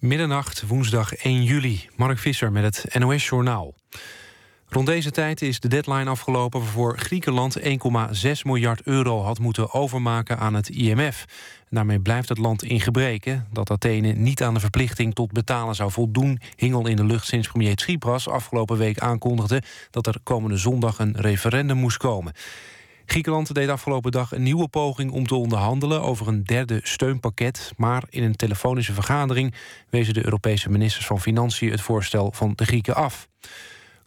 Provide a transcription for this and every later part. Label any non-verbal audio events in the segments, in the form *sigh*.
Middernacht, woensdag 1 juli. Mark Visser met het NOS-journaal. Rond deze tijd is de deadline afgelopen... waarvoor Griekenland 1,6 miljard euro had moeten overmaken aan het IMF. daarmee blijft het land in gebreken. Dat Athene niet aan de verplichting tot betalen zou voldoen... hing al in de lucht sinds premier Tsipras afgelopen week aankondigde... dat er komende zondag een referendum moest komen. Griekenland deed afgelopen dag een nieuwe poging om te onderhandelen over een derde steunpakket. Maar in een telefonische vergadering wezen de Europese ministers van Financiën het voorstel van de Grieken af.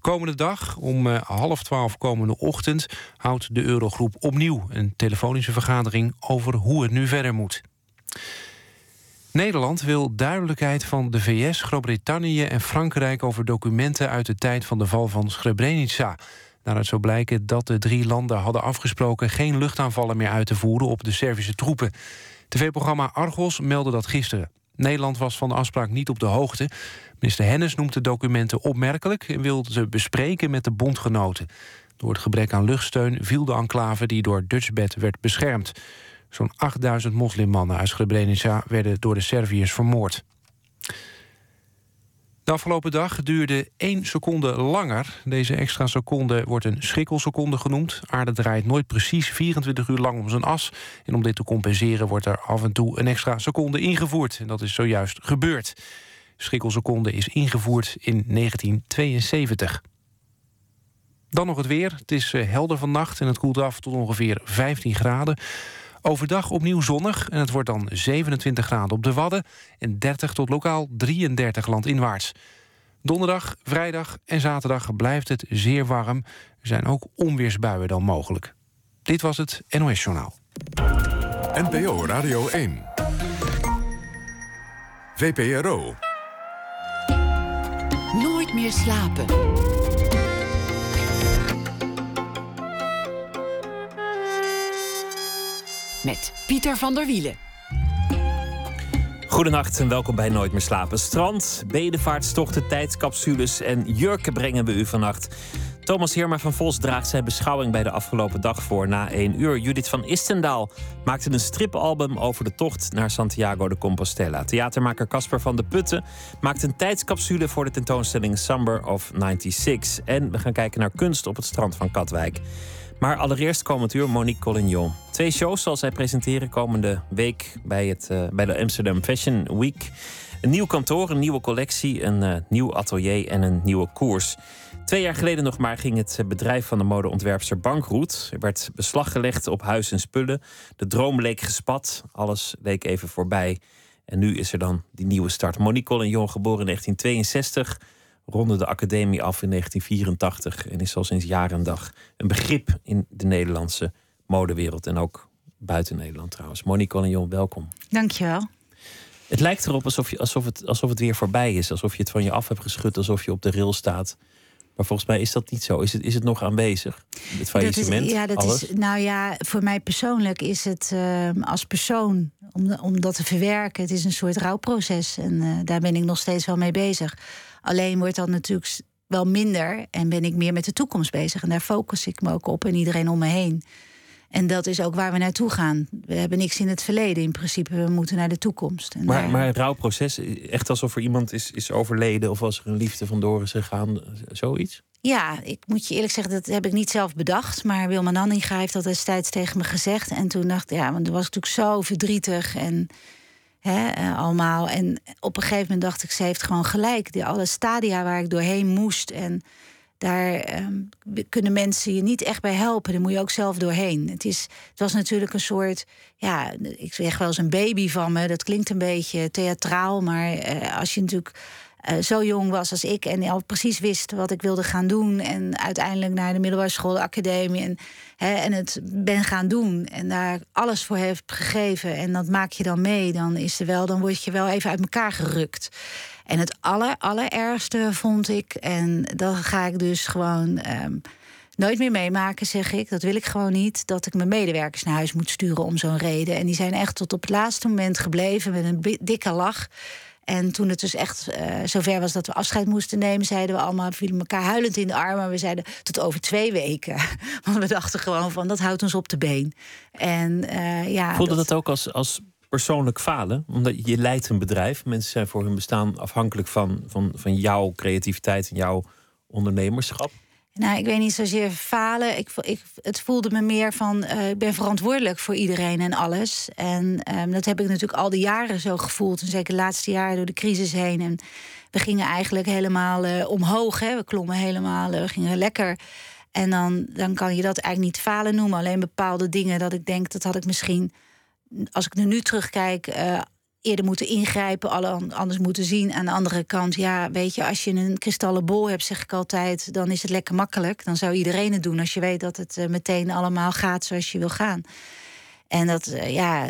Komende dag, om eh, half twaalf komende ochtend, houdt de Eurogroep opnieuw een telefonische vergadering over hoe het nu verder moet. Nederland wil duidelijkheid van de VS, Groot-Brittannië en Frankrijk over documenten uit de tijd van de val van Srebrenica. Daaruit zou blijken dat de drie landen hadden afgesproken... geen luchtaanvallen meer uit te voeren op de Servische troepen. TV-programma Argos meldde dat gisteren. Nederland was van de afspraak niet op de hoogte. Minister Hennis noemt de documenten opmerkelijk... en wilde ze bespreken met de bondgenoten. Door het gebrek aan luchtsteun viel de enclave... die door Dutchbed werd beschermd. Zo'n 8000 moslimmannen uit Srebrenica werden door de Serviërs vermoord. De afgelopen dag duurde één seconde langer. Deze extra seconde wordt een schrikkelseconde genoemd. Aarde draait nooit precies 24 uur lang om zijn as. En om dit te compenseren wordt er af en toe een extra seconde ingevoerd. En dat is zojuist gebeurd. Schrikkelseconde is ingevoerd in 1972. Dan nog het weer. Het is eh, helder vannacht en het koelt af tot ongeveer 15 graden. Overdag opnieuw zonnig en het wordt dan 27 graden op de Wadden... en 30 tot lokaal 33 landinwaarts. Donderdag, vrijdag en zaterdag blijft het zeer warm. Er zijn ook onweersbuien dan mogelijk. Dit was het NOS Journaal. NPO Radio 1. VPRO. Nooit meer slapen. Met Pieter van der Wielen. Goedenacht en welkom bij Nooit meer slapen. Strand, bedevaartstochten, tijdscapsules en jurken brengen we u vannacht. Thomas Heerma van Vos draagt zijn beschouwing bij de afgelopen dag voor na één uur. Judith van Istendaal maakte een stripalbum over de tocht naar Santiago de Compostela. Theatermaker Casper van de Putten maakt een tijdscapsule voor de tentoonstelling Summer of 96. En we gaan kijken naar kunst op het strand van Katwijk. Maar allereerst komend uur Monique Collignon. Twee shows zal zij presenteren komende week bij, het, uh, bij de Amsterdam Fashion Week. Een nieuw kantoor, een nieuwe collectie, een uh, nieuw atelier en een nieuwe koers. Twee jaar geleden nog maar ging het bedrijf van de modeontwerpster bankroet. Er werd beslag gelegd op huis en spullen. De droom leek gespat, alles leek even voorbij. En nu is er dan die nieuwe start. Monique Collignon, geboren in 1962 ronde de academie af in 1984 en is al sinds jaren en dag een begrip in de Nederlandse modewereld en ook buiten Nederland trouwens. Monique Collignon, welkom. Dankjewel. Het lijkt erop alsof, je, alsof, het, alsof het weer voorbij is, alsof je het van je af hebt geschud, alsof je op de rail staat. Maar volgens mij is dat niet zo. Is het, is het nog aanwezig? Het faillissement? ja, dat is. Nou ja, voor mij persoonlijk is het uh, als persoon, om, om dat te verwerken, het is een soort rouwproces. En uh, daar ben ik nog steeds wel mee bezig. Alleen wordt dat natuurlijk wel minder en ben ik meer met de toekomst bezig. En daar focus ik me ook op en iedereen om me heen. En dat is ook waar we naartoe gaan. We hebben niks in het verleden in principe. We moeten naar de toekomst. En maar, maar het rouwproces, echt alsof er iemand is, is overleden... of als er een liefde vandoor is gegaan, zoiets? Ja, ik moet je eerlijk zeggen, dat heb ik niet zelf bedacht. Maar Wilma Nanninga heeft dat destijds tegen me gezegd. En toen dacht ik, ja, want toen was ik natuurlijk zo verdrietig... en Hè, uh, allemaal. En op een gegeven moment dacht ik, ze heeft gewoon gelijk. Die alle stadia waar ik doorheen moest. En daar um, kunnen mensen je niet echt bij helpen. Daar moet je ook zelf doorheen. Het, is, het was natuurlijk een soort, ja, ik zeg wel eens een baby van me. Dat klinkt een beetje theatraal, maar uh, als je natuurlijk uh, zo jong was als ik en al precies wist wat ik wilde gaan doen. En uiteindelijk naar de middelbare school, de academie en, hè, en het ben gaan doen. En daar alles voor heeft gegeven. En dat maak je dan mee. Dan is er wel, dan word je wel even uit elkaar gerukt. En het aller, allerergste vond ik, en dat ga ik dus gewoon. Um, nooit meer meemaken, zeg ik. Dat wil ik gewoon niet. Dat ik mijn medewerkers naar huis moet sturen om zo'n reden. En die zijn echt tot op het laatste moment gebleven met een dikke lach. En toen het dus echt uh, zover was dat we afscheid moesten nemen, zeiden we allemaal, vielen elkaar huilend in de armen. We zeiden tot over twee weken. *laughs* Want we dachten gewoon van dat houdt ons op de been. En uh, ja. Voelde dat, dat ook als, als persoonlijk falen? Omdat je leidt een bedrijf. Mensen zijn voor hun bestaan afhankelijk van, van, van jouw creativiteit en jouw ondernemerschap. Nou, ik weet niet zozeer falen. Ik, ik, het voelde me meer van, uh, ik ben verantwoordelijk voor iedereen en alles. En um, dat heb ik natuurlijk al die jaren zo gevoeld. En zeker de laatste jaren door de crisis heen. En we gingen eigenlijk helemaal uh, omhoog. Hè. We klommen helemaal, uh, we gingen lekker. En dan, dan kan je dat eigenlijk niet falen noemen. Alleen bepaalde dingen dat ik denk, dat had ik misschien... als ik nu terugkijk, eerder moeten ingrijpen, alle anders moeten zien. Aan de andere kant, ja, weet je, als je een kristallen bol hebt, zeg ik altijd, dan is het lekker makkelijk. Dan zou iedereen het doen als je weet dat het uh, meteen allemaal gaat zoals je wil gaan. En dat, uh, ja,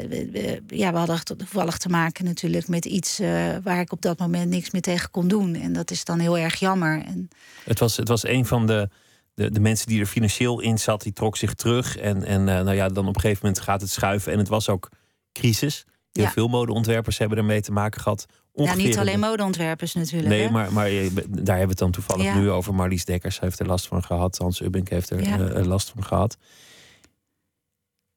ja, we hadden toevallig te maken natuurlijk met iets uh, waar ik op dat moment niks meer tegen kon doen. En dat is dan heel erg jammer. En... Het, was, het was een van de, de, de mensen die er financieel in zat, die trok zich terug. En, en nou ja, dan op een gegeven moment gaat het schuiven. En het was ook crisis. Heel veel modeontwerpers hebben ermee te maken gehad. Ja, niet alleen modeontwerpers natuurlijk. Nee, maar, maar daar hebben we het dan toevallig nu over. Marlies Dekkers heeft er last van gehad. Hans Ubbink heeft er uh, last van gehad.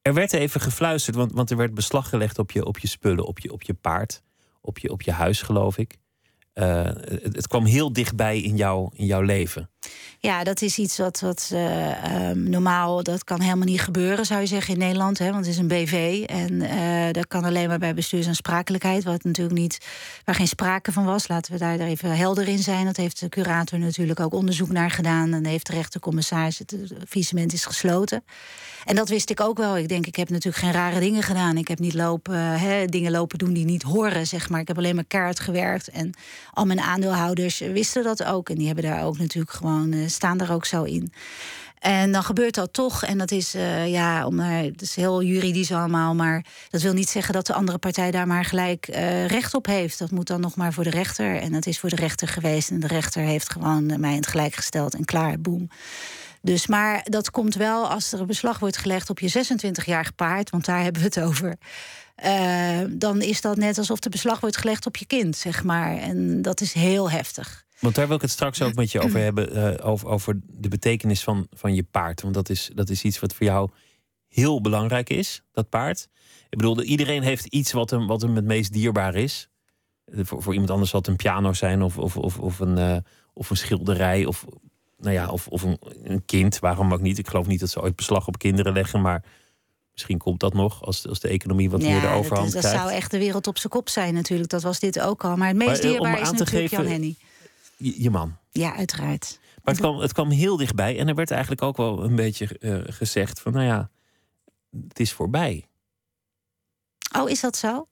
Er werd even gefluisterd, want, want er werd beslag gelegd op je, op je spullen, op je, op je paard, op je, op je huis, geloof ik. Uh, het, het, kwam heel dichtbij in, jou, in jouw leven. Ja, dat is iets wat, wat uh, um, normaal, dat kan helemaal niet gebeuren, zou je zeggen, in Nederland. Hè, want het is een BV. En uh, dat kan alleen maar bij bestuursaansprakelijkheid, wat natuurlijk niet, waar geen sprake van was. Laten we daar even helder in zijn. Dat heeft de curator natuurlijk ook onderzoek naar gedaan. En heeft de rechtercommissaris, het visement is gesloten. En dat wist ik ook wel. Ik denk, ik heb natuurlijk geen rare dingen gedaan. Ik heb niet lopen, hè, dingen lopen doen die niet horen, zeg maar. Ik heb alleen maar kaart gewerkt. En al mijn aandeelhouders wisten dat ook. En die hebben daar ook natuurlijk gewoon, uh, staan daar ook zo in. En dan gebeurt dat toch. En dat is, uh, ja, om, het is heel juridisch allemaal. Maar dat wil niet zeggen dat de andere partij daar maar gelijk uh, recht op heeft. Dat moet dan nog maar voor de rechter. En dat is voor de rechter geweest. En de rechter heeft gewoon mij in het gelijk gesteld. En klaar, boem. Dus, maar dat komt wel als er een beslag wordt gelegd op je 26-jarige paard, want daar hebben we het over. Dan is dat net alsof er beslag wordt gelegd op je kind, zeg maar. En dat is heel heftig. Want daar wil ik het straks ook met je over hebben, uh, over, over de betekenis van, van je paard. Want dat is, dat is iets wat voor jou heel belangrijk is, dat paard. Ik bedoel, iedereen heeft iets wat hem, wat hem het meest dierbaar is. Voor, voor iemand anders zal het een piano zijn of, of, of, of, een, uh, of een schilderij. Of nou ja, of, of een, een, kind, waarom ook niet? Ik geloof niet dat ze ooit beslag op kinderen leggen, maar misschien komt dat nog als, als de economie wat meer de overhand dat, dat zou echt de wereld op zijn kop zijn natuurlijk. Dat was dit ook al. Maar het meest maar, eh, dierbaar is natuurlijk geven, Jan Henny. Je, je, man. Ja, uiteraard. Maar het kwam, het kwam heel dichtbij en er werd eigenlijk ook wel een beetje uh, gezegd van, nou ja, het is voorbij. Oh, is dat zo?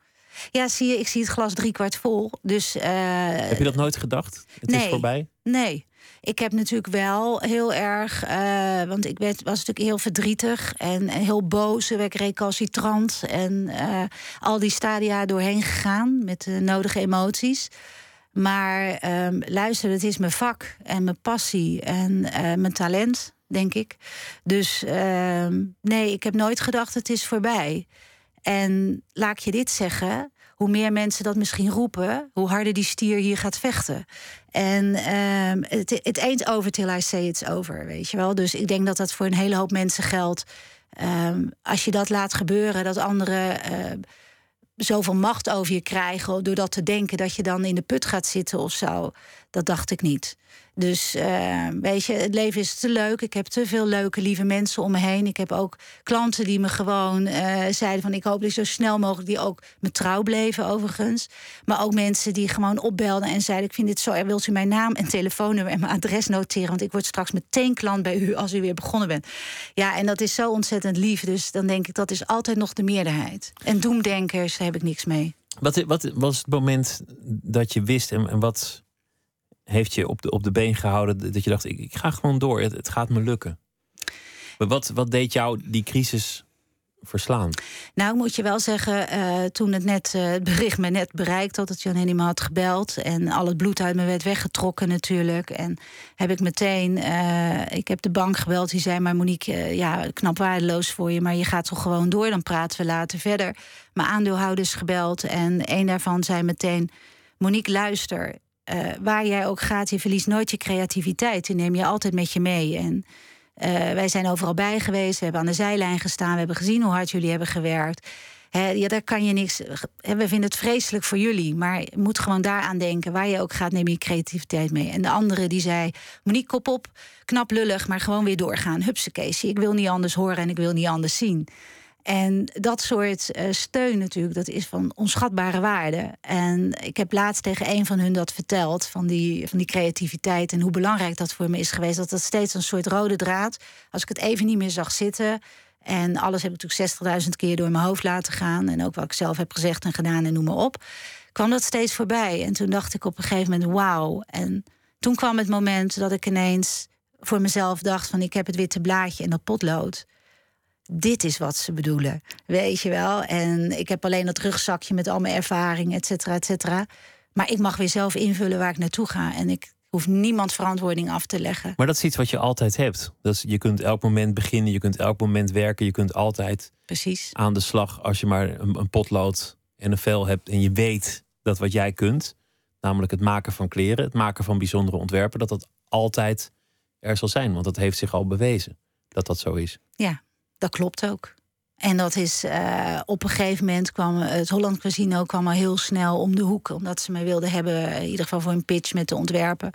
Ja, zie je, ik zie het glas driekwart vol. Dus, uh, Heb je dat nooit gedacht? Het nee, is voorbij? Nee. Ik heb natuurlijk wel heel erg, uh, want ik werd, was natuurlijk heel verdrietig en, en heel boos. Ik werd recalcitrant en uh, al die stadia doorheen gegaan met de nodige emoties. Maar um, luister, het is mijn vak en mijn passie en uh, mijn talent, denk ik. Dus uh, nee, ik heb nooit gedacht het is voorbij. En laat ik je dit zeggen, hoe meer mensen dat misschien roepen, hoe harder die stier hier gaat vechten. En um, het, it ain't over till I say it's over, weet je wel. Dus ik denk dat dat voor een hele hoop mensen geldt. Als je dat laat gebeuren, dat anderen uh, zoveel macht over je krijgen... door dat te denken dat je dan in de put gaat zitten of zo... dat dacht ik niet. Dus uh, weet je, het leven is te leuk. Ik heb te veel leuke, lieve mensen om me heen. Ik heb ook klanten die me gewoon uh, zeiden van... ik hoop dat zo snel mogelijk die ook me trouw bleven overigens. Maar ook mensen die gewoon opbelden en zeiden... ik vind dit zo, wilt u mijn naam en telefoonnummer en mijn adres noteren... want ik word straks meteen klant bij u als u weer begonnen bent. Ja, en dat is zo ontzettend lief. Dus dan denk ik, dat is altijd nog de meerderheid. En doemdenkers, heb ik niks mee. Wat, wat was het moment dat je wist en wat heeft je op de, op de been gehouden dat je dacht, ik, ik ga gewoon door, het, gaat me lukken? Maar wat, wat deed jou die crisis verslaan? Nou, moet je wel zeggen, uh, toen het net uh, het bericht me net bereikt had dat Jan Henny me had gebeld en al het bloed uit me werd weggetrokken natuurlijk. En heb ik meteen, uh, ik heb de bank gebeld, die zei maar Monique, ja, knap waardeloos voor je, maar je gaat toch gewoon door, dan praten we later verder. Mijn aandeelhouders gebeld en een daarvan zei meteen, Monique luister, uh, waar jij ook gaat, je verliest nooit je creativiteit. Die neem je altijd met je mee. En uh, wij zijn overal bij geweest. We hebben aan de zijlijn gestaan. We hebben gezien hoe hard jullie hebben gewerkt. ja, daar kan je niks. we vinden het vreselijk voor jullie, maar je moet gewoon daaraan denken. Waar je ook gaat, neem je creativiteit mee. En de andere die zei: Monique, kop op, knap lullig, maar gewoon weer doorgaan. Hupse ik wil niet anders horen en ik wil niet anders zien. En dat soort uh, steun natuurlijk, dat is van onschatbare waarde. En ik heb laatst tegen een van hun dat verteld, van die, van die creativiteit en hoe belangrijk dat voor me is geweest. Dat dat steeds een soort rode draad, als ik het even niet meer zag zitten. En alles heb ik natuurlijk 60.000 keer door mijn hoofd laten gaan. En ook wat ik zelf heb gezegd en gedaan en noem maar op. kwam dat steeds voorbij. En toen dacht ik op een gegeven moment, wauw. En toen kwam het moment dat ik ineens voor mezelf dacht van ik heb het witte blaadje en dat potlood dit is wat ze bedoelen. Weet je wel? En ik heb alleen dat rugzakje met al mijn ervaring, et cetera, et cetera. Maar ik mag weer zelf invullen waar ik naartoe ga. En ik hoef niemand verantwoording af te leggen. Maar dat is iets wat je altijd hebt. Dus je kunt elk moment beginnen, je kunt elk moment werken, je kunt altijd Precies. aan de slag als je maar een, een potlood en een vel hebt en je weet dat wat jij kunt, namelijk het maken van kleren, het maken van bijzondere ontwerpen, dat dat altijd er zal zijn. Want dat heeft zich al bewezen dat dat zo is. Ja, dat klopt ook. En dat is uh, op een gegeven moment kwam het Holland Casino kwam al heel snel om de hoek. Omdat ze mij wilden hebben, in ieder geval voor een pitch met de ontwerpen.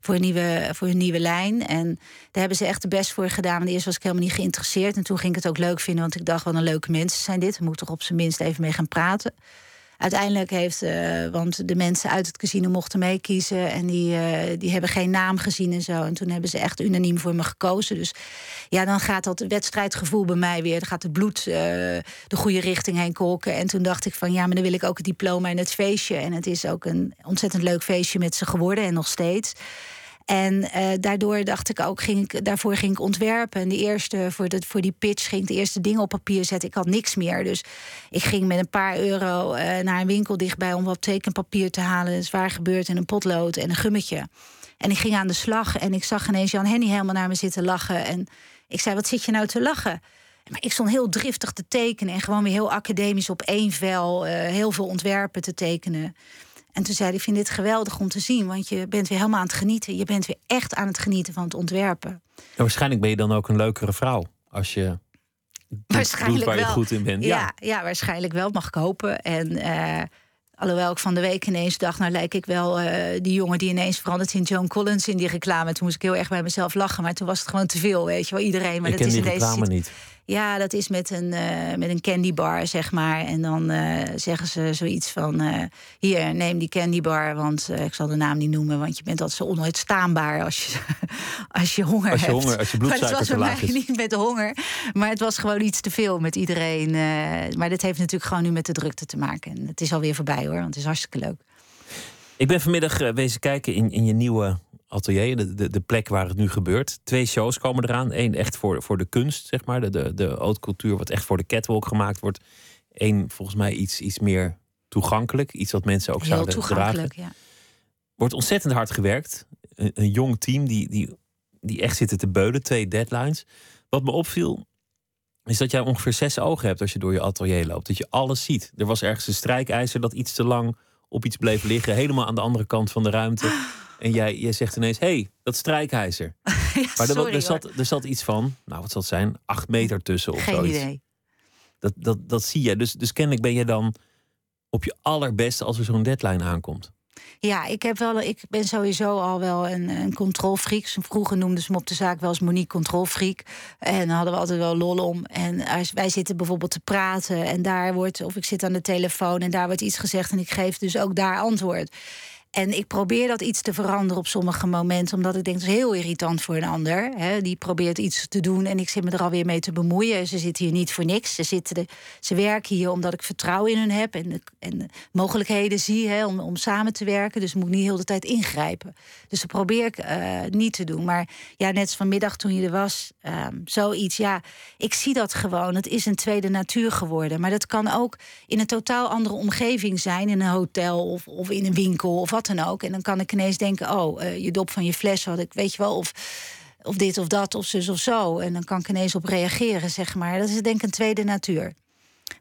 Voor een, nieuwe, voor een nieuwe lijn. En daar hebben ze echt de best voor gedaan. Want eerst was ik helemaal niet geïnteresseerd. En toen ging ik het ook leuk vinden. Want ik dacht, wat een leuke mensen zijn dit. We moeten toch op zijn minst even mee gaan praten uiteindelijk heeft, uh, want de mensen uit het casino mochten meekiezen en die, uh, die hebben geen naam gezien en zo. En toen hebben ze echt unaniem voor me gekozen. Dus ja, dan gaat dat wedstrijdgevoel bij mij weer. Dan gaat het bloed uh, de goede richting heen kolken. En toen dacht ik van ja, maar dan wil ik ook het diploma en het feestje. En het is ook een ontzettend leuk feestje met ze geworden en nog steeds. En uh, daardoor dacht ik ook, ging daarvoor ging ik ontwerpen. En de eerste, voor, voor die pitch ging ik de eerste dingen op papier zetten. Ik had niks meer. Dus ik ging met een paar euro uh, naar een winkel dichtbij om wat tekenpapier te halen. Dat is waar gebeurd. En een potlood en een gummetje. En ik ging aan de slag en ik zag ineens Jan Henny helemaal naar me zitten lachen. En ik zei, wat zit je nou te lachen? Maar ik stond heel driftig te tekenen en gewoon weer heel academisch op één vel uh, heel veel ontwerpen te tekenen. En toen zei hij, ik vind dit geweldig om te zien, want je bent weer helemaal aan het genieten. Je bent weer echt aan het genieten van het ontwerpen. waarschijnlijk ben je dan ook een leukere vrouw als je waarschijnlijk waar je goed in bent. Ja, ja, ja waarschijnlijk wel, mag ik hopen. En uh, alhoewel ik van de week ineens dacht, nou lijk ik wel uh, die jongen die ineens verandert in Joan Collins in die reclame. Toen moest ik heel erg bij mezelf lachen, maar toen was het gewoon te veel, weet je wel, iedereen. Maar ik dat ken is die reclame niet. Ja, dat is met een, uh, met een candybar, zeg maar. En dan uh, zeggen ze zoiets van... Uh, hier, neem die candybar, want ik zal de naam niet noemen... want je bent altijd zo onuitstaanbaar als je, *laughs* als je honger als je hebt. Honger, als je bloedsuiker maar het was bij mij niet met honger, maar het was gewoon iets te veel met iedereen. maar dit heeft natuurlijk gewoon nu met de drukte te maken. En het is alweer voorbij hoor, want het is hartstikke leuk. Ik ben vanmiddag wezen kijken in, in je nieuwe atelier, de, de, de, plek waar het nu gebeurt. Twee shows komen eraan. Eén echt voor, voor de kunst, zeg maar. De, de, de haute cultuur, wat echt voor de catwalk gemaakt wordt. Eén volgens mij iets, iets meer toegankelijk. Iets wat mensen ook Heel zouden toegankelijk, dragen. Ja. Wordt ontzettend hard gewerkt. Een, een jong team die, die, die echt zitten te beulen. Twee deadlines. Wat me opviel, is dat jij ongeveer zes ogen hebt als je door je atelier loopt. Dat je alles ziet. Er was ergens een strijkijzer dat iets te lang op iets bleef liggen. Helemaal aan de andere kant van de ruimte. En jij, jij zegt ineens, hé, hey, dat strijkijzer. *laughs* ja, maar er, sorry, er, zat, er zat iets van, nou wat zal het zijn, acht meter tussen of Geen zoiets. idee. Dat, dat, dat zie je. Dus, dus kennelijk ben je dan op je allerbeste als er zo'n deadline aankomt. Ja, ik, heb wel, ik ben sowieso al wel een, een controlfreak. Vroeger noemden ze me op de zaak wel eens Monique controlfreak. En daar hadden we altijd wel lol om. En als wij zitten bijvoorbeeld te praten en daar wordt... of ik zit aan de telefoon en daar wordt iets gezegd... en ik geef dus ook daar antwoord. En ik probeer dat iets te veranderen op sommige momenten, omdat ik denk dat is heel irritant voor een ander. Hè. Die probeert iets te doen en ik zit me er alweer mee te bemoeien. Ze zitten hier niet voor niks. Ze, zitten ze werken hier omdat ik vertrouwen in hun heb en, en de mogelijkheden zie hè, om, om samen te werken. Dus moet ik niet heel de tijd ingrijpen. Dus dat probeer ik uh, niet te doen. Maar ja, net vanmiddag toen je er was, um, zoiets. Ja, ik zie dat gewoon. Het is een tweede natuur geworden. Maar dat kan ook in een totaal andere omgeving zijn, in een hotel of, of in een winkel of wat dan ook. En dan kan ik ineens denken: oh, uh, je dop van je fles had ik, weet je wel, of, of dit of dat, of zus of zo. En dan kan ik ineens op reageren, zeg maar. Dat is denk ik een tweede natuur.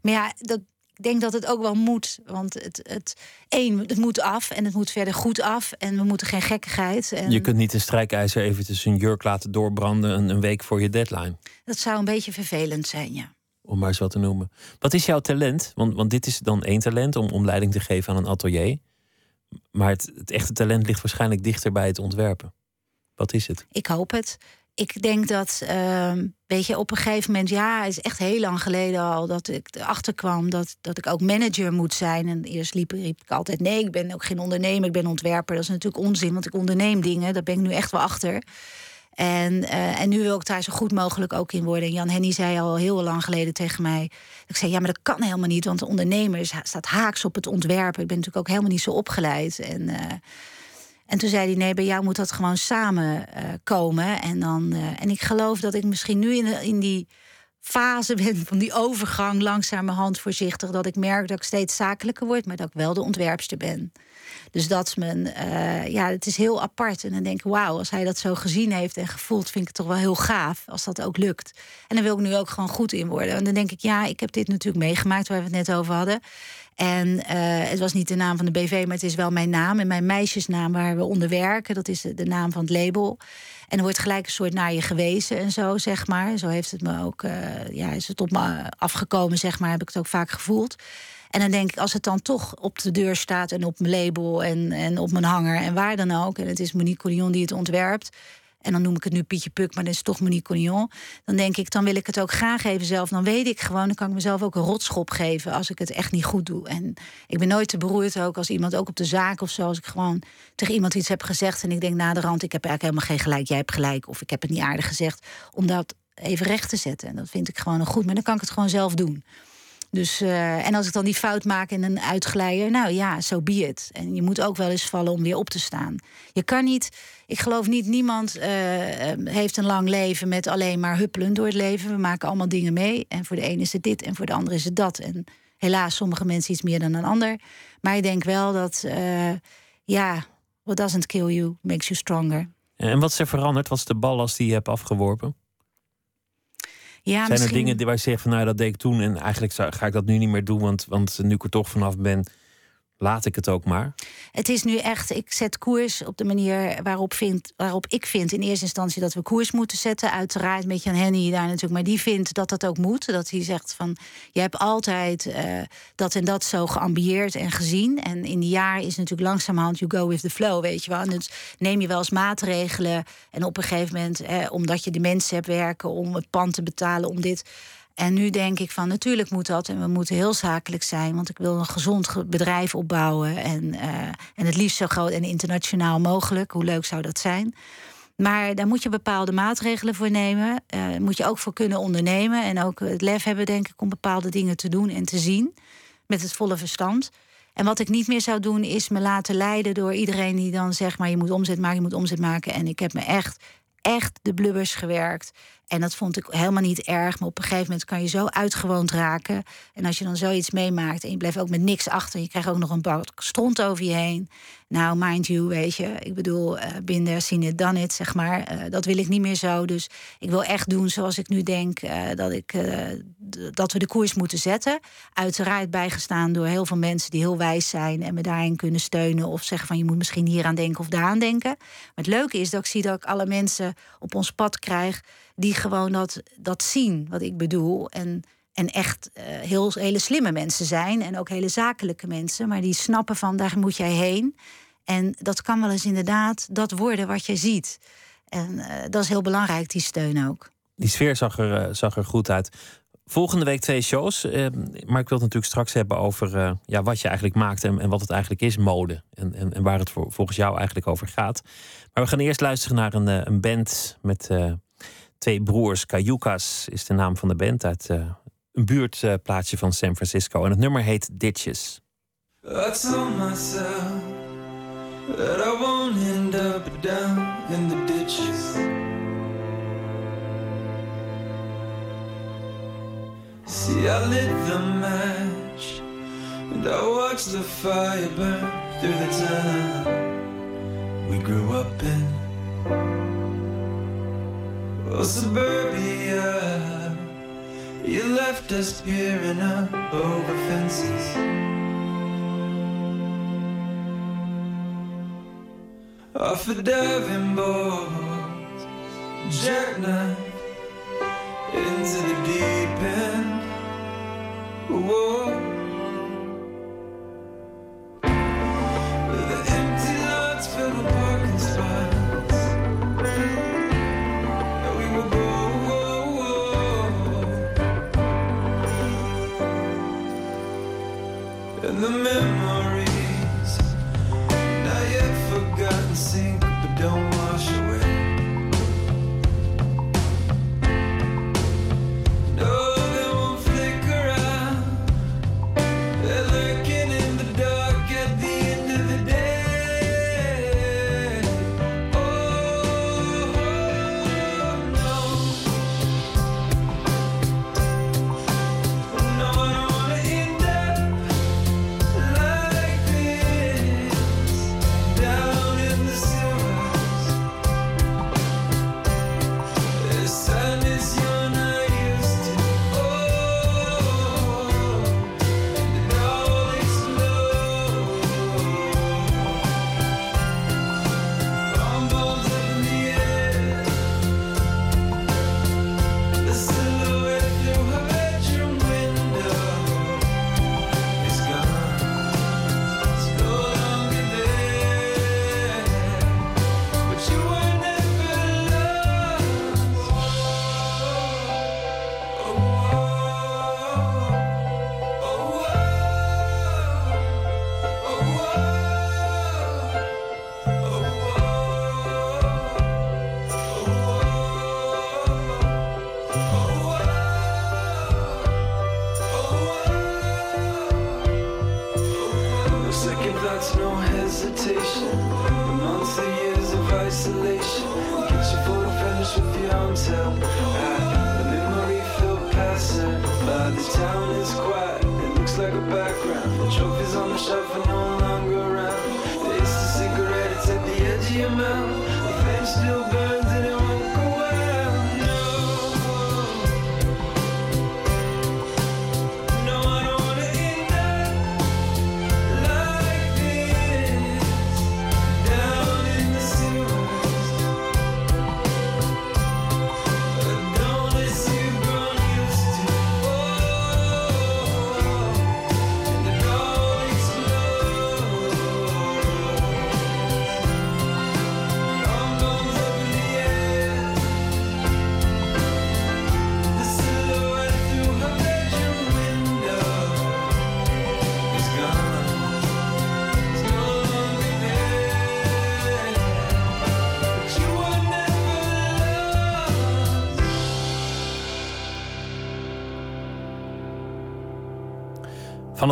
Maar ja, dat, ik denk dat het ook wel moet. Want het, het, één, het moet af en het moet verder goed af. En we moeten geen gekkigheid. En Je kunt niet een strijkijzer eventjes een jurk laten doorbranden een, een week voor je deadline. dat zou een beetje vervelend zijn, ja. Om maar eens wat te noemen. Wat is jouw talent? Want, want dit is dan één talent om, om leiding te geven aan een atelier. Maar het, echte talent ligt waarschijnlijk dichter bij het ontwerpen. Wat is het? Ik hoop het ik denk dat, uh, weet je, op een gegeven moment, ja, het is echt heel lang geleden al dat ik erachter kwam dat, dat ik ook manager moet zijn. En eerst liep, riep ik altijd: nee, ik ben ook geen ondernemer, ik ben ontwerper. Dat is natuurlijk onzin, want ik onderneem dingen. Daar ben ik nu echt wel achter. En, uh, en nu wil ik daar zo goed mogelijk ook in worden. En Jan Henny zei al heel lang geleden tegen mij. Ik zei, ja, maar dat kan helemaal niet. Want de ondernemer staat haaks op het ontwerpen. Ik ben natuurlijk ook helemaal niet zo opgeleid. En uh, en toen zei hij: Nee, bij jou moet dat gewoon samen uh, komen. En, dan, en ik geloof dat ik misschien nu in, in die fase ben van die overgang, langzamerhand voorzichtig, dat ik merk dat ik steeds zakelijker word, maar dat ik wel de ontwerpster ben. Dus dat is mijn, uh, ja, het is heel apart. En dan denk ik, wauw, als hij dat zo gezien heeft en gevoeld, vind ik het toch wel heel gaaf als dat ook lukt. En dan wil ik nu ook gewoon goed in worden. En dan denk ik, ja, ik heb dit natuurlijk meegemaakt waar we het net over hadden. En uh, het was niet de naam van de BV, maar het is wel mijn naam. En mijn meisjesnaam waar we onder werken, dat is de naam van het label. En er wordt gelijk een soort naar je gewezen en zo, zeg maar. Zo heeft het me ook, uh, ja, is het op me afgekomen, zeg maar. Heb ik het ook vaak gevoeld. En dan denk ik, als het dan toch op de deur staat en op mijn label en, en op mijn hanger en waar dan ook. En het is Monique Collion die het ontwerpt en dan noem ik het nu Pietje Puk, maar dat is toch Monique Cognon. Dan denk ik, dan wil ik het ook graag even zelf. Dan weet ik gewoon, dan kan ik mezelf ook een rotschop geven als ik het echt niet goed doe. En ik ben nooit te beroerd ook als iemand, ook op de zaak of zo, als ik gewoon tegen iemand iets heb gezegd en ik denk na de rand, ik heb eigenlijk helemaal geen gelijk, jij hebt gelijk, of ik heb het niet aardig gezegd, om dat even recht te zetten. En dat vind ik gewoon een goed, maar dan kan ik het gewoon zelf doen. Dus, uh, en als ik dan die fout maak in een uitglijder, nou ja, zo so be. En je moet ook wel eens vallen om weer op te staan. Je kan niet, ik geloof niet, niemand uh, heeft een lang leven met alleen maar huppelen door het leven. We maken allemaal dingen mee. En voor de ene is het dit en voor de andere is het dat. En helaas, sommige mensen iets meer dan een ander. Maar ik denk wel dat, ja, what doesn't kill you makes you stronger. En wat is er veranderd? Wat is de ballast die je hebt afgeworpen? Ja, Zijn er dingen waar je zegt van nou dat deed ik toen en eigenlijk ga ik dat nu niet meer doen, want, want nu ik er toch vanaf ben, laat ik het ook maar? Het is nu echt, ik zet koers op de manier waarop, vind, waarop ik vind in eerste instantie dat we koers moeten zetten. Uiteraard met Jan Henny daar natuurlijk, maar die vindt dat dat ook moet. Dat hij zegt van, je hebt altijd uh, dat en dat zo geambieerd en gezien. En in die jaar is natuurlijk langzamerhand you go with the flow, weet je wel. En dus neem je wel eens maatregelen en op een gegeven moment, eh, omdat je de mensen hebt werken om het pand te betalen, om dit en nu denk ik van natuurlijk moet dat en we moeten heel zakelijk zijn, want ik wil een gezond bedrijf opbouwen en, uh, en het liefst zo groot en internationaal mogelijk. Hoe leuk zou dat zijn? Maar daar moet je bepaalde maatregelen voor nemen. Uh, moet je ook voor kunnen ondernemen en ook het lef hebben, denk ik, om bepaalde dingen te doen en te zien met het volle verstand. En wat ik niet meer zou doen, is me laten leiden door iedereen die dan zegt: maar je moet omzet maken, je moet omzet maken. En ik heb me echt, echt de blubbers gewerkt. En dat vond ik helemaal niet erg. Maar op een gegeven moment kan je zo uitgewoond raken. En als je dan zoiets meemaakt en je blijft ook met niks achter, je krijgt ook nog een bak stront over je heen. Nou, mind you, weet je. Ik bedoel, uh, binnen seen it, done it, zeg maar. Uh, dat wil ik niet meer zo. Dus ik wil echt doen zoals ik nu denk uh, dat, ik, dat we de koers moeten zetten. Uiteraard bijgestaan door heel veel mensen die heel wijs zijn en me daarin kunnen steunen. Of zeggen van je moet misschien hier aan denken of daar aan denken. Maar het leuke is dat ik zie dat ik alle mensen op ons pad krijg die gewoon dat, dat zien wat ik bedoel. En, en echt uh, heel, hele slimme mensen zijn. En ook hele zakelijke mensen. Maar die snappen van daar moet jij heen. En dat kan wel eens inderdaad dat worden wat je ziet. En uh, dat is heel belangrijk, die steun ook. Die sfeer zag er, uh, zag er goed uit. Volgende week twee shows. maar ik wil het natuurlijk straks hebben over ja, wat je eigenlijk maakt en, en, wat het eigenlijk is, mode. En, en, en waar het voor, volgens jou eigenlijk over gaat. Maar we gaan eerst luisteren naar een, een band met Twee broers, Cayucas is de naam van de band uit uh, een buurtplaatsje van San Francisco. En het nummer heet Ditches. Ditches. See, I lit the match and I watched the fire burn through the town we grew up in. Oh, suburbia, you left us peering up over fences. Off a diving board, jackknife into the deep end. hesitation.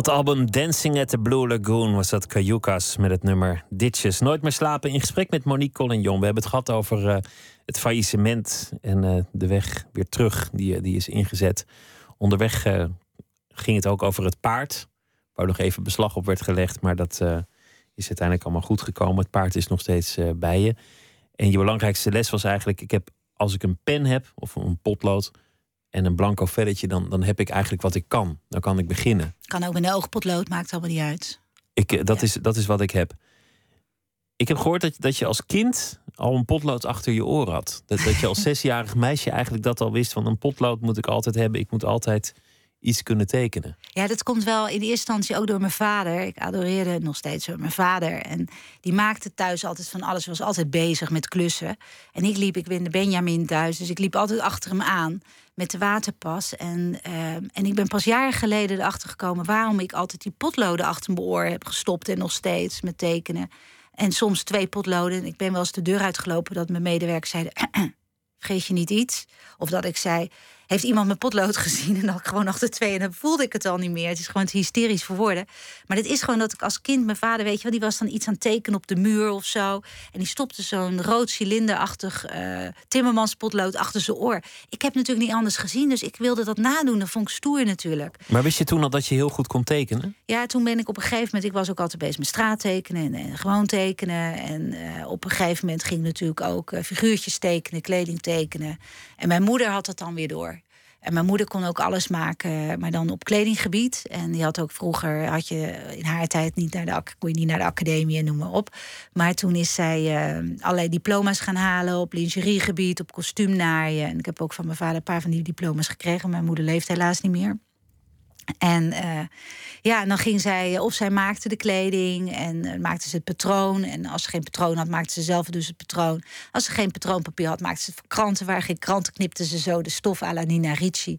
Het album Dancing at the Blue Lagoon was dat Cayucas met het nummer Ditches. Nooit meer slapen in gesprek met Monique Collignon. We hebben het gehad over eh, het faillissement en eh, de weg weer terug die, eh, die is ingezet. Onderweg ging het ook over het paard, waar nog even beslag op werd gelegd, maar dat is uiteindelijk allemaal goed gekomen. Het paard is nog steeds bij je. En je belangrijkste les was eigenlijk: ik heb, als ik een pen heb of een potlood en een blanco velletje, dan, dan heb ik eigenlijk wat ik kan. Dan kan ik beginnen. Kan ook met een oogpotlood, maakt allemaal niet uit. Ik, eh, dat, Ja. is, dat is wat ik heb. Ik heb gehoord dat, dat je als kind al een potlood achter je oor had. Dat, dat je als *laughs* zesjarig meisje eigenlijk dat al wist van een potlood moet ik altijd hebben. Ik moet altijd iets kunnen tekenen. Ja, dat komt wel in eerste instantie ook door mijn vader. Ik adoreerde nog steeds mijn vader. En die maakte thuis altijd van alles. Was altijd bezig met klussen. En ik liep, ik ben de Benjamin thuis. Dus ik liep altijd achter hem aan met de waterpas. En, eh, en ik ben pas jaren geleden erachter gekomen... waarom ik altijd die potloden achter mijn oor heb gestopt. En nog steeds met tekenen. En soms twee potloden. En ik ben wel eens de deur uitgelopen dat mijn medewerkers zeiden... *clears throat* vergeet je niet iets? Of dat ik zei, heeft iemand mijn potlood *laughs* gezien? En dan ik gewoon achter twee en dan voelde ik het al niet meer. Het is gewoon te hysterisch voor woorden. Maar het is gewoon dat ik als kind, mijn vader, weet je wel, die was dan iets aan het tekenen op de muur of zo. En die stopte zo'n rood cilinderachtig eh timmermanspotlood achter zijn oor. Ik heb natuurlijk niet anders gezien, dus ik wilde dat nadoen. Dat vond ik stoer natuurlijk. Maar wist je toen al dat je heel goed kon tekenen? Ja, toen ben ik op een gegeven moment... Ik was ook altijd bezig met straattekenen en, en gewoon tekenen. En eh, op een gegeven moment ging natuurlijk ook eh, figuurtjes tekenen, kleding tekenen. En mijn moeder had dat dan weer door. En mijn moeder kon ook alles maken, maar dan op kledinggebied. En die had ook vroeger, had je in haar tijd niet naar de, kon je niet naar de academie en noem maar op. Maar toen is zij eh, allerlei diploma's gaan halen op lingeriegebied, op kostuumnaaien. En ik heb ook van mijn vader een paar van die diploma's gekregen. Mijn moeder leeft helaas niet meer. En eh, ja, en dan ging zij, of zij maakte de kleding en eh, maakte ze het patroon. En als ze geen patroon had, maakte ze zelf dus het patroon. Als ze geen patroonpapier had, maakte ze het voor kranten. Waar geen kranten knipte ze zo de stof à la Nina Ricci.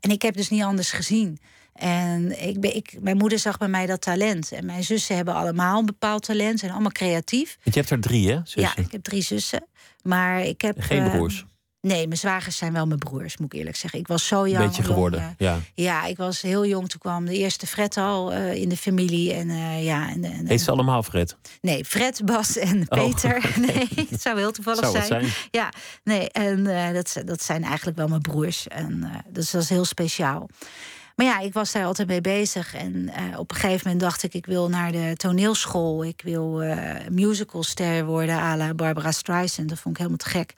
En ik heb dus niet anders gezien. En ik ben, ik, mijn moeder zag bij mij dat talent. En mijn zussen hebben allemaal een bepaald talent. Zijn allemaal creatief. Want je hebt er drie, hè? Zussen? Ja, ik heb drie zussen. Maar ik heb... Geen eh, broers. Nee, mijn zwagers zijn wel mijn broers, moet ik eerlijk zeggen. Ik was zo Een jong. beetje jong, geworden. Ja. ja, ik was heel jong. Toen kwam de eerste Fred al eh, in de familie. En, eh, ja, en, en, Heet ze allemaal Fred? Nee, Fred, Bas en Peter. *laughs* Nee, het zou heel toevallig Zou zijn. zijn? Ja, nee, en eh, dat, dat zijn eigenlijk wel mijn broers. En dus dat is heel speciaal. Maar ja, ik was daar altijd mee bezig. En op een gegeven moment dacht ik, ik wil naar de toneelschool. Ik wil eh musicalster worden à la Barbara Streisand. Dat vond ik helemaal te gek.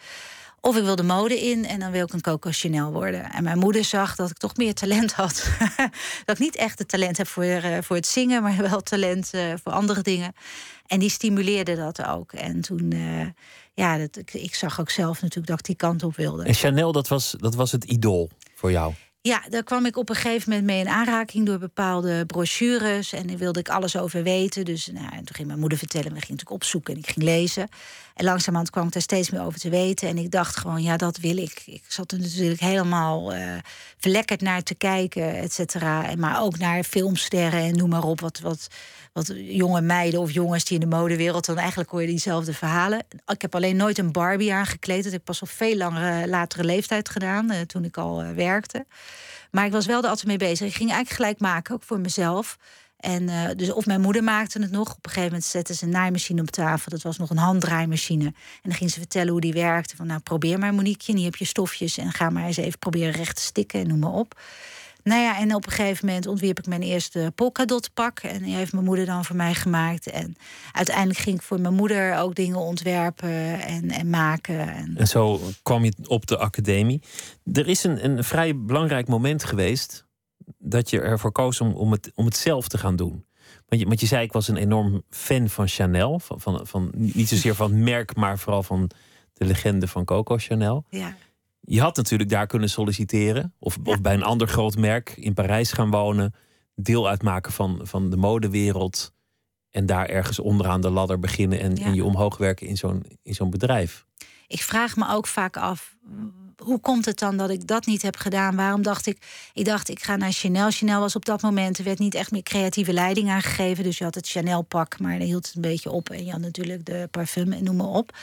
Of ik wil de mode in en dan wil ik een Coco Chanel worden. En mijn moeder zag dat ik toch meer talent had. *laughs* dat ik niet echt het talent heb voor, eh, voor het zingen, maar wel talent eh, voor andere dingen. En die stimuleerde dat ook. En toen, eh, ja, dat, ik, ik zag ook zelf natuurlijk dat ik die kant op wilde. En Chanel, dat was, dat was het idool voor jou. Ja, daar kwam ik op een gegeven moment mee in aanraking door bepaalde brochures. En daar wilde ik alles over weten. Dus nou, en toen ging mijn moeder vertellen. We gingen natuurlijk opzoeken en ik ging lezen. En langzamerhand kwam ik daar steeds meer over te weten. En ik dacht gewoon, ja, dat wil ik. Ik zat er natuurlijk helemaal eh, verlekkerd naar te kijken, et cetera. Maar ook naar filmsterren en noem maar op. Wat, wat, wat jonge meiden of jongens die in de modewereld... dan eigenlijk hoor je diezelfde verhalen. Ik heb alleen nooit een Barbie aangekleed. Dat heb ik pas op veel langere, latere leeftijd gedaan... eh, toen ik al eh, werkte. Maar ik was wel altijd mee bezig. Ik ging eigenlijk gelijk maken, ook voor mezelf. En uh, dus of mijn moeder maakte het nog. Op een gegeven moment zette ze een naaimachine op tafel. Dat was nog een handdraaimachine. En dan ging ze vertellen hoe die werkte. Van nou, probeer maar Monique, hier heb je stofjes. En ga maar eens even proberen recht te stikken en noem maar op. Nou ja, en op een gegeven moment ontwierp ik mijn eerste polkadotpak. En die heeft mijn moeder dan voor mij gemaakt. En uiteindelijk ging ik voor mijn moeder ook dingen ontwerpen en, en maken. En... en zo kwam je op de academie. Er is een, een vrij belangrijk moment geweest dat je ervoor koos om, om, het, om het zelf te gaan doen. Want je, want je zei, ik was een enorm fan van Chanel. Van, van, van, niet zozeer van het merk, maar vooral van de legende van Coco Chanel. Ja. Je had natuurlijk daar kunnen solliciteren. Of, of bij een ander groot merk in Parijs gaan wonen. Deel uitmaken van, van de modewereld. En daar ergens onderaan de ladder beginnen en, en je omhoog werken in zo'n, in zo'n bedrijf. Ik vraag me ook vaak af, hoe komt het dan dat ik dat niet heb gedaan? Waarom dacht ik, ik dacht ik ga naar Chanel. Chanel was op dat moment, er werd niet echt meer creatieve leiding aangegeven. Dus je had het Chanel pak, maar dan hield het een beetje op. En je had natuurlijk de parfum en noem maar op.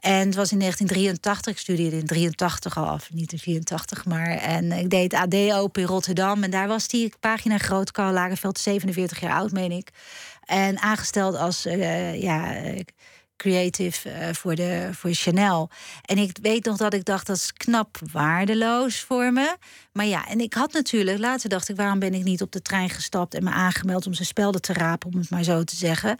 En het was in 1983, ik studeerde in 83 al af, niet in 84, maar. En ik deed AD open in Rotterdam. En daar was die pagina groot, Karl Lagerveld, 47 jaar oud, meen ik. En aangesteld als uh, ja, creative uh, voor, de, voor Chanel. En ik weet nog dat ik dacht, dat is knap waardeloos voor me. Maar ja, en ik had natuurlijk, later dacht ik, waarom ben ik niet op de trein gestapt en me aangemeld om zijn spelden te rapen, om het maar zo te zeggen.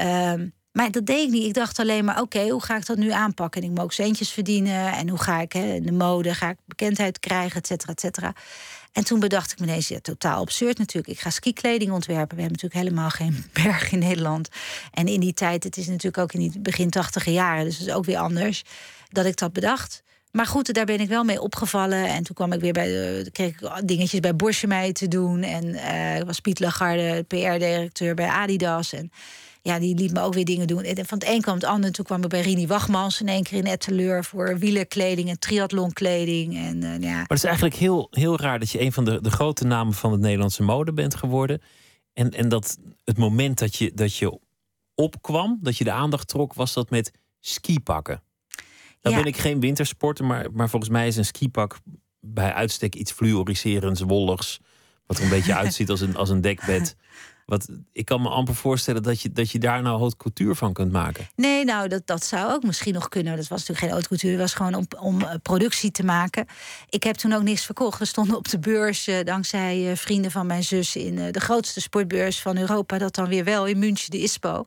Um, maar dat deed ik niet. Ik dacht alleen maar, oké, hoe ga ik dat nu aanpakken? En ik moet ook centjes verdienen. En hoe ga ik hè, in de mode, ga ik bekendheid krijgen, et cetera, et cetera. En toen bedacht ik me ineens, ja, totaal absurd natuurlijk. Ik ga skikleding ontwerpen. We hebben natuurlijk helemaal geen *laughs* berg in Nederland. En in die tijd, het is natuurlijk ook in die begin tachtige jaren... dus dat is ook weer anders, dat ik dat bedacht. Maar goed, daar ben ik wel mee opgevallen. En toen kwam ik weer bij de, kreeg ik dingetjes bij Borsje te doen. En uh, was Piet Lagarde, PR-directeur bij Adidas. En ja, die liet me ook weer dingen doen. En van het een kwam het ander. Toen kwam ik bij Rini Wachmans in één keer in Etteleur voor wielerkleding en triathlonkleding. En, uh, ja. Maar het is eigenlijk heel, heel raar dat je een van de, de grote namen van het Nederlandse mode bent geworden. En, en dat het moment dat je, dat je opkwam, dat je de aandacht trok, was dat met skipakken. Dan ben ik geen wintersporter, maar, maar volgens mij is een skipak bij uitstek iets fluoriserends, wolligs. Wat er een beetje *laughs* uitziet als een, als een dekbed. Wat, ik kan me amper voorstellen dat je, dat je daar nou haute couture van kunt maken. Nee, nou, dat, dat zou ook misschien nog kunnen. Dat was natuurlijk geen haute. Het was gewoon om, om uh, productie te maken. Ik heb toen ook niks verkocht. We stonden op de beurs, uh, dankzij uh, vrienden van mijn zus... in de grootste sportbeurs van Europa. Dat dan weer wel in München, de ISPO.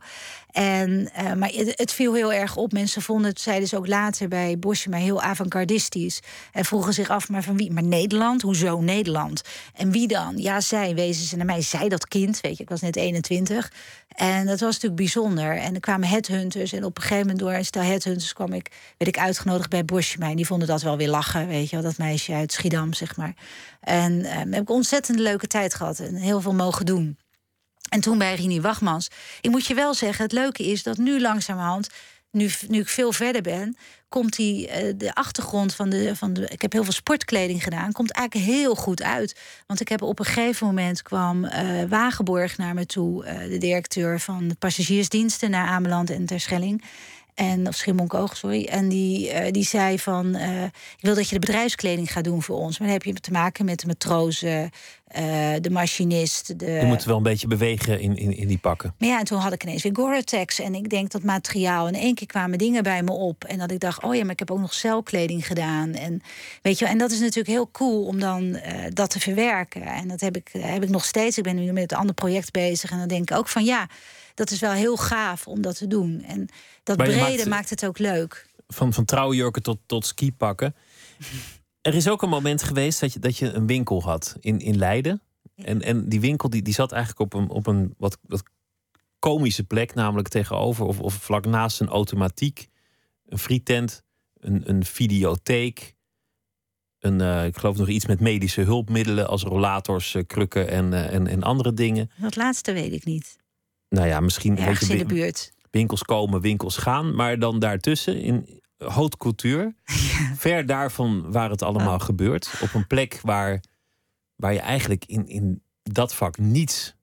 En, uh, maar het, viel heel erg op. Mensen vonden het, zeiden ze ook later bij Bosje, maar heel avant-gardistisch. En vroegen zich af, maar van wie? Maar Nederland? Hoezo Nederland? En wie dan? Ja, zij, wezen ze naar mij. Zij dat kind, weet je, ik was net 21. En dat was natuurlijk bijzonder. En er kwamen headhunters. En op een gegeven moment door een stel headhunters kwam ik, werd ik uitgenodigd bij Bosje. En die vonden dat wel weer lachen, weet je. Dat meisje uit Schiedam, zeg maar. En uh, heb ik ontzettend leuke tijd gehad. En heel veel mogen doen. En toen bij Rini Wachmans. Ik moet je wel zeggen, het leuke is dat nu langzamerhand nu, nu ik veel verder ben, komt die, uh, de achtergrond van de, van de. Ik heb heel veel sportkleding gedaan, komt eigenlijk heel goed uit. Want ik heb op een gegeven moment kwam uh, Wagenborg naar me toe, uh, de directeur van de passagiersdiensten naar Ameland en Terschelling. En, of Schiermonnikoog, sorry. En die, die zei van, ik wil dat je de bedrijfskleding gaat doen voor ons. Maar dan heb je te maken met de matrozen, uh, de machinist. De... Je moet wel een beetje bewegen in, in, in die pakken. Maar ja, en toen had ik ineens weer Gore-Tex. En ik denk dat materiaal. En één keer kwamen dingen bij me op. En dat ik dacht, oh ja, maar ik heb ook nog celkleding gedaan. En, weet je, en dat is natuurlijk heel cool om dan dat te verwerken. En dat heb ik, heb ik nog steeds. Ik ben nu met een ander project bezig. En dan denk ik ook van, ja dat is wel heel gaaf om dat te doen. En dat brede maakt, het ook leuk. Van, van trouwjurken tot, tot skipakken. Er is ook een moment geweest dat je, dat je een winkel had in, in Leiden. En, en die winkel die, die zat eigenlijk op een, op een wat, wat komische plek, namelijk tegenover of, of vlak naast een automatiek, een frietent, een, een videotheek. Een, uh, ik geloof nog iets met medische hulpmiddelen als rollators, uh, krukken en, uh, en, en andere dingen. Dat laatste weet ik niet nou ja, misschien Ergens in de buurt. Winkels komen, winkels gaan, maar dan daartussen in haute couture, ver daarvan waar het allemaal oh. gebeurt, op een plek waar, waar je eigenlijk in, in dat vak niets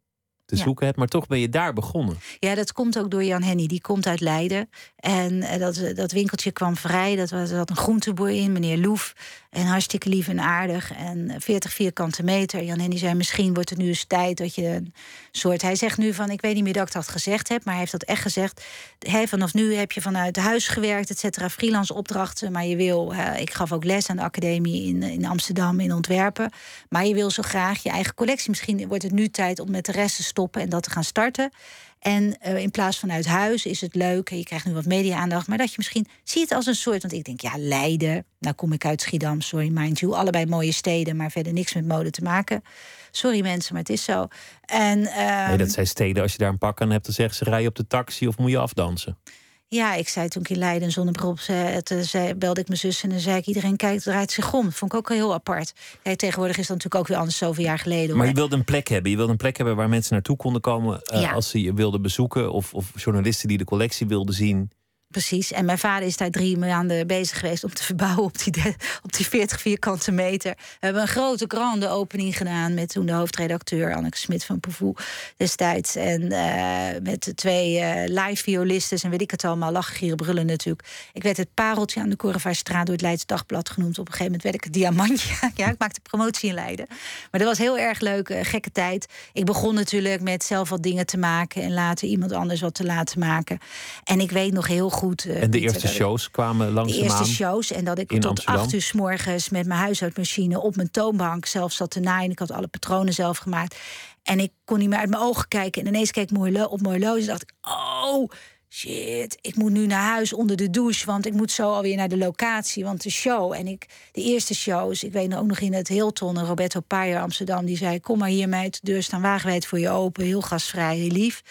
te Ja. zoeken hebt. Maar toch ben je daar begonnen. Ja, dat komt ook door Jan Henny. Die komt uit Leiden. En eh, dat, dat winkeltje kwam vrij. Dat was, zat een groenteboer in, meneer Loef. En hartstikke lief en aardig. En 40 vierkante meter. Jan Henny zei, misschien wordt het nu eens tijd dat je een soort... Hij zegt nu van, ik weet niet meer dat ik dat gezegd heb... maar hij heeft dat echt gezegd. Hey, vanaf nu heb je vanuit huis gewerkt, et cetera. Freelance opdrachten, maar je wil... eh, ik gaf ook les aan de academie in, in Amsterdam, in Ontwerpen. Maar je wil zo graag je eigen collectie. Misschien wordt het nu tijd om met de rest te stoppen... en dat te gaan starten. En eh, in plaats van uit huis is het leuk. Je krijgt nu wat media-aandacht. Maar dat je misschien zie het als een soort. Want ik denk, ja, Leiden. Nou kom ik uit Schiedam, sorry, mind you. Allebei mooie steden, maar verder niks met mode te maken. Sorry mensen, maar het is zo. En, ehm, nee, dat zijn steden, als je daar een pak aan hebt, dan zeggen ze rij je op de taxi of moet je afdansen. Ja, ik zei toen ik in Leiden zonnebril op zei, toen zei, belde ik mijn zus en dan zei ik... iedereen kijkt, draait zich om. Vond ik ook heel apart. Kijk, tegenwoordig is dat natuurlijk ook weer anders, zoveel jaar geleden. Maar je wilde een plek hebben. Je wilde een plek hebben waar mensen naartoe konden komen eh, Ja. als ze je wilden bezoeken. Of, of journalisten die de collectie wilden zien. Precies. En mijn vader is daar drie maanden bezig geweest om te verbouwen op die, op die 40 vierkante meter. We hebben een grote grande opening gedaan met toen de hoofdredacteur Anneke Smit van Poevoe destijds. En eh, met de twee eh, live violisten en weet ik het allemaal, lachen, gieren, brullen natuurlijk. Ik werd het pareltje aan de Correvaarstraat door het Leids Dagblad genoemd. Op een gegeven moment werd ik het diamantje. *laughs* ja, ik maakte promotie in Leiden. Maar dat was heel erg leuk, eh, gekke tijd. Ik begon natuurlijk met zelf wat dingen te maken en later iemand anders wat te laten maken. En ik weet nog heel goed. Eh, En de eerste shows kwamen de langzaamaan. eerste shows. En dat ik tot Amsterdam. acht uur s morgens met mijn huishoudmachine op mijn toonbank zelf zat te naaien. Ik had alle patronen zelf gemaakt. En ik kon niet meer uit mijn ogen kijken. En ineens keek ik op mijn horloge en dacht ik... Oh, shit, ik moet nu naar huis onder de douche. Want ik moet zo alweer naar de locatie. Want de show en ik, de eerste shows... Ik weet ook nog in het Hilton, Roberto Paier Amsterdam... die zei, kom maar hier meid, de deur staan wagenwijd voor je open. Heel gastvrij, heel lief.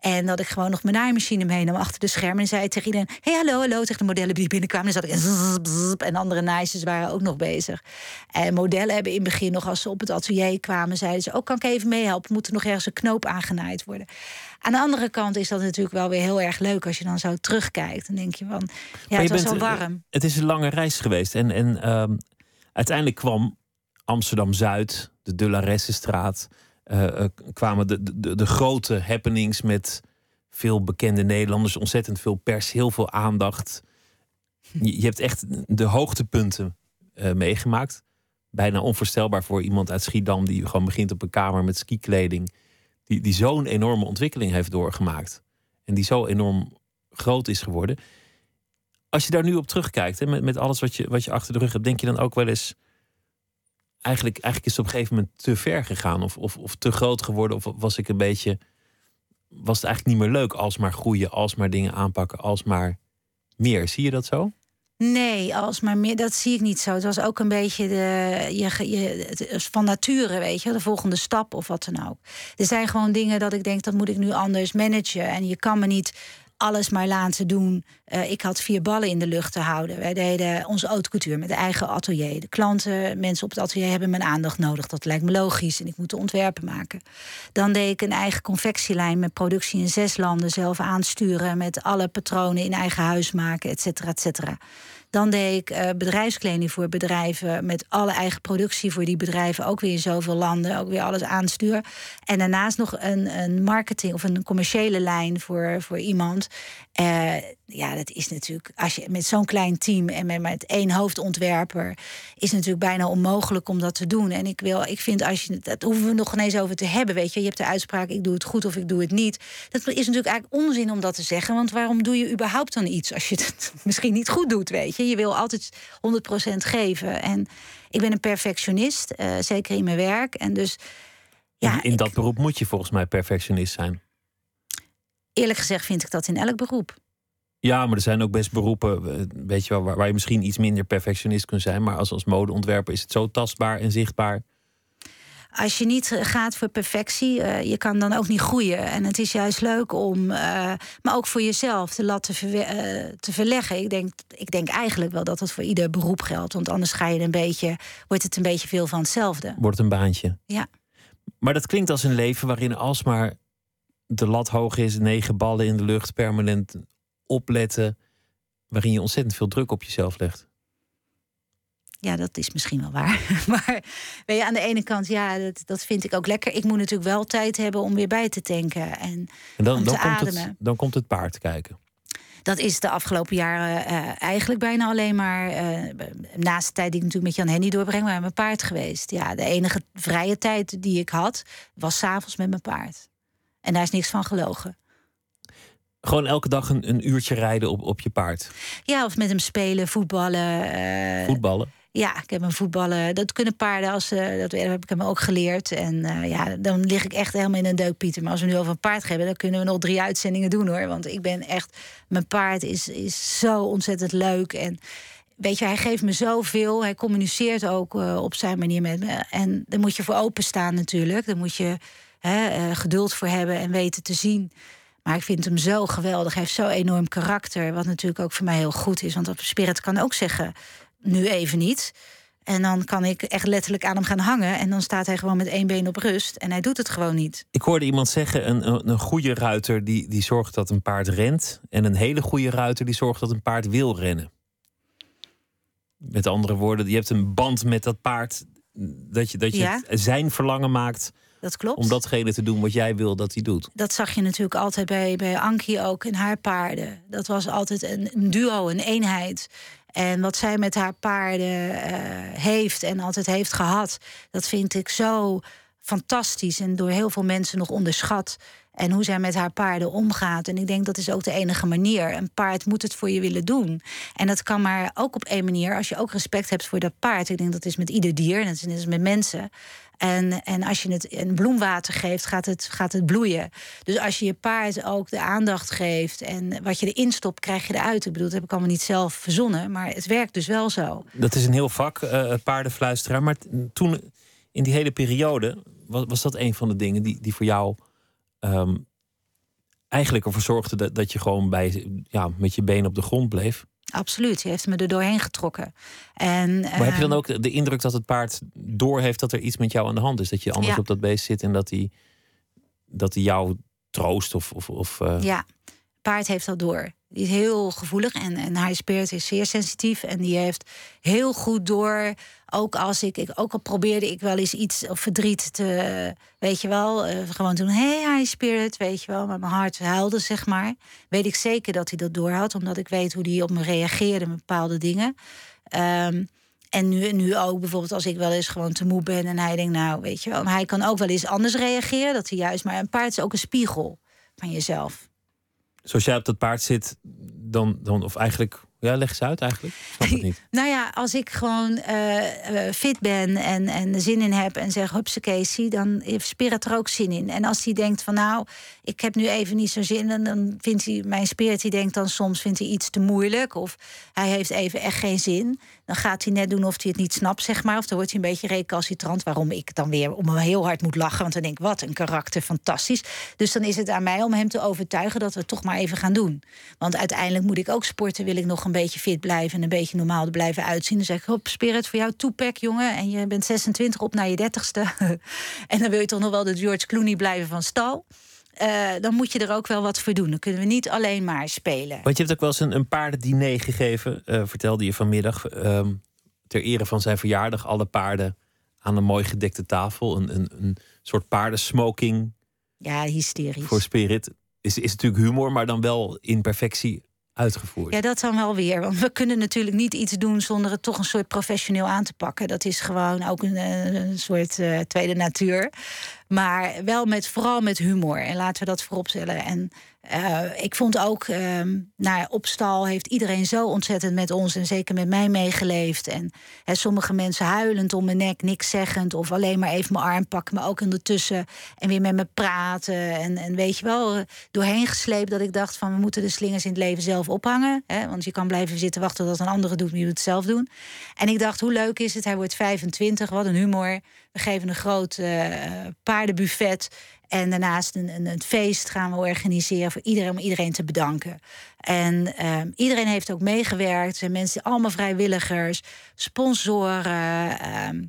En dat ik gewoon nog mijn naaimachine meenam achter de schermen. En zei tegen iedereen: Hey, hallo, hallo. Tegen de modellen die binnenkwamen. En zat ik en zzz, en andere naaisters waren ook nog bezig. En modellen hebben in het begin nog, als ze op het atelier kwamen, zeiden ze: ook kan ik even meehelpen? Moet er nog ergens een knoop aangenaaid worden? Aan de andere kant is dat natuurlijk wel weer heel erg leuk als je dan zo terugkijkt. Dan denk je van: Ja, het was bent, eh, warm. Het is een lange reis geweest. En, en ehm, uiteindelijk kwam Amsterdam Zuid, de De La Eh, eh, kwamen de, de, de grote happenings met veel bekende Nederlanders, ontzettend veel pers, heel veel aandacht. Je, je hebt echt de hoogtepunten eh, meegemaakt. Bijna onvoorstelbaar voor iemand uit Schiedam die gewoon begint op een kamer met skikleding. Die, die zo'n enorme ontwikkeling heeft doorgemaakt. En die zo enorm groot is geworden. Als je daar nu op terugkijkt, hè, met, met alles wat je, wat je achter de rug hebt, denk je dan ook wel eens. Eigenlijk, eigenlijk is het op een gegeven moment te ver gegaan. Of, of, of te groot geworden. Of was ik een beetje. Was het eigenlijk niet meer leuk als maar groeien, als maar dingen aanpakken, als maar meer. Zie je dat zo? Nee, als maar meer, dat zie ik niet zo. Het was ook een beetje de, je, je, van nature, weet je, de volgende stap of wat dan ook. Er zijn gewoon dingen dat ik denk, dat moet ik nu anders managen. En je kan me niet alles maar laten doen. Eh, ik had vier ballen in de lucht te houden. Wij deden onze haute couture met eigen atelier. De klanten, mensen op het atelier hebben mijn aandacht nodig. Dat lijkt me logisch en ik moet de ontwerpen maken. Dan deed ik een eigen confectielijn met productie in zes landen zelf aansturen. Met alle patronen in eigen huis maken, et cetera, et cetera. Dan deed ik eh, bedrijfskleding voor bedrijven met alle eigen productie voor die bedrijven, ook weer in zoveel landen, ook weer alles aansturen. En daarnaast nog een, een marketing of een commerciële lijn voor, voor iemand. Eh, ja, dat is natuurlijk, als je met zo'n klein team en met, met één hoofdontwerper, is het natuurlijk bijna onmogelijk om dat te doen. En ik wil, ik vind als je, dat hoeven we nog ineens over te hebben, weet je. Je hebt de uitspraak, ik doe het goed of ik doe het niet. Dat is natuurlijk eigenlijk onzin om dat te zeggen, want waarom doe je überhaupt dan iets als je het *laughs* misschien niet goed doet, weet je? Je wil altijd 100% geven. En ik ben een perfectionist, eh, zeker in mijn werk. En dus, ja, in in ik- dat beroep moet je volgens mij perfectionist zijn. eerlijk gezegd vind ik dat in elk beroep. Ja, maar er zijn ook best beroepen, eh, weet je wel, waar, waar je misschien iets minder perfectionist kunt zijn. Maar als, als modeontwerper is het zo tastbaar en zichtbaar. Als je niet gaat voor perfectie, eh, je kan dan ook niet groeien. En het is juist leuk om, eh, maar ook voor jezelf, de lat te, verwe- eh, te verleggen. Ik denk, ik denk eigenlijk wel dat dat voor ieder beroep geldt. Want anders ga je een beetje, wordt het een beetje veel van hetzelfde. Wordt een baantje. Ja. Maar dat klinkt als een leven waarin alsmaar de lat hoog is, negen ballen in de lucht, permanent opletten, waarin je ontzettend veel druk op jezelf legt. Ja, dat is misschien wel waar. *laughs* Maar weet je, aan de ene kant, ja, dat, dat vind ik ook lekker. Ik moet natuurlijk wel tijd hebben om weer bij te tanken en, En dan, om dan, te komt ademen. het, dan komt het paard kijken. Dat is de afgelopen jaren eh, eigenlijk bijna alleen maar... eh, naast de tijd die ik natuurlijk met Jan Henny doorbreng... maar mijn paard geweest. Ja, de enige vrije tijd die ik had... was s'avonds met mijn paard. En daar is niks van gelogen. Gewoon elke dag een, een uurtje rijden op, op je paard. Ja, of met hem spelen, voetballen. eh, Voetballen. Ja, ik heb hem voetballen. Dat kunnen paarden, als, eh, dat heb ik hem ook geleerd. En eh, ja, dan lig ik echt helemaal in een deuk, Pieter. Maar als we nu over een paard hebben, dan kunnen we nog drie uitzendingen doen hoor. Want ik ben echt, mijn paard is, is zo ontzettend leuk. En weet je, hij geeft me zoveel. Hij communiceert ook op zijn manier met me. En daar moet je voor openstaan natuurlijk. Daar moet je hè, geduld voor hebben en weten te zien. Maar ik vind hem zo geweldig. Hij heeft zo enorm karakter. Wat natuurlijk ook voor mij heel goed is. Want op Spirit kan ook zeggen, nu even niet. En dan kan ik echt letterlijk aan hem gaan hangen. En dan staat hij gewoon met één been op rust. En hij doet het gewoon niet. Ik hoorde iemand zeggen: een, een, goede ruiter die, die zorgt dat een paard rent. En een hele goede ruiter die zorgt dat een paard wil rennen. Met andere woorden, je hebt een band met dat paard. Dat je, dat je Ja. zijn verlangen maakt Dat klopt. om datgene te doen wat jij wil dat hij doet. Dat zag je natuurlijk altijd bij, bij Ankie ook in haar paarden. Dat was altijd een, een duo, een eenheid. En wat zij met haar paarden eh, heeft en altijd heeft gehad, dat vind ik zo fantastisch en door heel veel mensen nog onderschat. En hoe zij met haar paarden omgaat. En ik denk dat is ook de enige manier. Een paard moet het voor je willen doen. En dat kan maar ook op één manier. Als je ook respect hebt voor dat paard. Ik denk dat is met ieder dier. En dat is met mensen. En, en als je het een bloemwater geeft, gaat het, gaat het bloeien. Dus als je je paard ook de aandacht geeft. En wat je erin stopt, krijg je eruit. Ik bedoel, dat heb ik allemaal niet zelf verzonnen. Maar het werkt dus wel zo. Dat is een heel vak, eh paardenfluisteraar. Maar toen, in die hele periode, was, was dat een van de dingen die, die voor jou ehm, eigenlijk ervoor zorgde dat, dat je gewoon bij, ja, met je benen op de grond bleef. Absoluut. Je heeft me er doorheen getrokken. En, Maar heb je dan ehm, ook de, indruk dat het paard doorheeft dat er iets met jou aan de hand is? Dat je anders Ja. op dat beest zit en dat hij, dat hij jou troost of. of, of eh, Ja, paard heeft dat door. Die is heel gevoelig en, en haar spirit is zeer sensitief. En die heeft heel goed door. Ook als ik, ik ook al probeerde ik wel eens iets of verdriet te, weet je wel, eh, gewoon doen. Hey, high spirit, weet je wel. Maar mijn hart huilde, zeg maar. Weet ik zeker dat hij dat door had, omdat ik weet hoe hij op me reageerde bepaalde dingen. Ehm, en nu, nu ook bijvoorbeeld als ik wel eens gewoon te moe ben en hij denkt, nou, weet je wel, maar hij kan ook wel eens anders reageren. Dat hij juist, maar een paard is ook een spiegel van jezelf. Zoals jij op dat paard zit, dan, dan of eigenlijk. Ja, leg eens uit eigenlijk. Snap het niet. *laughs* Nou ja, als ik gewoon eh, eh, fit ben en, en zin in heb en zeg hupse Casey, dan heeft Spirit er ook zin in. En als hij denkt van nou, ik heb nu even niet zo zin, dan, dan vindt hij, mijn Spirit die denkt dan soms vindt hij iets te moeilijk of hij heeft even echt geen zin. Dan gaat hij net doen of hij het niet snapt, zeg maar. Of dan wordt hij een beetje recalcitrant. Waarom ik dan weer om hem heel hard moet lachen. Want dan denk ik, wat een karakter, fantastisch. Dus dan is het aan mij om hem te overtuigen dat we het toch maar even gaan doen. Want uiteindelijk moet ik ook sporten. Wil ik nog een beetje fit blijven en een beetje normaal blijven uitzien. Dan zeg ik, hop, spirit voor jou, toepak, jongen. En je bent 26 op naar je 30ste. *laughs* en dan wil je toch nog wel de George Clooney blijven van stal. Eh, dan moet je er ook wel wat voor doen. Dan kunnen we niet alleen maar spelen. Want je hebt ook wel eens een, een paardendiner gegeven, eh, vertelde je vanmiddag. ehm, ter ere van zijn verjaardag. Alle paarden aan een mooi gedekte tafel. Een, een, een soort paardensmoking Ja, hysterisch. voor Spirit. Is, is natuurlijk humor, maar dan wel in perfectie uitgevoerd. Ja, dat dan wel weer. Want we kunnen natuurlijk niet iets doen zonder het toch een soort professioneel aan te pakken. Dat is gewoon ook een, eh, soort eh, tweede natuur. Maar wel met, vooral met humor. En laten we dat voorop stellen. En eh, ik vond ook, ehm nou, op stal heeft iedereen zo ontzettend met ons en zeker met mij meegeleefd. En sommige mensen huilend om mijn nek, niks zeggend. Of alleen maar even mijn arm pakken, maar ook ondertussen. En weer met me praten. En, en weet je wel, eh, doorheen gesleept dat ik dacht van we moeten de slingers in het leven zelf ophangen. Want je kan blijven zitten wachten tot een andere doet, maar je het zelf doen. En ik dacht, hoe leuk is het? Hij wordt 25, wat een humor. We geven een groot eh, paardenbuffet. En daarnaast een, een, een feest gaan we organiseren voor iedereen om iedereen te bedanken. En ehm, iedereen heeft ook meegewerkt. Er zijn mensen, allemaal vrijwilligers, sponsoren. ehm,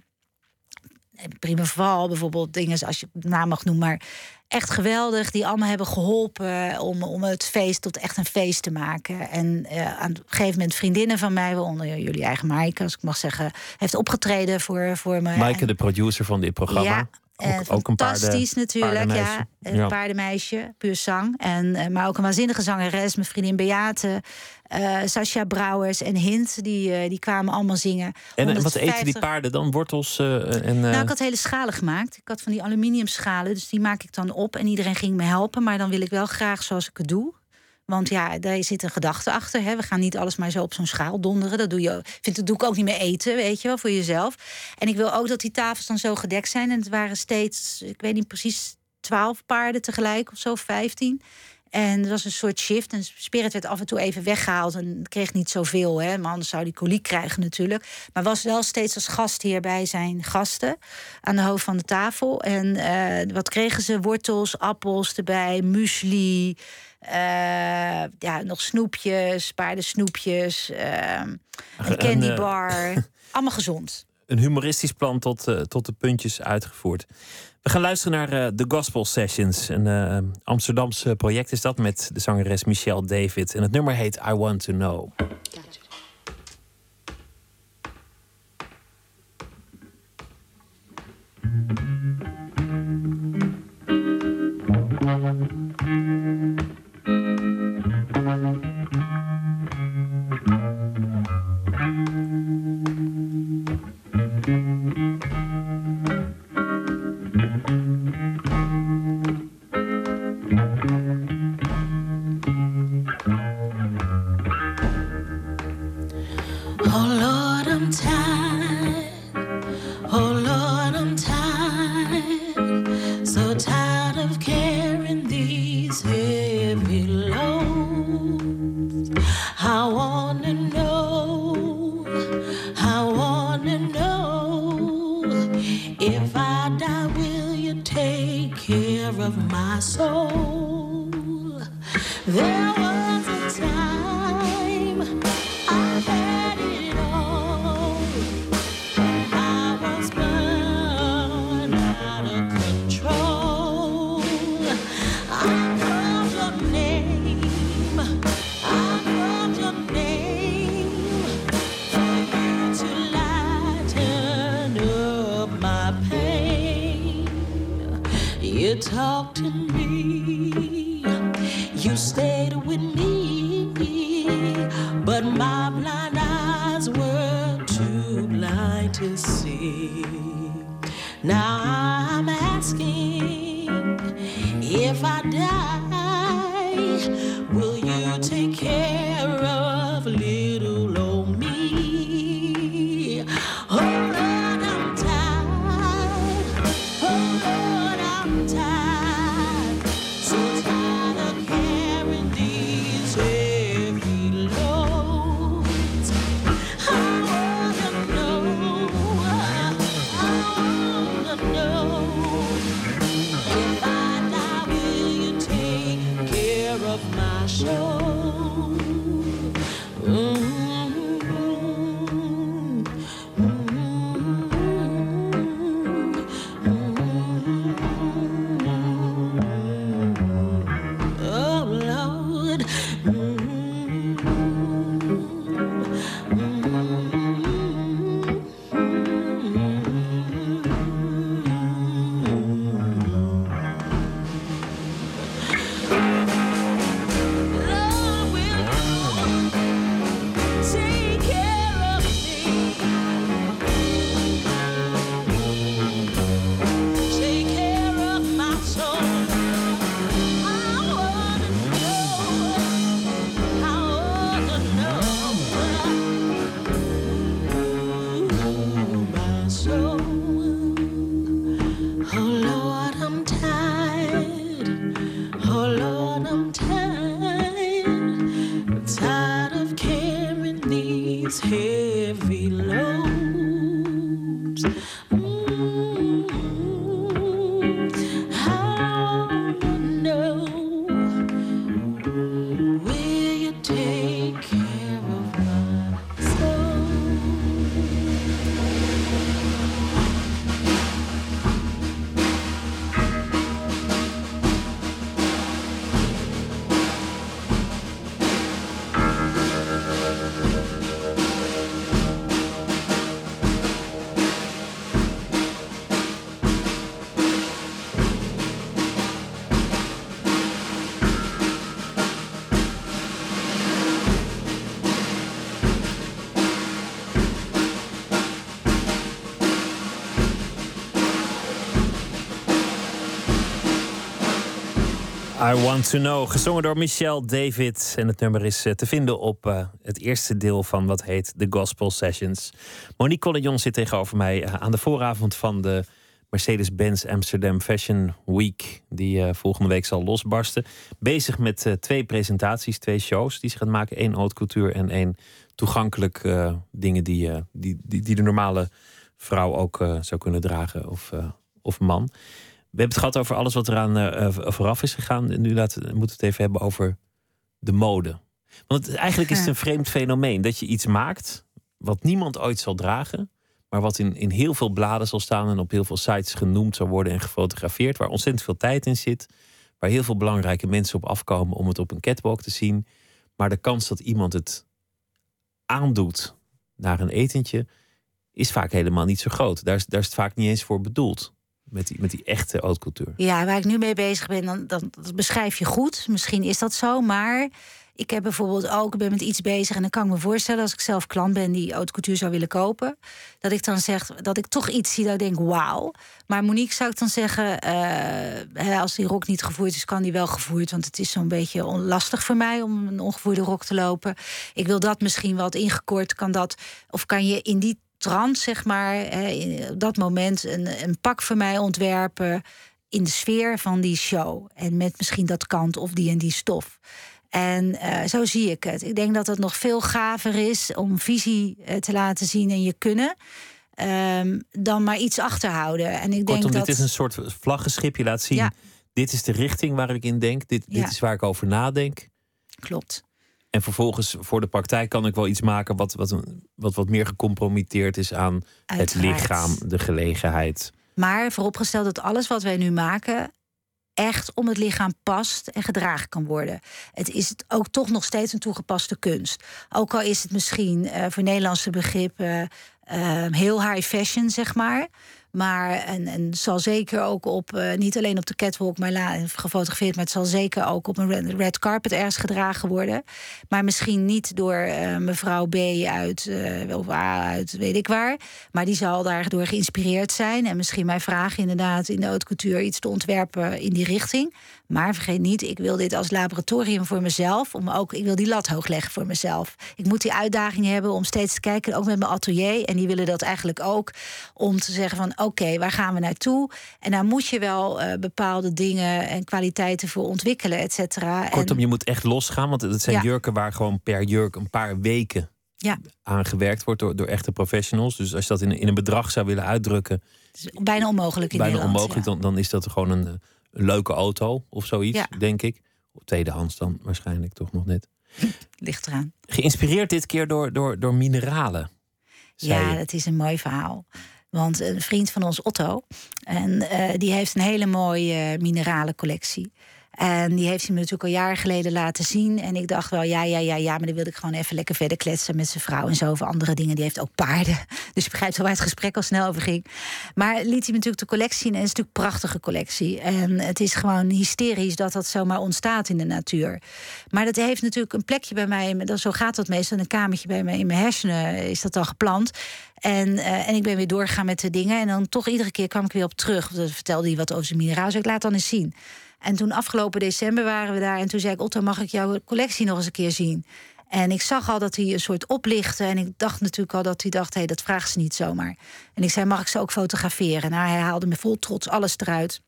Prima Val bijvoorbeeld, dingen als je naam mag noemen, maar echt geweldig. Die allemaal hebben geholpen om, om het feest tot echt een feest te maken. En uh, aan een gegeven moment vriendinnen van mij, waaronder jullie eigen Maaike, als ik mag zeggen, heeft opgetreden voor, voor me. Maaike, de producer van dit programma. Ja, ook, ook een fantastisch paarden, natuurlijk, paardenmeisje. ja. Een Ja. paardenmeisje, puur zang. En, eh, maar ook een waanzinnige zangeres, mijn vriendin Beate, eh Sascha Brouwers en Hint, die, eh, die kwamen allemaal zingen. En wat eten die 150 paarden dan? Wortels en... nou, ik had hele schalen gemaakt. Ik had van die aluminium schalen, dus die maak ik dan op. En iedereen ging me helpen, maar dan wil ik wel graag zoals ik het doe. Want ja, daar zit een gedachte achter. Hè. We gaan niet alles maar zo op zo'n schaal donderen. Dat doe, je, vind, dat doe ik ook niet meer eten, weet je wel, voor jezelf. En ik wil ook dat die tafels dan zo gedekt zijn. En het waren steeds, ik weet niet precies, twaalf paarden tegelijk of zo, vijftien. En het was een soort shift. En Spirit werd af en toe even weggehaald. En kreeg niet zoveel, hè. Maar anders zou die koliek krijgen natuurlijk. Maar was wel steeds als gast hier bij zijn gasten. Aan de hoofd van de tafel. En eh, wat kregen ze? Wortels, appels erbij, muesli. Eh, ja, nog snoepjes, paardensnoepjes. eh, een Een, candy eh, bar. *laughs* Allemaal gezond. een humoristisch plan tot, eh, tot de puntjes uitgevoerd. We gaan luisteren naar eh, The Gospel Sessions. Een Amsterdamse project is dat met de zangeres Michelle David. En het nummer heet I Want to Know. I Want to Know, gezongen door Michelle David. En het nummer is eh, te vinden op eh, het eerste deel van wat heet The Gospel Sessions. Monique Collignon zit tegenover mij eh, aan de vooravond van de Mercedes-Benz Amsterdam Fashion Week, die volgende week zal losbarsten. Bezig met twee presentaties, twee shows die ze gaat maken. één haute couture en één toegankelijk dingen die, die, die, die de normale vrouw ook zou kunnen dragen of, of man. We hebben het gehad over alles wat eraan eh, eh, vooraf is gegaan. En nu laten, moeten we het even hebben over de mode. Want eigenlijk is het een vreemd fenomeen dat je iets maakt wat niemand ooit zal dragen, maar wat in, in heel veel bladen zal staan en op heel veel sites genoemd zal worden en gefotografeerd, waar ontzettend veel tijd in zit, waar heel veel belangrijke mensen op afkomen om het op een catwalk te zien. Maar de kans dat iemand het aandoet naar een etentje is vaak helemaal niet zo groot. Daar is, daar is het vaak niet eens voor bedoeld. Met die, met die echte couture. Ja, waar ik nu mee bezig ben, dan, dan dat beschrijf je goed. Misschien is dat zo, maar ik heb bijvoorbeeld ook, ben met iets bezig en dan kan ik me voorstellen als ik zelf klant ben die couture zou willen kopen, dat ik dan zeg dat ik toch iets zie dat ik denk, wauw. Maar Monique zou ik dan zeggen, eh, als die rok niet gevoerd is, kan die wel gevoerd, want het is zo'n beetje lastig voor mij om een ongevoerde rok te lopen. Ik wil dat misschien wat ingekort, kan dat, of kan je in die trant, zeg maar, hè, in- op dat moment een, een pak voor mij ontwerpen in de sfeer van die show. En met misschien dat kant of die en die stof. En eh, zo zie ik het. Ik denk dat het nog veel gaver is om visie eh, te laten zien en je kunnen. ehm, dan maar iets achterhouden. En ik Kortom, denk dat. dit is een soort vlaggenschip. Je laat zien, Ja. dit is de richting waar ik in denk. Dit, dit Ja. is waar ik over nadenk. Klopt. En vervolgens voor de praktijk kan ik wel iets maken wat wat, een- wat, wat meer gecompromitteerd is aan het lichaam, de gelegenheid. Maar vooropgesteld dat alles wat wij nu maken echt om het lichaam past en gedragen kan worden. Het is ook toch nog steeds een toegepaste kunst. Ook al is het misschien eh, voor Nederlandse begrippen heel high fashion, zeg maar. Maar en, en zal zeker ook op, eh, niet alleen op de catwalk, maar la, gefotografeerd, maar het zal zeker ook op een red, carpet ergens gedragen worden. Maar misschien niet door eh, mevrouw B uit, eh, of A uit weet ik waar. Maar die zal daardoor geïnspireerd zijn. En misschien mij vragen inderdaad in de haute couture iets te ontwerpen in die richting. Maar vergeet niet, ik wil dit als laboratorium voor mezelf. Om ook, ik wil die lat hoog leggen voor mezelf. Ik moet die uitdaging hebben om steeds te kijken, ook met mijn atelier. En die willen dat eigenlijk ook. Om te zeggen van oké, waar gaan we naartoe? En daar moet je wel eh, bepaalde dingen en kwaliteiten voor ontwikkelen, et cetera. Kortom, En- je moet echt losgaan, want het zijn Ja. jurken waar gewoon per jurk een paar weken Ja, aan gewerkt wordt door, door echte professionals. Dus als je dat in, in een bedrag zou willen uitdrukken, is bijna onmogelijk in bijna Nederland. onmogelijk, ja. dan, dan is dat gewoon een, eh, een leuke auto of zoiets, Ja. denk ik. Tweedehands dan waarschijnlijk toch nog net. *laughs* Ligt eraan. Geïnspireerd dit keer door, door, door mineralen. Ja, je. dat is een mooi verhaal. Want een vriend van ons, Otto, en, eh, die heeft een hele mooie mineralencollectie. En die heeft hij me natuurlijk al jaren geleden laten zien. En ik dacht wel, ja, ja, ja, ja, maar dan wilde ik gewoon even lekker verder kletsen met zijn vrouw en zo over andere dingen. Die heeft ook paarden. *laughs* Dus je begrijpt wel waar het gesprek al snel over ging. Maar liet hij me natuurlijk de collectie zien. En het is natuurlijk een prachtige collectie. En het is gewoon hysterisch dat dat zomaar ontstaat in de natuur. Maar dat heeft natuurlijk een plekje bij mij. Zo gaat dat meestal. Een kamertje bij mij in mijn hersenen is dat al geplant. En, eh, en ik ben weer doorgegaan met de dingen. En dan toch iedere keer kwam ik weer op terug. Dan vertelde hij wat over zijn mineraal. Ik laat dan eens zien. En toen afgelopen december waren we daar. En toen zei ik, Otto, mag ik jouw collectie nog eens een keer zien? En ik zag al dat hij een soort oplichtte. En ik dacht natuurlijk al dat hij dacht, hé, hey, dat vraagt ze niet zomaar. En ik zei, mag ik ze ook fotograferen? Nou, hij haalde me vol trots alles eruit.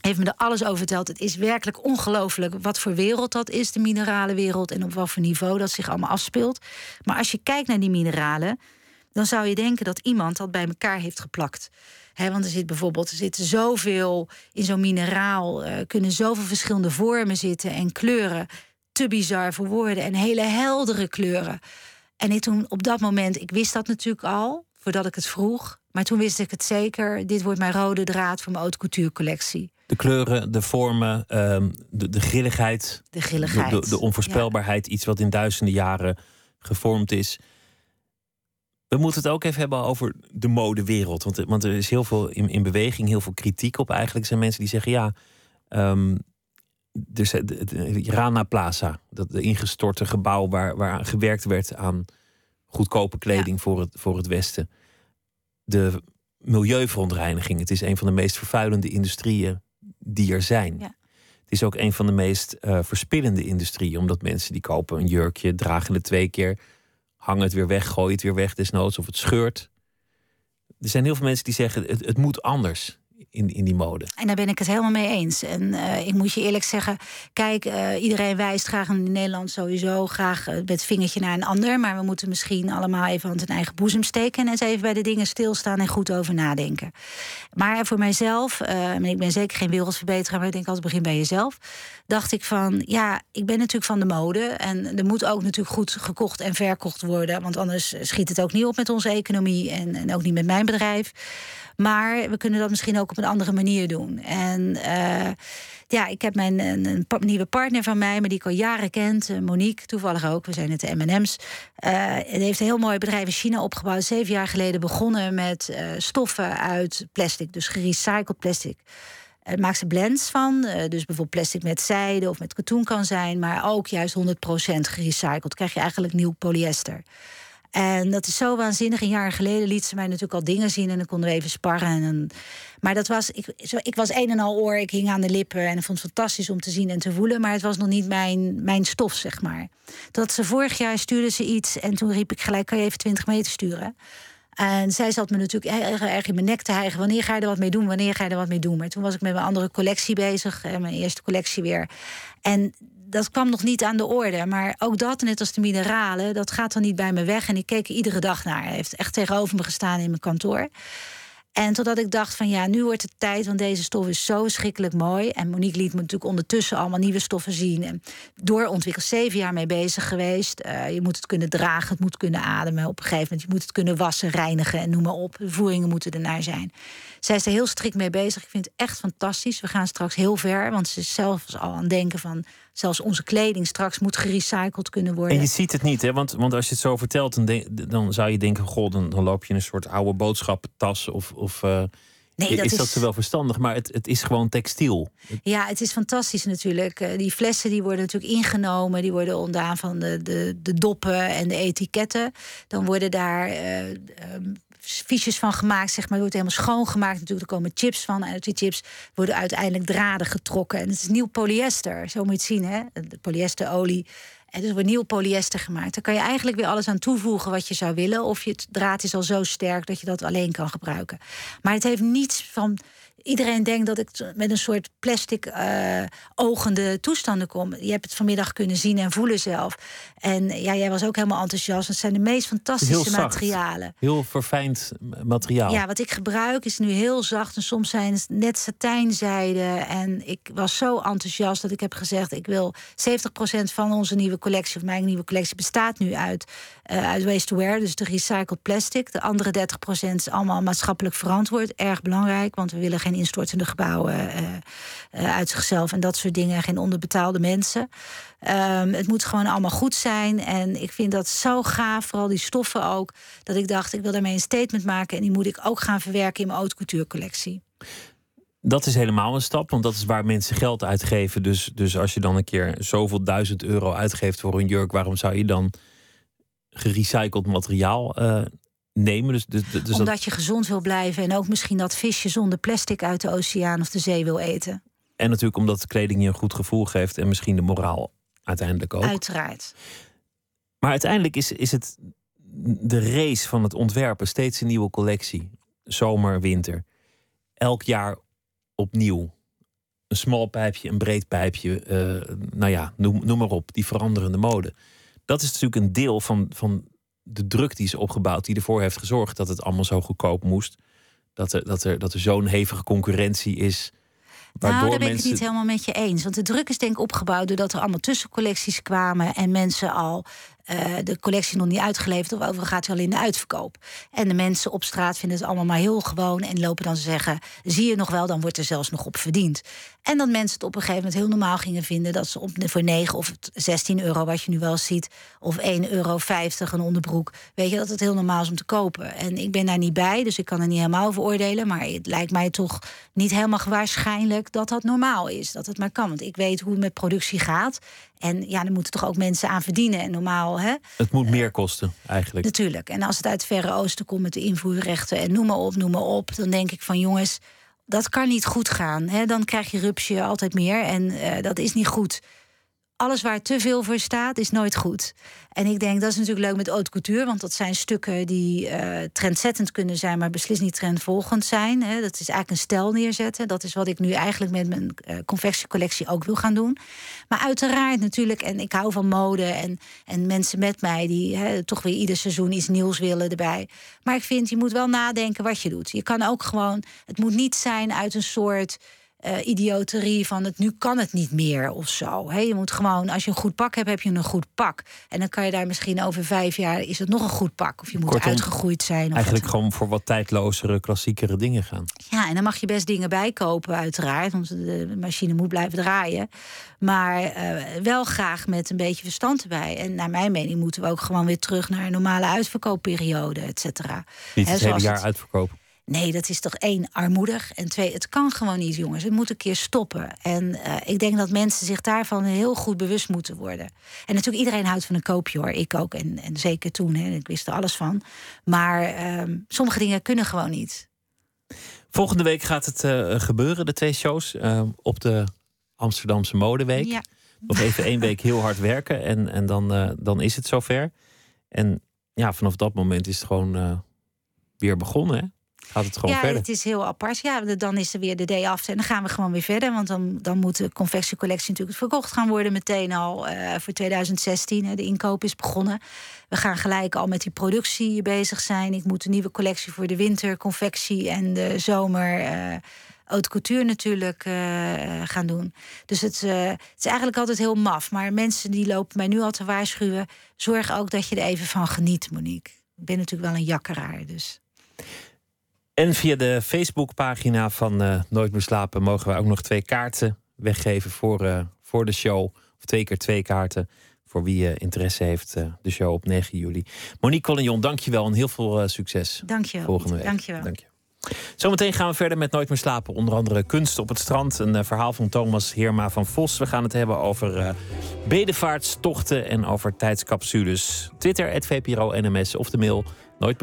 Heeft me er alles over verteld. Het is werkelijk ongelooflijk wat voor wereld dat is, de mineralenwereld. En op wat voor niveau dat zich allemaal afspeelt. Maar als je kijkt naar die mineralen, dan zou je denken dat iemand dat bij elkaar heeft geplakt. He, want er zit bijvoorbeeld er zit zoveel in zo'n mineraal, uh, kunnen zoveel verschillende vormen zitten en kleuren. Te bizar voor woorden en hele heldere kleuren. En ik toen op dat moment, ik wist dat natuurlijk al, voordat ik het vroeg. Maar toen wist ik het zeker. Dit wordt mijn rode draad voor mijn haute couture collectie. De kleuren, de vormen, um, de, de grilligheid. De grilligheid. De, de, de onvoorspelbaarheid. Ja. Iets wat in duizenden jaren gevormd is. We moeten het ook even hebben over de modewereld. Want, want er is heel veel in, in, beweging, heel veel kritiek op eigenlijk. Zijn mensen die zeggen, ja, um, dus de, de, Rana Plaza, dat de ingestorte gebouw waar, waar gewerkt werd aan goedkope kleding ja. voor, het, voor het Westen. De milieuverontreiniging, het is een van de meest vervuilende industrieën die er zijn. Ja. Het is ook een van de meest eh, verspillende industrieën, omdat mensen die kopen een jurkje, dragen het twee keer, hangen het weer weg, gooien het weer weg, desnoods, of het scheurt. Er zijn heel veel mensen die zeggen: het, het moet anders in, in die mode. En daar ben ik het helemaal mee eens. En eh, ik moet je eerlijk zeggen, kijk, eh, iedereen wijst graag in Nederland sowieso graag uh, met het vingertje naar een ander. Maar we moeten misschien allemaal even aan zijn eigen boezem steken en eens even bij de dingen stilstaan en goed over nadenken. Maar voor mijzelf, en ik ben zeker geen wereldverbeteraar, maar ik denk altijd begin bij jezelf. Dacht ik van, ja, ik ben natuurlijk van de mode. En er moet ook natuurlijk goed gekocht en verkocht worden. Want anders schiet het ook niet op met onze economie en, en ook niet met mijn bedrijf. Maar we kunnen dat misschien ook op een andere manier doen. En uh, ja, ik heb mijn een, nieuwe partner van mij, maar die ik al jaren kent, eh, Monique, toevallig ook. We zijn het de MM's. Uh, het heeft een heel mooi bedrijf in China opgebouwd. Zeven jaar geleden begonnen met stoffen uit plastic, dus gerecycled plastic. Het maakt ze blends van. dus bijvoorbeeld plastic met zijde of met katoen kan zijn. Maar ook juist 100% gerecycled. Krijg je eigenlijk nieuw polyester. En dat is zo waanzinnig. Een jaar geleden liet ze mij natuurlijk al dingen zien en dan konden we even sparren. En, maar dat was, ik, zo, ik was een en al oor, ik hing aan de lippen en ik vond het fantastisch om te zien en te voelen. Maar het was nog niet mijn, mijn stof, zeg maar. Dat ze vorig jaar stuurde ze iets en toen riep ik gelijk: kan je even 20 meter sturen? En zij zat me natuurlijk erg, erg in mijn nek te hijgen. Wanneer ga je er wat mee doen? Wanneer ga je er wat mee doen? Maar toen was ik met mijn andere collectie bezig. Mijn eerste collectie weer. En dat kwam nog niet aan de orde. Maar ook dat, net als de mineralen, dat gaat dan niet bij me weg. En ik keek er iedere dag naar. Hij heeft echt tegenover me gestaan in mijn kantoor. En totdat ik dacht van ja, nu wordt het tijd, want deze stof is zo schrikkelijk mooi. En Monique liet me natuurlijk ondertussen allemaal nieuwe stoffen zien. En doorontwikkeld, zeven jaar mee bezig geweest. Uh, je moet het kunnen dragen, het moet kunnen ademen op een gegeven moment. Je moet het kunnen wassen, reinigen en noem maar op. De voeringen moeten ernaar zijn. Zij is er heel strikt mee bezig. Ik vind het echt fantastisch. We gaan straks heel ver, want ze is zelfs al aan het denken van... zelfs onze kleding straks moet gerecycled kunnen worden. En je ziet het niet, hè? Want, want als je het zo vertelt, dan, denk, dan zou je denken... goh, dan, dan loop je in een soort oude boodschappentas of... of uh, Nee, dat is, is dat wel verstandig, maar het, het is gewoon textiel. Ja, het is fantastisch natuurlijk. Uh, die flessen die worden natuurlijk ingenomen. Die worden ontdaan van de, de, de doppen en de etiketten. Dan worden daar uh, um, fiches van gemaakt, zeg maar. wordt helemaal schoongemaakt. Natuurlijk, er komen chips van. En uit die chips worden uiteindelijk draden getrokken. En het is nieuw polyester. Zo moet je het zien, hè? De polyesterolie. En dus wordt nieuw polyester gemaakt. Daar kan je eigenlijk weer alles aan toevoegen wat je zou willen. Of je het draad is al zo sterk dat je dat alleen kan gebruiken. Maar het heeft niets van iedereen denkt dat ik met een soort plastic uh, ogende toestanden kom. Je hebt het vanmiddag kunnen zien en voelen zelf. En ja, jij was ook helemaal enthousiast. Het zijn de meest fantastische heel zacht, materialen. Heel verfijnd materiaal. Ja, wat ik gebruik is nu heel zacht. En soms zijn het net satijnzijde. En ik was zo enthousiast dat ik heb gezegd... ik wil 70% van onze nieuwe collectie... of mijn nieuwe collectie bestaat nu uit, uh, uit waste to wear. Dus de recycled plastic. De andere 30% is allemaal maatschappelijk verantwoord. Erg belangrijk, want we willen geen instortende gebouwen uh, uh, uit zichzelf en dat soort dingen. Geen onderbetaalde mensen. Um, het moet gewoon allemaal goed zijn. En ik vind dat zo gaaf, vooral die stoffen ook. Dat ik dacht, ik wil daarmee een statement maken. En die moet ik ook gaan verwerken in mijn haute couture collectie. Dat is helemaal een stap, want dat is waar mensen geld uitgeven. Dus, dus als je dan een keer zoveel duizend euro uitgeeft voor een jurk, waarom zou je dan gerecycled materiaal uh, nemen. Dus, dus, dus Omdat dat... je gezond wil blijven en ook misschien dat visje zonder plastic uit de oceaan of de zee wil eten. En natuurlijk omdat de kleding je een goed gevoel geeft en misschien de moraal uiteindelijk ook. Uiteraard. Maar uiteindelijk is, is het de race van het ontwerpen steeds een nieuwe collectie. Zomer, winter. Elk jaar opnieuw. Een smal pijpje, een breed pijpje. Uh, nou ja, noem, noem maar op. Die veranderende mode. Dat is natuurlijk een deel van, van de druk die is opgebouwd, die ervoor heeft gezorgd dat het allemaal zo goedkoop moest. Dat er, dat er, dat er zo'n hevige concurrentie is. Waardoor nou, daar ben mensen... ik het niet helemaal met je eens. Want de druk is denk ik opgebouwd doordat er allemaal tussencollecties kwamen en mensen al uh, de collectie nog niet uitgeleverd of overal gaat hij al in de uitverkoop. En de mensen op straat vinden het allemaal maar heel gewoon en lopen dan te zeggen: zie je nog wel, dan wordt er zelfs nog op verdiend. En dat mensen het op een gegeven moment heel normaal gingen vinden dat ze op, voor 9 of 16 euro, wat je nu wel ziet, of 1,50 euro een onderbroek, weet je dat het heel normaal is om te kopen. En ik ben daar niet bij, dus ik kan er niet helemaal over oordelen. Maar het lijkt mij toch niet helemaal waarschijnlijk dat dat normaal is. Dat het maar kan. Want ik weet hoe het met productie gaat. En ja, er moeten toch ook mensen aan verdienen. En normaal, hè? Het moet meer kosten, eigenlijk. Natuurlijk. En als het uit het Verre Oosten komt met de invoerrechten en noem maar op, noem maar op, dan denk ik van jongens, dat kan niet goed gaan. Hè? Dan krijg je rupsje altijd meer en eh, dat is niet goed. Alles waar te veel voor staat, is nooit goed. En ik denk, dat is natuurlijk leuk met haute couture... want dat zijn stukken die eh, trendzettend kunnen zijn... maar beslist niet trendvolgend zijn. Hè. Dat is eigenlijk een stijl neerzetten. Dat is wat ik nu eigenlijk met mijn uh, confectiecollectie ook wil gaan doen. Maar uiteraard natuurlijk, en ik hou van mode... en, en mensen met mij die hè, toch weer ieder seizoen iets nieuws willen erbij. Maar ik vind, je moet wel nadenken wat je doet. Je kan ook gewoon... Het moet niet zijn uit een soort uh, idioterie van het nu kan het niet meer of zo. He, je moet gewoon, als je een goed pak hebt, heb je een goed pak. En dan kan je daar misschien over vijf jaar is het nog een goed pak. Of je moet Kortom, uitgegroeid zijn. Of Eigenlijk gewoon voor wat tijdlozere, klassiekere dingen gaan. Ja, en dan mag je best dingen bijkopen, uiteraard. Want de machine moet blijven draaien. Maar uh, wel graag met een beetje verstand erbij. En naar mijn mening moeten we ook gewoon weer terug naar een normale uitverkoopperiode, et cetera. Niet het hele jaar het- uitverkopen. Nee, dat is toch één, armoedig. En twee, het kan gewoon niet, jongens. Het moet een keer stoppen. En uh, ik denk dat mensen zich daarvan heel goed bewust moeten worden. En natuurlijk, iedereen houdt van een koopje hoor. Ik ook. En, en zeker toen, hè. ik wist er alles van. Maar um, sommige dingen kunnen gewoon niet. Volgende week gaat het uh, gebeuren, de twee shows. Uh, op de Amsterdamse Modeweek. Ja. Nog even één week heel hard werken. En, en dan, dan is het zover. En ja, vanaf dat moment is het gewoon weer begonnen. Hè? Gaat het gewoon ja, verder? het is heel apart. Ja, dan is er weer de day after en dan gaan we gewoon weer verder. Want dan, dan moet de confectiecollectie natuurlijk verkocht gaan worden meteen al uh, voor 2016. De inkoop is begonnen. We gaan gelijk al met die productie bezig zijn. Ik moet een nieuwe collectie voor de winter, confectie en de zomer. Uh, haute couture natuurlijk uh, gaan doen. Dus het, uh, het, is eigenlijk altijd heel maf. Maar mensen die lopen mij nu al te waarschuwen... zorg ook dat je er even van geniet, Monique. Ik ben natuurlijk wel een jakkeraar, dus... En via de Facebookpagina van uh, Nooit meer slapen mogen we ook nog twee kaarten weggeven voor, uh, voor de show. Of twee keer twee kaarten voor wie uh, interesse heeft. de show op 9 juli. Monique Collignon, dankjewel en heel veel succes. Dankjewel. Volgende week. Dankjewel. Dank je. Zometeen gaan we verder met Nooit meer slapen. Onder andere kunst op het strand. Een verhaal van Thomas Heerma van Vos. We gaan het hebben over bedevaartstochten en over tijdscapsules. Twitter, het VPRO NMS of de mail nooit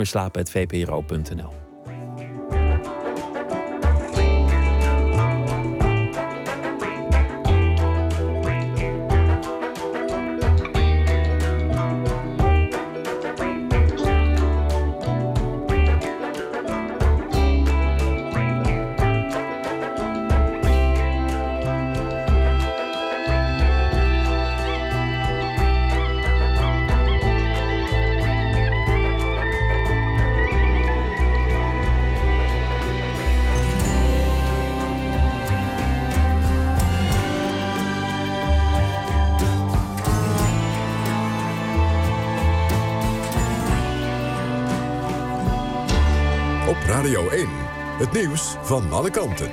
Nieuws van alle kanten.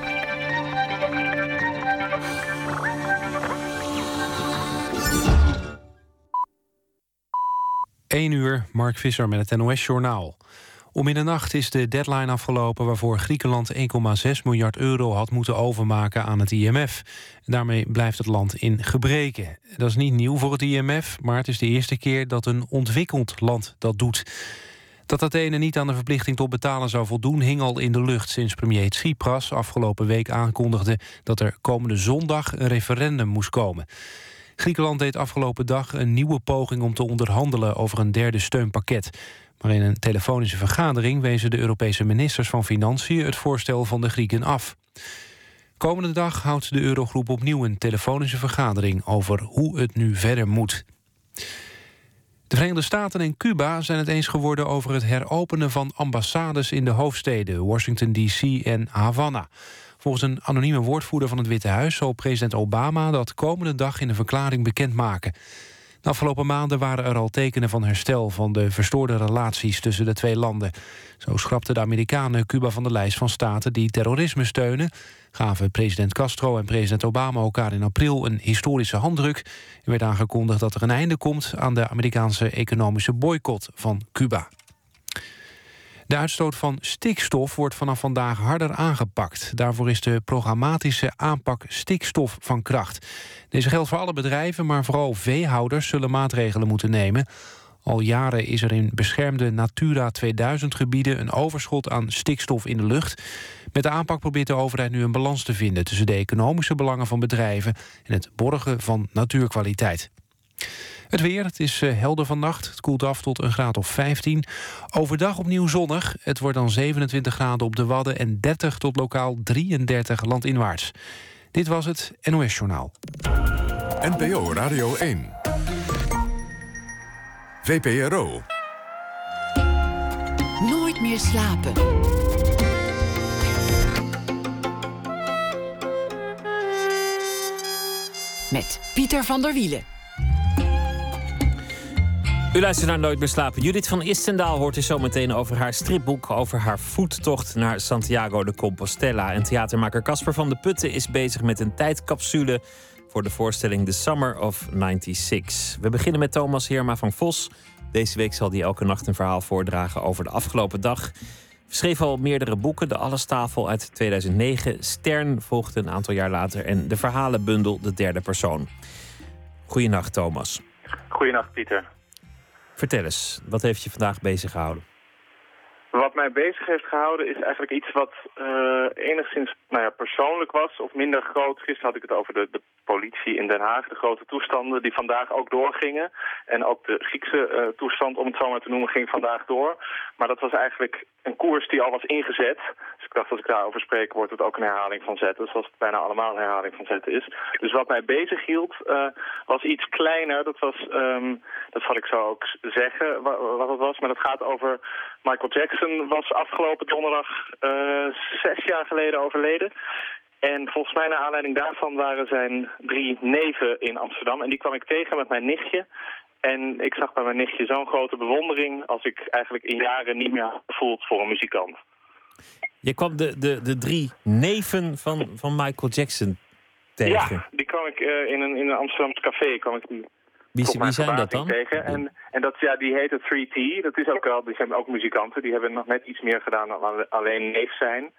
Eén uur, Mark Visser met het NOS-journaal. Om in de nacht is de deadline afgelopen waarvoor Griekenland 1,6 miljard euro had moeten overmaken aan het IMF. Daarmee blijft het land in gebreken. Dat is niet nieuw voor het IMF, maar het is de eerste keer dat een ontwikkeld land dat doet. Dat Athene niet aan de verplichting tot betalen zou voldoen... hing al in de lucht sinds premier Tsipras afgelopen week aankondigde... dat er komende zondag een referendum moest komen. Griekenland deed afgelopen dag een nieuwe poging om te onderhandelen... over een derde steunpakket. Maar in een telefonische vergadering wezen de Europese ministers van Financiën... het voorstel van de Grieken af. Komende dag houdt de Eurogroep opnieuw een telefonische vergadering... over hoe het nu verder moet. De Verenigde Staten en Cuba zijn het eens geworden over het heropenen van ambassades in de hoofdsteden Washington D.C. en Havana. Volgens een anonieme woordvoerder van het Witte Huis zal president Obama dat komende dag in een verklaring bekendmaken. Afgelopen maanden waren er al tekenen van herstel van de verstoorde relaties tussen de twee landen. Zo schrapten de Amerikanen Cuba van de lijst van staten die terrorisme steunen, gaven president Castro en president Obama elkaar in april een historische handdruk. Er werd aangekondigd dat er een einde komt aan de Amerikaanse economische boycott van Cuba. De uitstoot van stikstof wordt vanaf vandaag harder aangepakt. Daarvoor is de programmatische aanpak stikstof van kracht. Deze geldt voor alle bedrijven, maar vooral veehouders zullen maatregelen moeten nemen. Al jaren is er in beschermde Natura 2000-gebieden... een overschot aan stikstof in de lucht. Met de aanpak probeert de overheid nu een balans te vinden... tussen de economische belangen van bedrijven... en het borgen van natuurkwaliteit. Het weer, het is eh, helder vannacht. Het koelt af tot een graad of 15. Overdag opnieuw zonnig. Het wordt dan 27 graden op de Wadden... en 30 tot lokaal 33 landinwaarts. Dit was het NOS Journaal. NPO Radio 1. VPRO. Nooit meer slapen. Met Pieter van der Wielen. U luistert naar Nooit meer slapen. Judith van Istendaal hoort u zo meteen over haar stripboek... over haar voettocht naar Santiago de Compostela. En theatermaker Casper van de Putten is bezig met een tijdcapsule... voor de voorstelling The Summer of 96. We beginnen met Thomas Heerma van Vos. Deze week zal hij elke nacht een verhaal voordragen over de afgelopen dag. Schreef al meerdere boeken. De Allestafel uit 2009. Stern volgde een aantal jaar later. En de verhalenbundel De Derde Persoon. Goedenacht, Thomas. Goedenacht, Pieter. Vertel eens, wat heeft je vandaag bezig gehouden? Wat mij bezig heeft gehouden is eigenlijk iets wat eh, enigszins nou ja, persoonlijk was of minder groot. Gisteren had ik het over de, de politie in Den Haag, de grote toestanden die vandaag ook doorgingen. En ook de Griekse eh, toestand, om het zo maar te noemen, ging vandaag door. Maar dat was eigenlijk een koers die al was ingezet. Dus ik dacht, als ik daarover spreek, wordt het ook een herhaling van zetten. Zoals het bijna allemaal een herhaling van zetten is. Dus wat mij bezig hield, uh, was iets kleiner. Dat was, um, dat zal ik zo ook zeggen, wat, het was. Maar dat gaat over Michael Jackson was afgelopen donderdag uh, zes jaar geleden overleden. En volgens mij naar aanleiding daarvan waren zijn drie neven in Amsterdam. En die kwam ik tegen met mijn nichtje. En ik zag bij mijn nichtje zo'n grote bewondering... als ik eigenlijk in jaren niet meer gevoeld voor een muzikant. Je kwam de, de, de drie neven van, van Michael Jackson tegen? Ja, die kwam ik uh, in, een, in een Amsterdamse café. Kwam ik die wie, wie zijn dat dan? Tegen. En, en dat, ja, die heette 3T. Dat is ook wel, die zijn ook muzikanten. Die hebben nog net iets meer gedaan dan alleen neef zijn.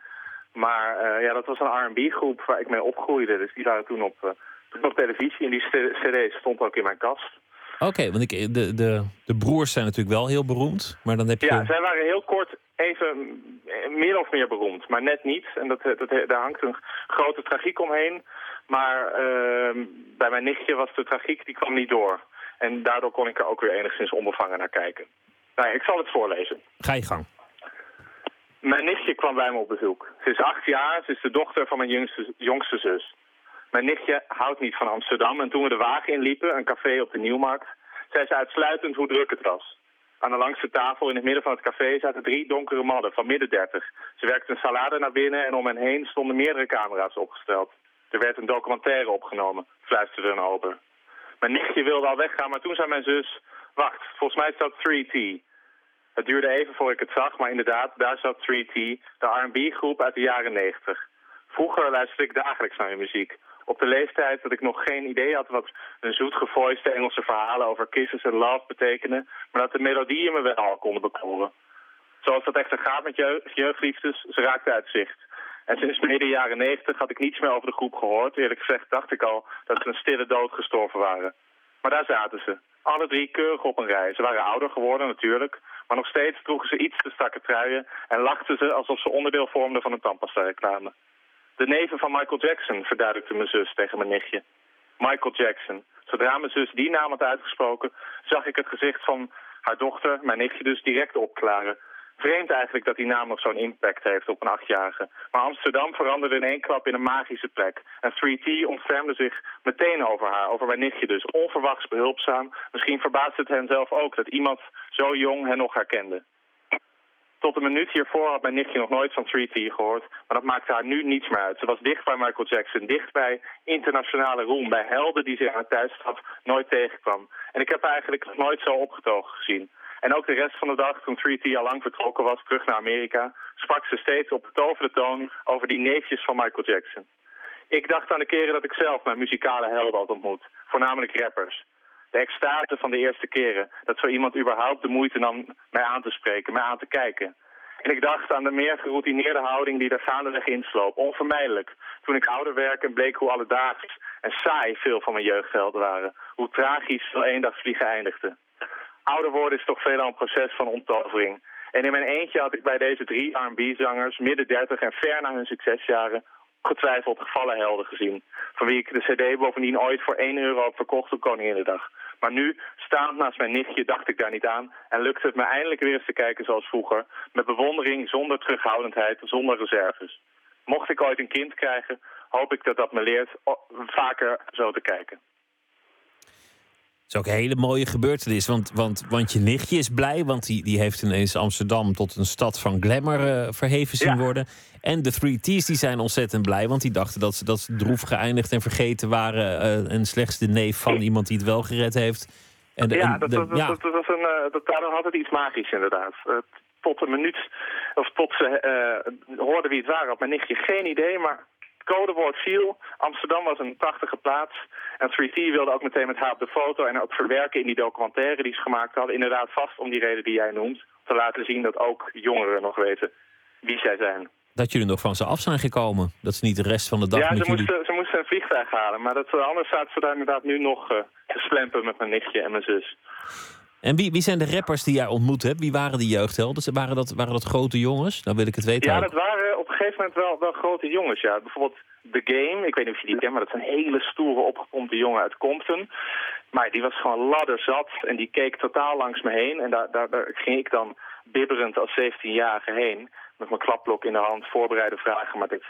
Maar uh, ja, dat was een R&B groep waar ik mee opgroeide. Dus die waren toen op, uh, toen op televisie en die cd stond ook in mijn kast. Oké, okay, want ik, de, de, de broers zijn natuurlijk wel heel beroemd, maar dan heb je... Ja, zij waren heel kort even meer of meer beroemd, maar net niet. En dat, dat, daar hangt een grote tragiek omheen. Maar uh, bij mijn nichtje was de tragiek, die kwam niet door. En daardoor kon ik er ook weer enigszins onbevangen naar kijken. Nou, ik zal het voorlezen. Ga je gang. Mijn nichtje kwam bij me op bezoek. Ze is acht jaar, ze is de dochter van mijn jongste, jongste zus. Mijn nichtje houdt niet van Amsterdam en toen we de wagen inliepen, een café op de Nieuwmarkt, zei ze uitsluitend hoe druk het was. Aan de langste tafel in het midden van het café zaten drie donkere mannen van midden dertig. Ze werkten een salade naar binnen en om hen heen stonden meerdere camera's opgesteld. Er werd een documentaire opgenomen, fluisterde een ober. Mijn nichtje wilde al weggaan, maar toen zei mijn zus... Wacht, volgens mij staat 3T. Het duurde even voor ik het zag, maar inderdaad, daar zat 3T, de R&B-groep uit de jaren 90. Vroeger luisterde ik dagelijks naar hun muziek. Op de leeftijd dat ik nog geen idee had wat een zoet gevoiste Engelse verhalen over kisses en love betekenen, maar dat de melodieën me wel konden bekoren. Zoals dat echter gaat met jeugdliefdes, ze raakten uit zicht. En sinds midden jaren negentig had ik niets meer over de groep gehoord. Eerlijk gezegd dacht ik al dat ze een stille dood gestorven waren. Maar daar zaten ze. Alle drie keurig op een rij. Ze waren ouder geworden natuurlijk. Maar nog steeds droegen ze iets te strakke truien... en lachten ze alsof ze onderdeel vormden van een tandpasta-reclame. De neven van Michael Jackson, verduidelijkte mijn zus tegen mijn nichtje. Michael Jackson. Zodra mijn zus die naam had uitgesproken... zag ik het gezicht van haar dochter, mijn nichtje dus, direct opklaren. Vreemd eigenlijk dat die naam nog zo'n impact heeft op een achtjarige. Maar Amsterdam veranderde in één klap in een magische plek. En 3T ontfermde zich meteen over haar, over mijn nichtje dus. Onverwachts behulpzaam. Misschien verbaasde het hen zelf ook dat iemand zo jong hen nog herkende. Tot een minuut hiervoor had mijn nichtje nog nooit van 3T gehoord. Maar dat maakte haar nu niets meer uit. Ze was dicht bij Michael Jackson, dicht bij internationale roem. Bij helden die ze in haar thuisstad nooit tegenkwam. En ik heb haar eigenlijk nog nooit zo opgetogen gezien. En ook de rest van de dag, toen 3T al lang vertrokken was, terug naar Amerika, sprak ze steeds op betoverde toon over die neefjes van Michael Jackson. Ik dacht aan de keren dat ik zelf mijn muzikale helden had ontmoet, voornamelijk rappers. De extase van de eerste keren, dat zo iemand überhaupt de moeite nam mij aan te spreken, mij aan te kijken. En ik dacht aan de meer geroutineerde houding die daar gaandeweg insloop, onvermijdelijk. Toen ik ouder werd en bleek hoe alledaags en saai veel van mijn jeugdhelden waren. Hoe tragisch veel eendagsvliegen eindigde. Ouder worden is toch veelal een proces van onttovering. En in mijn eentje had ik bij deze drie R&B-zangers, midden dertig en ver na hun succesjaren, getwijfeld gevallen helden gezien. Van wie ik de cd bovendien ooit voor 1 euro heb verkocht op Koninginnedag. Maar nu, staand naast mijn nichtje, dacht ik daar niet aan. En lukte het me eindelijk weer eens te kijken zoals vroeger. Met bewondering, zonder terughoudendheid, zonder reserves. Mocht ik ooit een kind krijgen, hoop ik dat dat me leert vaker zo te kijken. Het is ook een hele mooie gebeurtenis. Want, want, want je nichtje is blij, want die, die heeft ineens Amsterdam tot een stad van glamour eh, verheven zien Ja. worden. En de 3T's die zijn ontzettend blij, want die dachten dat ze, dat ze droef geëindigd en vergeten waren. eh, en slechts de neef van iemand die het wel gered heeft. En de- ja, en dat, de- dat, dat, ja. dat, dat was een, eh, dat, daardoor had het iets magisch inderdaad. Tot een minuut, of tot ze hoorden wie het waren, had mijn nichtje geen idee. Maar codewoord viel. Amsterdam was een prachtige plaats. En 3T wilde ook meteen met haar op de foto en ook verwerken in die documentaire die ze gemaakt hadden. Inderdaad vast om die reden die jij noemt. Te laten zien dat ook jongeren nog weten wie zij zijn. Dat jullie nog van ze af zijn gekomen. Dat ze niet de rest van de dag ja, met ze jullie... moesten, ze moesten een vliegtuig halen. Maar dat, eh, anders zaten ze daar inderdaad nu nog eh, te slempen met mijn nichtje en mijn zus. En wie, wie zijn de rappers die jij ontmoet hebt? Wie waren die jeugdhelden? Waren dat, waren dat grote jongens? Dan wil ik het weten. Ja, ook. dat waren op een gegeven moment wel, wel grote jongens, ja. Bijvoorbeeld The Game, ik weet niet of je die kent, maar dat is een hele stoere, opgepompte jongen uit Compton. Maar die was gewoon ladderzat en die keek totaal langs me heen. En daar, daar, daar ging ik dan bibberend als 17-jarige heen, met mijn klapblok in de hand, voorbereide vragen. Maar dit,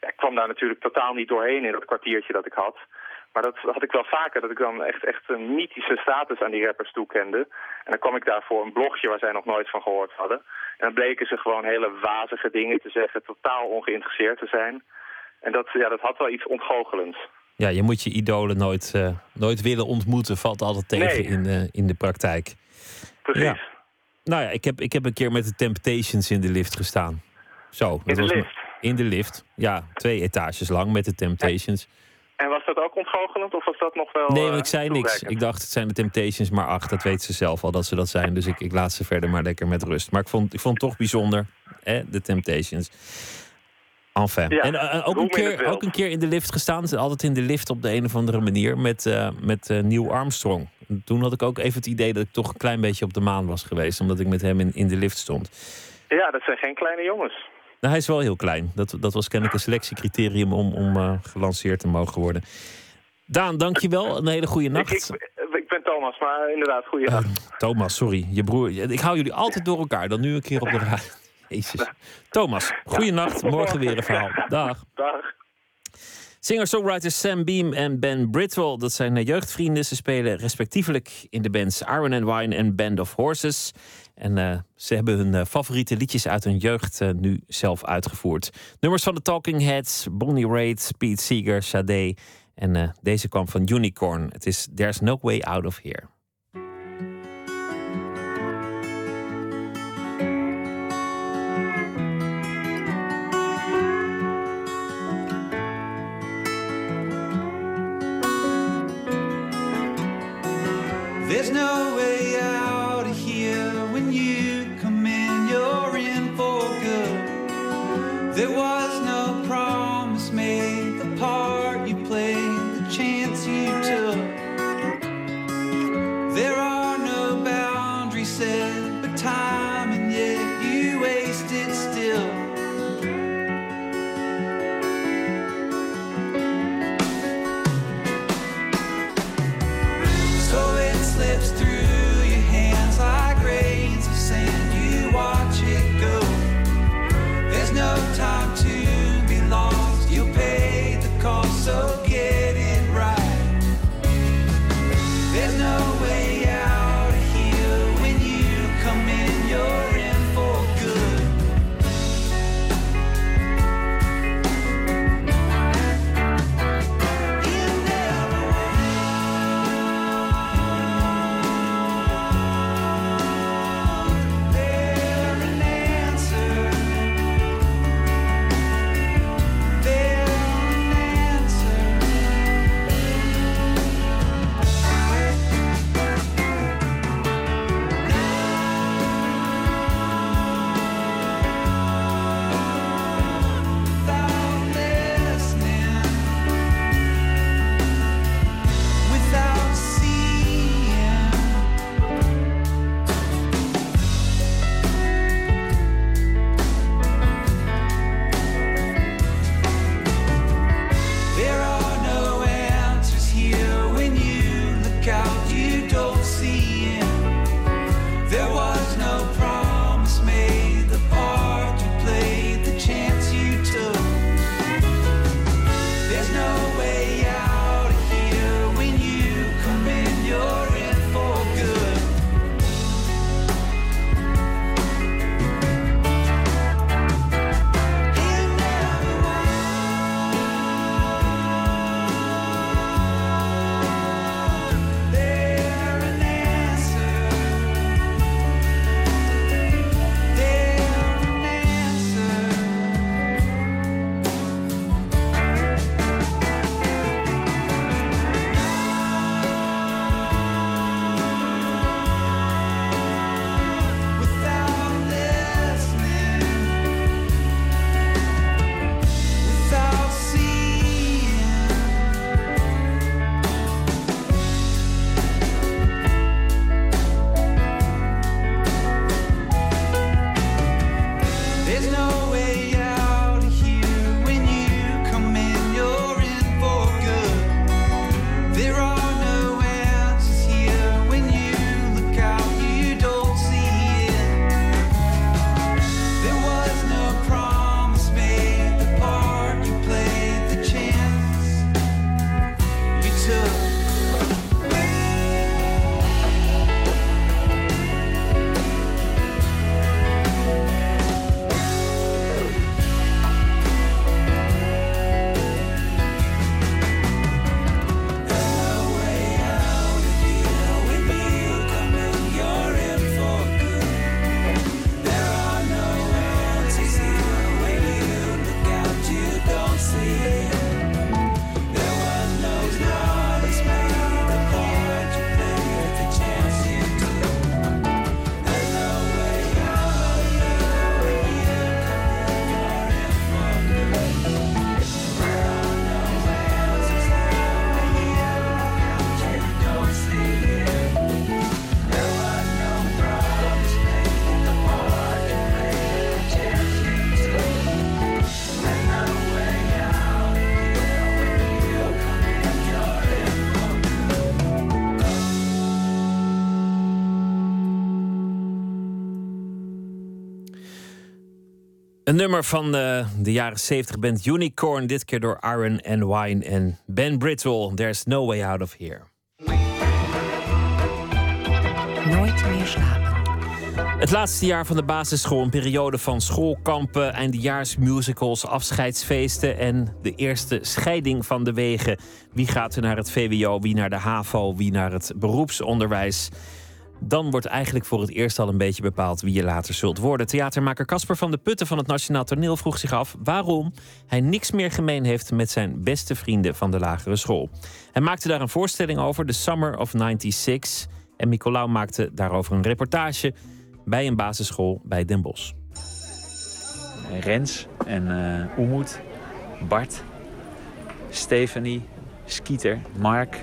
ja, ik kwam daar natuurlijk totaal niet doorheen in dat kwartiertje dat ik had. Maar dat had ik wel vaker, dat ik dan echt, echt een mythische status aan die rappers toekende. En dan kwam ik daar voor een blogje waar zij nog nooit van gehoord hadden. En dan bleken ze gewoon hele wazige dingen te zeggen, totaal ongeïnteresseerd te zijn. En dat, ja, dat had wel iets ontgoochelends. Ja, je moet je idolen nooit, eh, nooit willen ontmoeten. Valt altijd tegen Nee. in, de, in de praktijk. Precies. Ja. Nou ja, ik heb, ik heb een keer met de Temptations in de lift gestaan. Zo. In de lift? In de lift. Ja, twee etages lang met de Temptations. En was dat ook ontgoochelend of was dat nog wel Nee, eh, want ik zei niks. Ik dacht, het zijn de Temptations, maar ach, dat weet ze zelf al dat ze dat zijn. Dus ik, ik laat ze verder maar lekker met rust. Maar ik vond, ik vond het toch bijzonder, hè, de Temptations. Enfin. Ja, en eh, ook, hoe een keer, ook een keer in de lift gestaan. Ze Altijd in de lift op de een of andere manier met, eh, met eh, Neil Armstrong. En Toen had ik ook even het idee dat ik toch een klein beetje op de maan was geweest. Omdat ik met hem in, in de lift stond. Ja, dat zijn geen kleine jongens. Nou, hij is wel heel klein. Dat, dat was kennelijk een selectiecriterium om, om eh, gelanceerd te mogen worden. Daan, dankjewel. Een hele goede nacht. ik, ik ben Thomas, maar inderdaad, goede Eh, nacht. Thomas, sorry. Je broer. Ik hou jullie altijd door elkaar. Dan nu een keer op de radio. *laughs* Jezus. Thomas, goeienacht. Morgen weer een verhaal. Dag. Dag. Singer-songwriters Sam Beam en Ben Britwell, dat zijn eh, jeugdvrienden. Ze spelen respectievelijk in de bands Iron and Wine en Band of Horses. En eh, ze hebben hun eh, favoriete liedjes uit hun jeugd eh, nu zelf uitgevoerd. Nummers van de Talking Heads, Bonnie Raitt, Pete Seeger, Sade. En deze kwam van Unicorn. Het is There's No Way Out of Here. There's no way out Een nummer van de, de jaren 70 band Unicorn, dit keer door Iron and Wine en Ben Brittle. There's no way out of here. Nooit meer slapen. Het laatste jaar van de basisschool, een periode van schoolkampen, eindejaarsmusicals, afscheidsfeesten en de eerste scheiding van de wegen. Wie gaat er naar het VWO, wie naar de HAVO, wie naar het beroepsonderwijs? Dan wordt eigenlijk voor het eerst al een beetje bepaald wie je later zult worden. Theatermaker Casper van de Putten van het Nationaal Toneel vroeg zich af waarom hij niks meer gemeen heeft met zijn beste vrienden van de lagere school. Hij maakte daar een voorstelling over, The Summer of 96. En Nicolaou maakte daarover een reportage bij een basisschool bij Den Bosch. Rens en eh Oemoed, Bart, Stephanie, Skieter, Mark.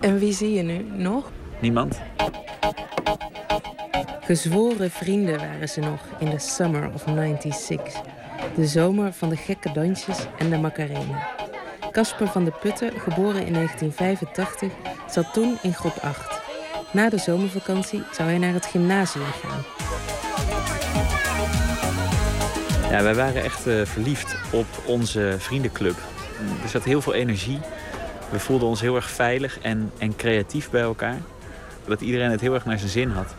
En wie zie je nu nog? Niemand? Gezworen vrienden waren ze nog in de Summer of 96. De zomer van de gekke dansjes en de Macarena. Casper van de Putten, geboren in 1985, zat toen in groep 8. Na de zomervakantie zou hij naar het gymnasium gaan. Ja, wij waren echt eh, verliefd op onze vriendenclub. Er zat heel veel energie. We voelden ons heel erg veilig en, en creatief bij elkaar. Dat iedereen het heel erg naar zijn zin had.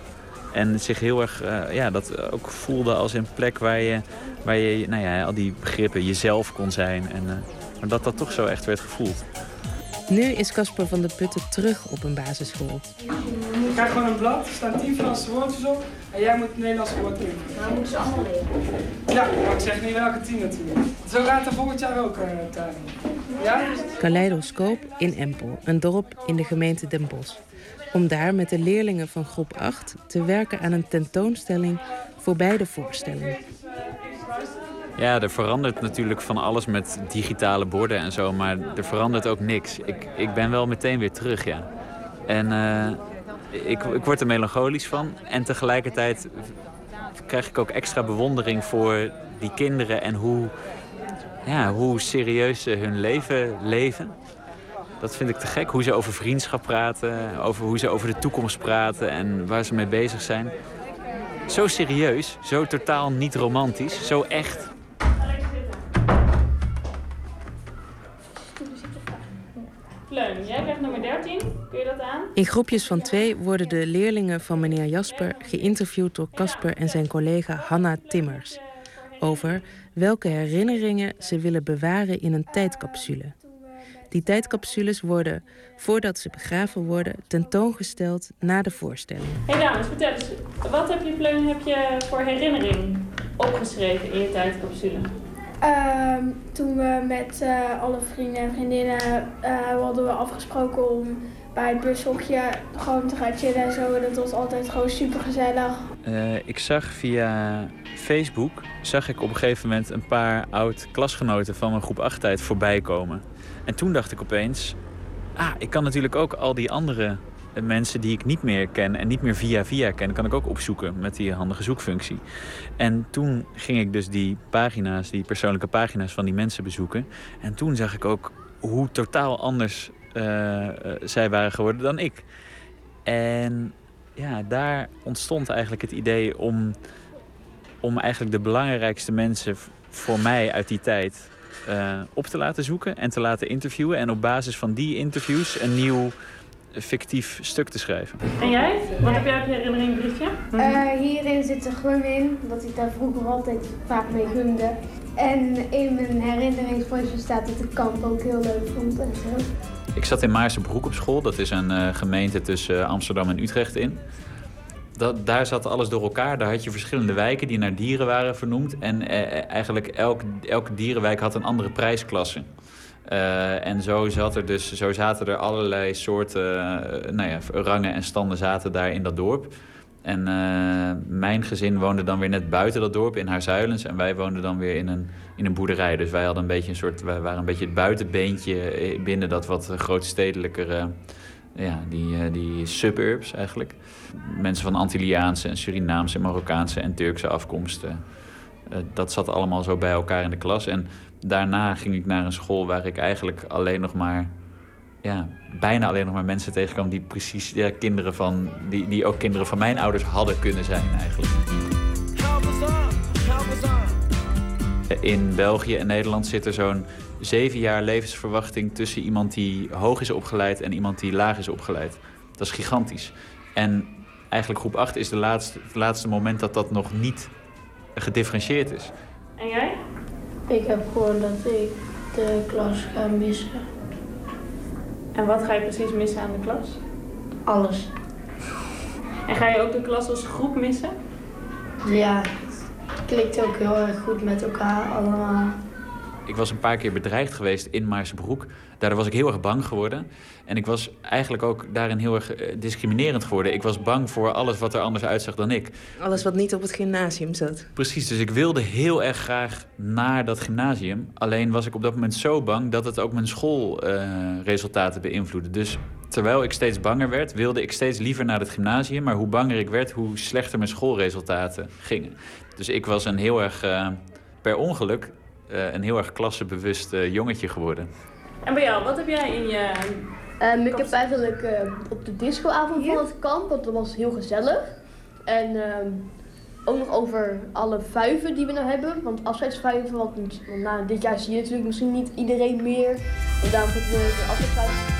En zich heel erg, eh, ja, dat ook voelde als een plek waar je, waar je nou ja, al die begrippen jezelf kon zijn. En, eh, maar dat dat toch zo echt werd gevoeld. Nu is Casper van de Putten terug op een basisschool. Je krijgt gewoon een blad, er staan tien Franse woordjes op en jij moet het Nederlandse woord in. Nou, moeten ze allemaal leren. Ja, maar ik zeg niet welke tien natuurlijk. Zo gaat er volgend jaar ook, uh, Tuin. Ja? Kaleidoscoop in Empel, een dorp in de gemeente Den Bosch. Om daar met de leerlingen van groep 8 te werken aan een tentoonstelling voor beide voorstellingen. Ja, er verandert natuurlijk van alles met digitale borden en zo, maar er verandert ook niks. Ik, ik ben wel meteen weer terug, ja. En eh, ik, ik word er melancholisch van. En tegelijkertijd krijg ik ook extra bewondering voor die kinderen en hoe, ja, hoe serieus ze hun leven leven. Dat vind ik te gek. Hoe ze over vriendschap praten, over hoe ze over de toekomst praten en waar ze mee bezig zijn. Zo serieus, zo totaal niet romantisch, zo echt. Leun, jij krijgt nummer 13. Kun je dat aan? In groepjes van twee worden de leerlingen van meneer Jasper geïnterviewd door Casper en zijn collega Hanna Timmers. Over welke herinneringen ze willen bewaren in een tijdcapsule. Die tijdcapsules worden, voordat ze begraven worden, tentoongesteld na de voorstelling. Hé hey dames, vertel eens. Wat heb je, Pleun, heb je voor herinnering opgeschreven in je tijdcapsule? Ehm, toen we met eh, alle vrienden en vriendinnen eh, hadden we afgesproken om bij het bushokje gewoon te gaan chillen en zo. Dat was altijd gewoon super gezellig. Uh, ik zag via Facebook zag ik op een gegeven moment een paar oud klasgenoten van mijn groep 8 tijd voorbij komen. En toen dacht ik opeens, ah, ik kan natuurlijk ook al die andere mensen die ik niet meer ken en niet meer via via ken, kan ik ook opzoeken met die handige zoekfunctie. En toen ging ik dus die pagina's, die persoonlijke pagina's van die mensen bezoeken. En toen zag ik ook hoe totaal anders uh, uh, zij waren geworden dan ik. En ja, daar ontstond eigenlijk het idee om, om eigenlijk de belangrijkste mensen voor mij uit die tijd uh, op te laten zoeken en te laten interviewen. En op basis van die interviews een nieuw fictief stuk te schrijven. En jij? Wat heb jij op je herinnering, briefje? Uh, hierin zit een gum in, dat ik daar vroeger altijd vaak mee gumde. En in mijn herinneringsbriefje staat dat ik kamp ook heel leuk vond en zo. Ik zat in Maarsebroek op school. Dat is een uh, gemeente tussen Amsterdam en Utrecht in. Dat, daar zat alles door elkaar. Daar had je verschillende wijken die naar dieren waren vernoemd. En eh, eigenlijk elk, elke dierenwijk had een andere prijsklasse. Uh, en zo, zat er dus, zo zaten er allerlei soorten uh, nou ja, rangen en standen zaten daar in dat dorp. En mijn gezin woonde dan weer net buiten dat dorp in Haarzuilens. En wij woonden dan weer in een, in een boerderij. Dus wij hadden een beetje een soort. Wij waren een beetje het buitenbeentje binnen dat wat grootstedelijkere. Ja, die, die suburbs eigenlijk. Mensen van Antilliaanse en Surinaamse en Marokkaanse en Turkse afkomsten. dat zat allemaal zo bij elkaar in de klas. En daarna ging ik naar een school waar ik eigenlijk alleen nog maar, ja, bijna alleen nog maar mensen tegenkwam die precies, ja, kinderen van, die, die ook kinderen van mijn ouders hadden kunnen zijn eigenlijk. In België en Nederland zit er zo'n zeven jaar levensverwachting tussen iemand die hoog is opgeleid en iemand die laag is opgeleid. Dat is gigantisch. En eigenlijk groep 8 is de laatste, het laatste moment dat dat nog niet gedifferentieerd is. En jij? Ik heb gewoon dat ik de klas ga missen. En wat ga je precies missen aan de klas? Alles. En ga je ook de klas als groep missen? Ja, het klikt ook heel erg goed met elkaar allemaal. Ik was een paar keer bedreigd geweest in Maarsebroek. Daardoor was ik heel erg bang geworden. En ik was eigenlijk ook daarin heel erg eh, discriminerend geworden. Ik was bang voor alles wat er anders uitzag dan ik. Alles wat niet op het gymnasium zat. Precies, dus ik wilde heel erg graag naar dat gymnasium. Alleen was ik op dat moment zo bang dat het ook mijn schoolresultaten beïnvloedde. Dus terwijl ik steeds banger werd, wilde ik steeds liever naar het gymnasium. Maar hoe banger ik werd, hoe slechter mijn schoolresultaten gingen. Dus ik was een heel erg, eh, per ongeluk, eh, een heel erg klassebewust eh, jongetje geworden. En bij jou, wat heb jij in je... Ehm, ik heb eigenlijk eh, op de discoavond van het kamp, want dat was heel gezellig. En ehm, ook nog over alle vuiven die we nou hebben. Want afscheidsvuiven, want, want na dit jaar zie je natuurlijk misschien niet iedereen meer. En daarom hebben we de afscheidsvuiven.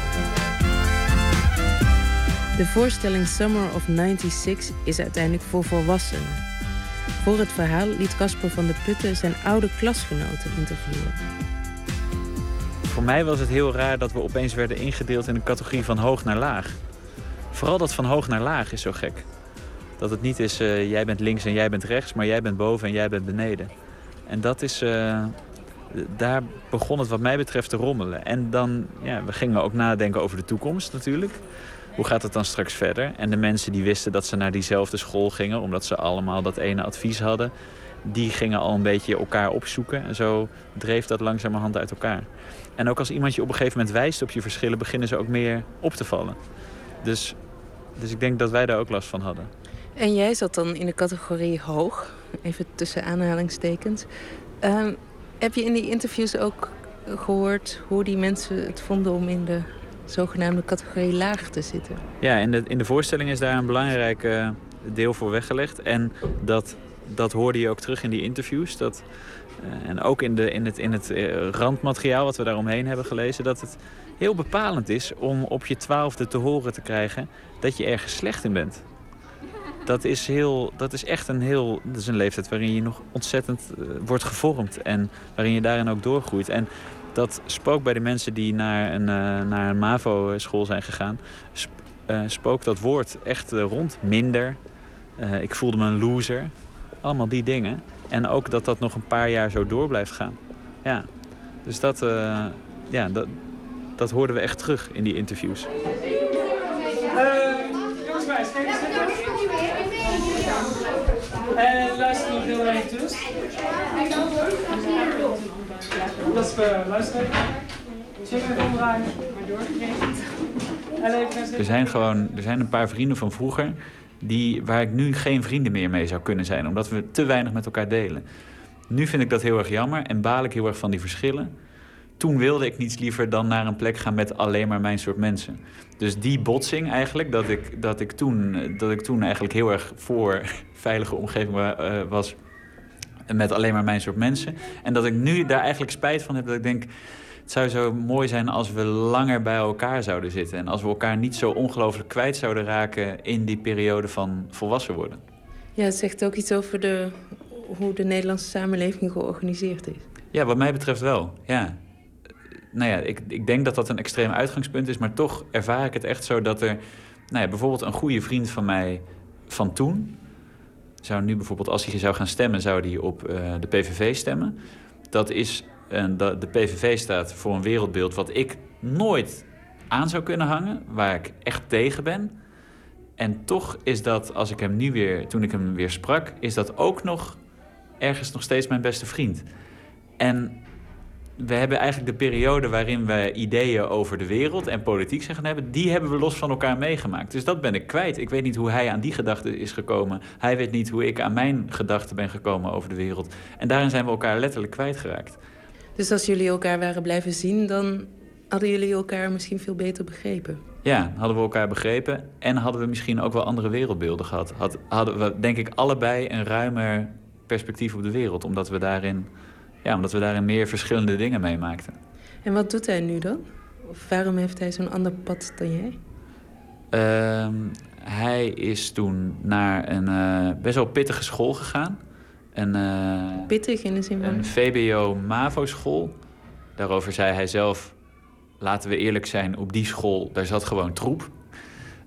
De voorstelling Summer of 96 is uiteindelijk voor volwassenen. Voor het verhaal liet Casper van de Putten zijn oude klasgenoten interviewen. Voor mij was het heel raar dat we opeens werden ingedeeld in een categorie van hoog naar laag. Vooral dat van hoog naar laag is zo gek. Dat het niet is eh, jij bent links en jij bent rechts, maar jij bent boven en jij bent beneden. En dat is. eh, daar begon het wat mij betreft te rommelen. En dan, ja, we gingen ook nadenken over de toekomst natuurlijk. Hoe gaat het dan straks verder? En de mensen die wisten dat ze naar diezelfde school gingen, omdat ze allemaal dat ene advies hadden, die gingen al een beetje elkaar opzoeken. En zo dreef dat langzamerhand uit elkaar. En ook als iemand je op een gegeven moment wijst op je verschillen, beginnen ze ook meer op te vallen. Dus, dus ik denk dat wij daar ook last van hadden. En jij zat dan in de categorie hoog, even tussen aanhalingstekens. Ehm, heb je in die interviews ook gehoord hoe die mensen het vonden om in de zogenaamde categorie laag te zitten? Ja, in de, in de voorstelling is daar een belangrijk eh, deel voor weggelegd. En dat, dat hoorde je ook terug in die interviews. Dat, eh, en ook in, de, in het, in het eh, randmateriaal wat we daaromheen hebben gelezen... dat het heel bepalend is om op je twaalfde te horen te krijgen... dat je ergens slecht in bent. Dat is, heel, dat is echt een heel... Dat is een leeftijd waarin je nog ontzettend wordt gevormd. En waarin je daarin ook doorgroeit. En dat spookt bij de mensen die naar een, eh, naar een MAVO-school zijn gegaan... sp- eh, spookt dat woord echt eh, rond. Minder. Eh, ik voelde me een loser. Allemaal die dingen. En ook dat dat nog een paar jaar zo door blijft gaan. Ja. Dus dat, eh, ja, dat, dat hoorden we echt terug in die interviews. jongens, meisjes, kijk eens zitten. En luister nog heel even dus. Dat is uh, luisteren. Omdraaien. Maar doorgegeven. Er zijn gewoon er zijn een paar vrienden van vroeger die, waar ik nu geen vrienden meer mee zou kunnen zijn, omdat we te weinig met elkaar delen. Nu vind ik dat heel erg jammer en baal ik heel erg van die verschillen. Toen wilde ik niets liever dan naar een plek gaan met alleen maar mijn soort mensen. Dus die botsing eigenlijk, dat ik, dat ik, toen, dat ik toen eigenlijk heel erg voor veilige omgeving eh, was met alleen maar mijn soort mensen. En dat ik nu daar eigenlijk spijt van heb dat ik denk... Het zou zo mooi zijn als we langer bij elkaar zouden zitten. En als we elkaar niet zo ongelooflijk kwijt zouden raken in die periode van volwassen worden. Ja, het zegt ook iets over de, hoe de Nederlandse samenleving georganiseerd is. Ja, wat mij betreft wel. Ja. Nou ja, ik, ik denk dat dat een extreem uitgangspunt is, maar toch ervaar ik het echt zo dat er, nou ja, bijvoorbeeld een goede vriend van mij van toen, zou nu bijvoorbeeld, als hij zou gaan stemmen, zou hij op eh, de PVV stemmen. Dat is, dat de PVV staat voor een wereldbeeld wat ik nooit aan zou kunnen hangen, waar ik echt tegen ben. En toch is dat, als ik hem nu weer, toen ik hem weer sprak, is dat ook nog ergens nog steeds mijn beste vriend. En we hebben eigenlijk de periode waarin we ideeën over de wereld en politiek zijn gaan hebben, die hebben we los van elkaar meegemaakt. Dus dat ben ik kwijt. Ik weet niet hoe hij aan die gedachten is gekomen. Hij weet niet hoe ik aan mijn gedachten ben gekomen over de wereld. En daarin zijn we elkaar letterlijk kwijtgeraakt. Dus als jullie elkaar waren blijven zien, dan hadden jullie elkaar misschien veel beter begrepen. Ja, hadden we elkaar begrepen en hadden we misschien ook wel andere wereldbeelden gehad. Had, hadden we denk ik allebei een ruimer perspectief op de wereld, omdat we daarin Ja, omdat we daarin meer verschillende dingen meemaakten. En wat doet hij nu dan? Of waarom heeft hij zo'n ander pad dan jij? Ehm, hij is toen naar een eh, best wel pittige school gegaan. Een, eh, Pittig in de zin van... een VBO-MAVO-school. Daarover zei hij zelf... laten we eerlijk zijn, op die school, daar zat gewoon troep.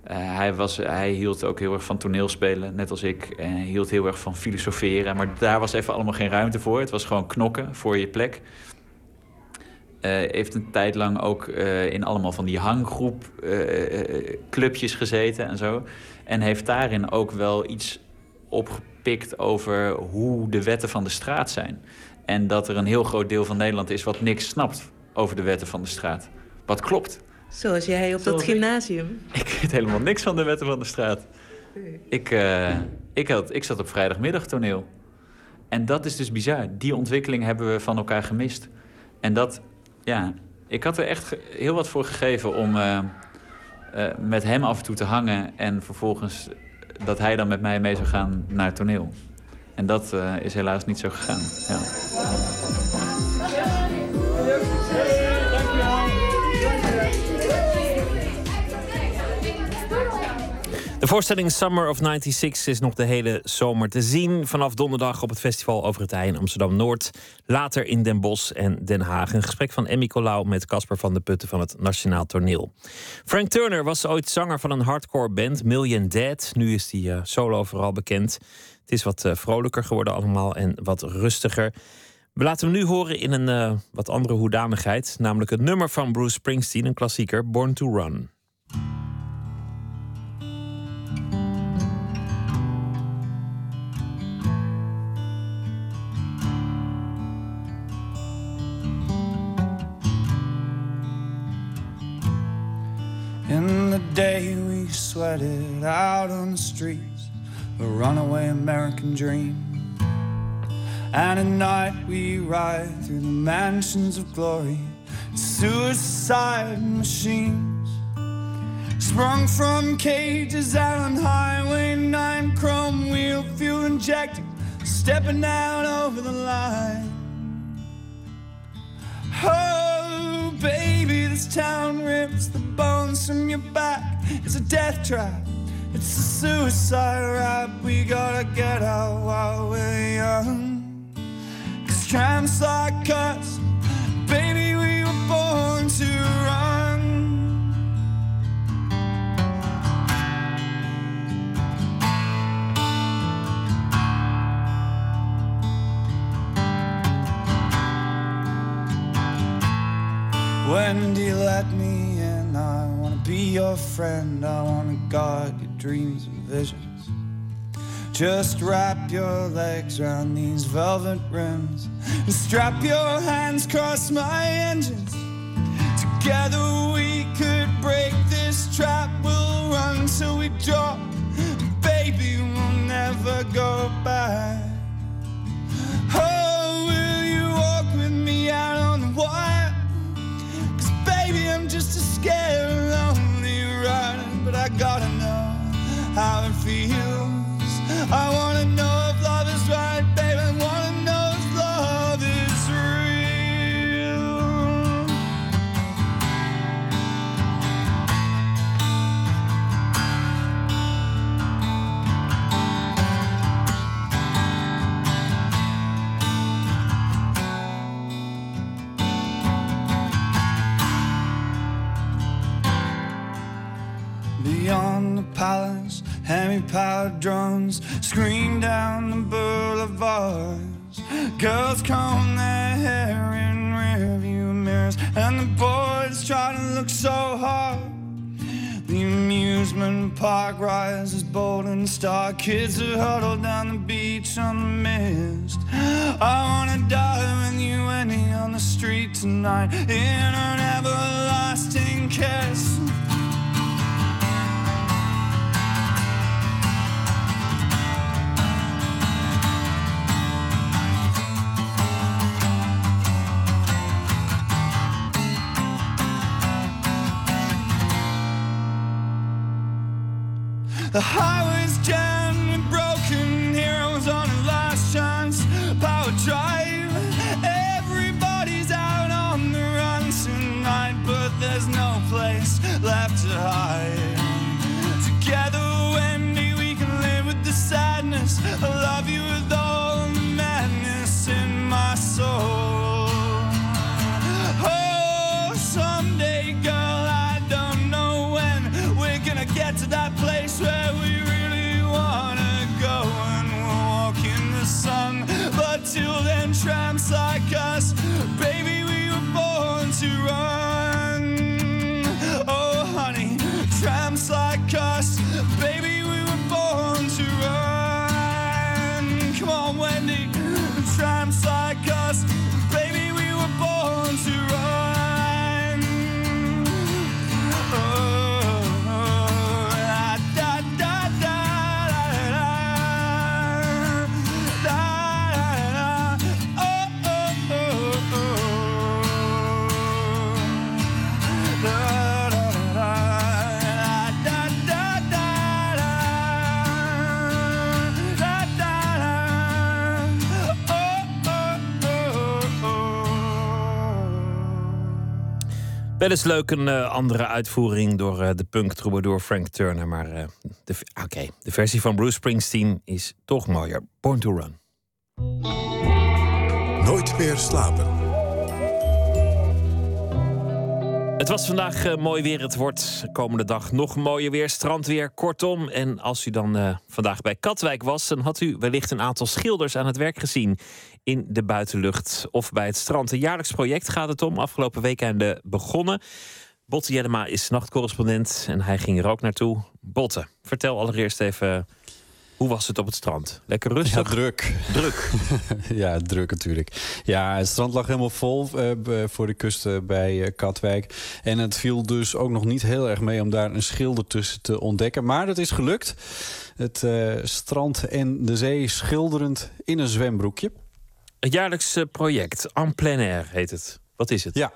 Eh, hij, was, hij hield ook heel erg van toneelspelen, net als ik. En hij hield heel erg van filosoferen. Maar daar was even allemaal geen ruimte voor. Het was gewoon knokken voor je plek. Eh, heeft een tijd lang ook eh, in allemaal van die hanggroep clubjes gezeten en zo. En heeft daarin ook wel iets opgepikt over hoe de wetten van de straat zijn. En dat er een heel groot deel van Nederland is wat niks snapt over de wetten van de straat. Wat klopt. Zoals jij op dat Zoals gymnasium. Ik weet helemaal niks van de wetten van de straat. Ik, eh, ik, had, ik zat op vrijdagmiddagtoneel. En dat is dus bizar. Die ontwikkeling hebben we van elkaar gemist. En dat, ja, ik had er echt heel wat voor gegeven om eh, eh, met hem af en toe te hangen. En vervolgens dat hij dan met mij mee zou gaan naar het toneel. En dat eh, is helaas niet zo gegaan. Ja. De voorstelling Summer of 96 is nog de hele zomer te zien. Vanaf donderdag op het festival Over het IJ in Amsterdam-Noord. Later in Den Bosch en Den Haag. Een gesprek van Emmy Colau met Casper van de Putten van het Nationaal Toneel. Frank Turner was ooit zanger van een hardcore band, Million Dead. Nu is hij eh, solo vooral bekend. Het is wat eh, vrolijker geworden allemaal en wat rustiger. We laten hem nu horen in een eh, wat andere hoedanigheid. Namelijk het nummer van Bruce Springsteen, een klassieker, Born to Run. Day we sweated out on the streets, a runaway American dream. And at night we ride through the mansions of glory, suicide machines. Sprung from cages out on Highway 9, chrome wheel fuel injected, stepping out over the line. Oh, baby, this town rips the bones from your back. It's a death trap. It's a suicide rap. We gotta get out while we're young. Cause tramps like us, baby, we were born to run. Wendy, let me in. I wanna be your friend. I wanna guard your dreams and visions. Just wrap your legs around these velvet rims and strap your hands across my engines. Together we could break this trap. We'll run till we drop. Baby, we'll never go back. Oh, will you walk with me out on the baby, I'm just scared, lonely rider. But I gotta know how it feels. I wanna know drones scream down the boulevards. Girls comb their hair in rearview mirrors, and the boys try to look so hard. The amusement park rises bold and star. Kids are huddled down the beach on the mist. I wanna die with you, Annie, on the street tonight in an everlasting kiss. The highway's jammed us, Wel eens leuk een eh, andere uitvoering door eh, de punk troubadour Frank Turner. Maar eh, de, v- oké, de versie van Bruce Springsteen is toch mooier. Born to Run. Nooit meer slapen. Het was vandaag eh, mooi weer. Het wordt komende dag nog mooier weer. Strandweer, kortom. En als u dan eh, vandaag bij Katwijk was... dan had u wellicht een aantal schilders aan het werk gezien... in de buitenlucht of bij het strand. Een jaarlijks project gaat het om. Afgelopen weekende begonnen. Botte Jellema is nachtcorrespondent en hij ging er ook naartoe. Botte, vertel allereerst even... Hoe was het op het strand? Lekker rustig? Ja, druk. Druk. *laughs* ja, druk natuurlijk. Ja, het strand lag helemaal vol eh, voor de kust eh, bij eh, Katwijk. En het viel dus ook nog niet heel erg mee om daar een schilder tussen te ontdekken. Maar dat is gelukt. Het strand en de zee schilderend in een zwembroekje. Het jaarlijks eh, project, En plein air heet het. Wat is het? Ja.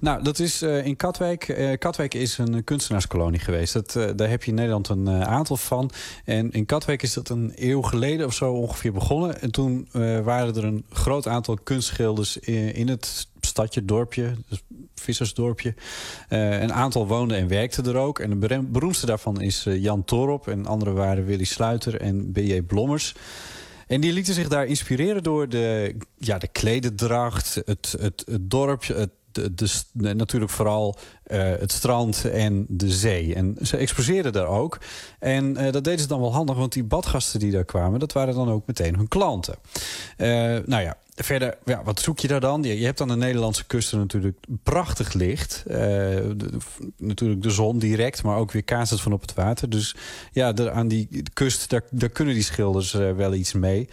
Nou, dat is eh, in Katwijk. Eh, Katwijk is een kunstenaarskolonie geweest. Dat, eh, daar heb je in Nederland een aantal van. En in Katwijk is dat een eeuw geleden of zo ongeveer begonnen. En toen waren er een groot aantal kunstschilders in, het stadje, dorpje, dus vissersdorpje. Een aantal woonden en werkten er ook. En de beroemdste daarvan is Jan Torop. En andere waren Willy Sluiter en B.J. Blommers. En die lieten zich daar inspireren door de, ja, de klededracht, het, het, het dorpje, het, de, de, natuurlijk vooral eh, het strand en de zee. En ze exposeerden daar ook. En eh, dat deden ze dan wel handig, want die badgasten die daar kwamen... dat waren dan ook meteen hun klanten. Eh, nou ja, verder, ja, wat zoek je daar dan? Je, hebt aan de Nederlandse kusten natuurlijk prachtig licht. Natuurlijk de zon direct, maar ook weer kaatst van op het water. Dus ja, de- aan die kust, daar, daar kunnen die schilders wel iets mee.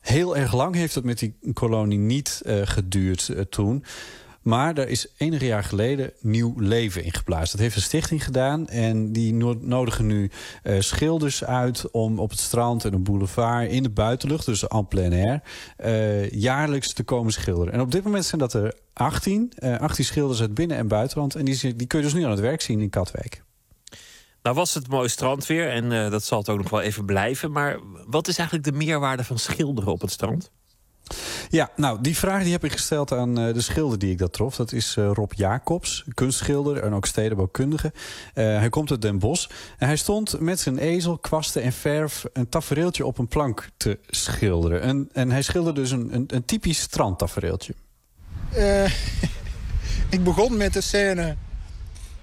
Heel erg lang heeft het met die kolonie niet geduurd toen. Maar daar is enige jaar geleden nieuw leven in geblazen. Dat heeft een stichting gedaan. En die no- nodigen nu eh, schilders uit om op het strand en een boulevard in de buitenlucht, dus en plein air, eh, jaarlijks te komen schilderen. En op dit moment zijn dat er 18. eh 18 schilders uit binnen- en buitenland. En die, die kun je dus nu aan het werk zien in Katwijk. Nou was het mooi strandweer en eh, dat zal het ook nog wel even blijven. Maar wat is eigenlijk de meerwaarde van schilderen op het strand? Ja, nou, die vraag die heb ik gesteld aan eh, de schilder die ik dat trof. Dat is eh, Rob Jacobs, kunstschilder en ook stedenbouwkundige. Eh, hij komt uit Den Bosch. En hij stond met zijn ezel, kwasten en verf... een tafereeltje op een plank te schilderen. En, en hij schilderde dus een, een, een typisch strandtafereeltje. Eh, *laughs* ik begon met de scène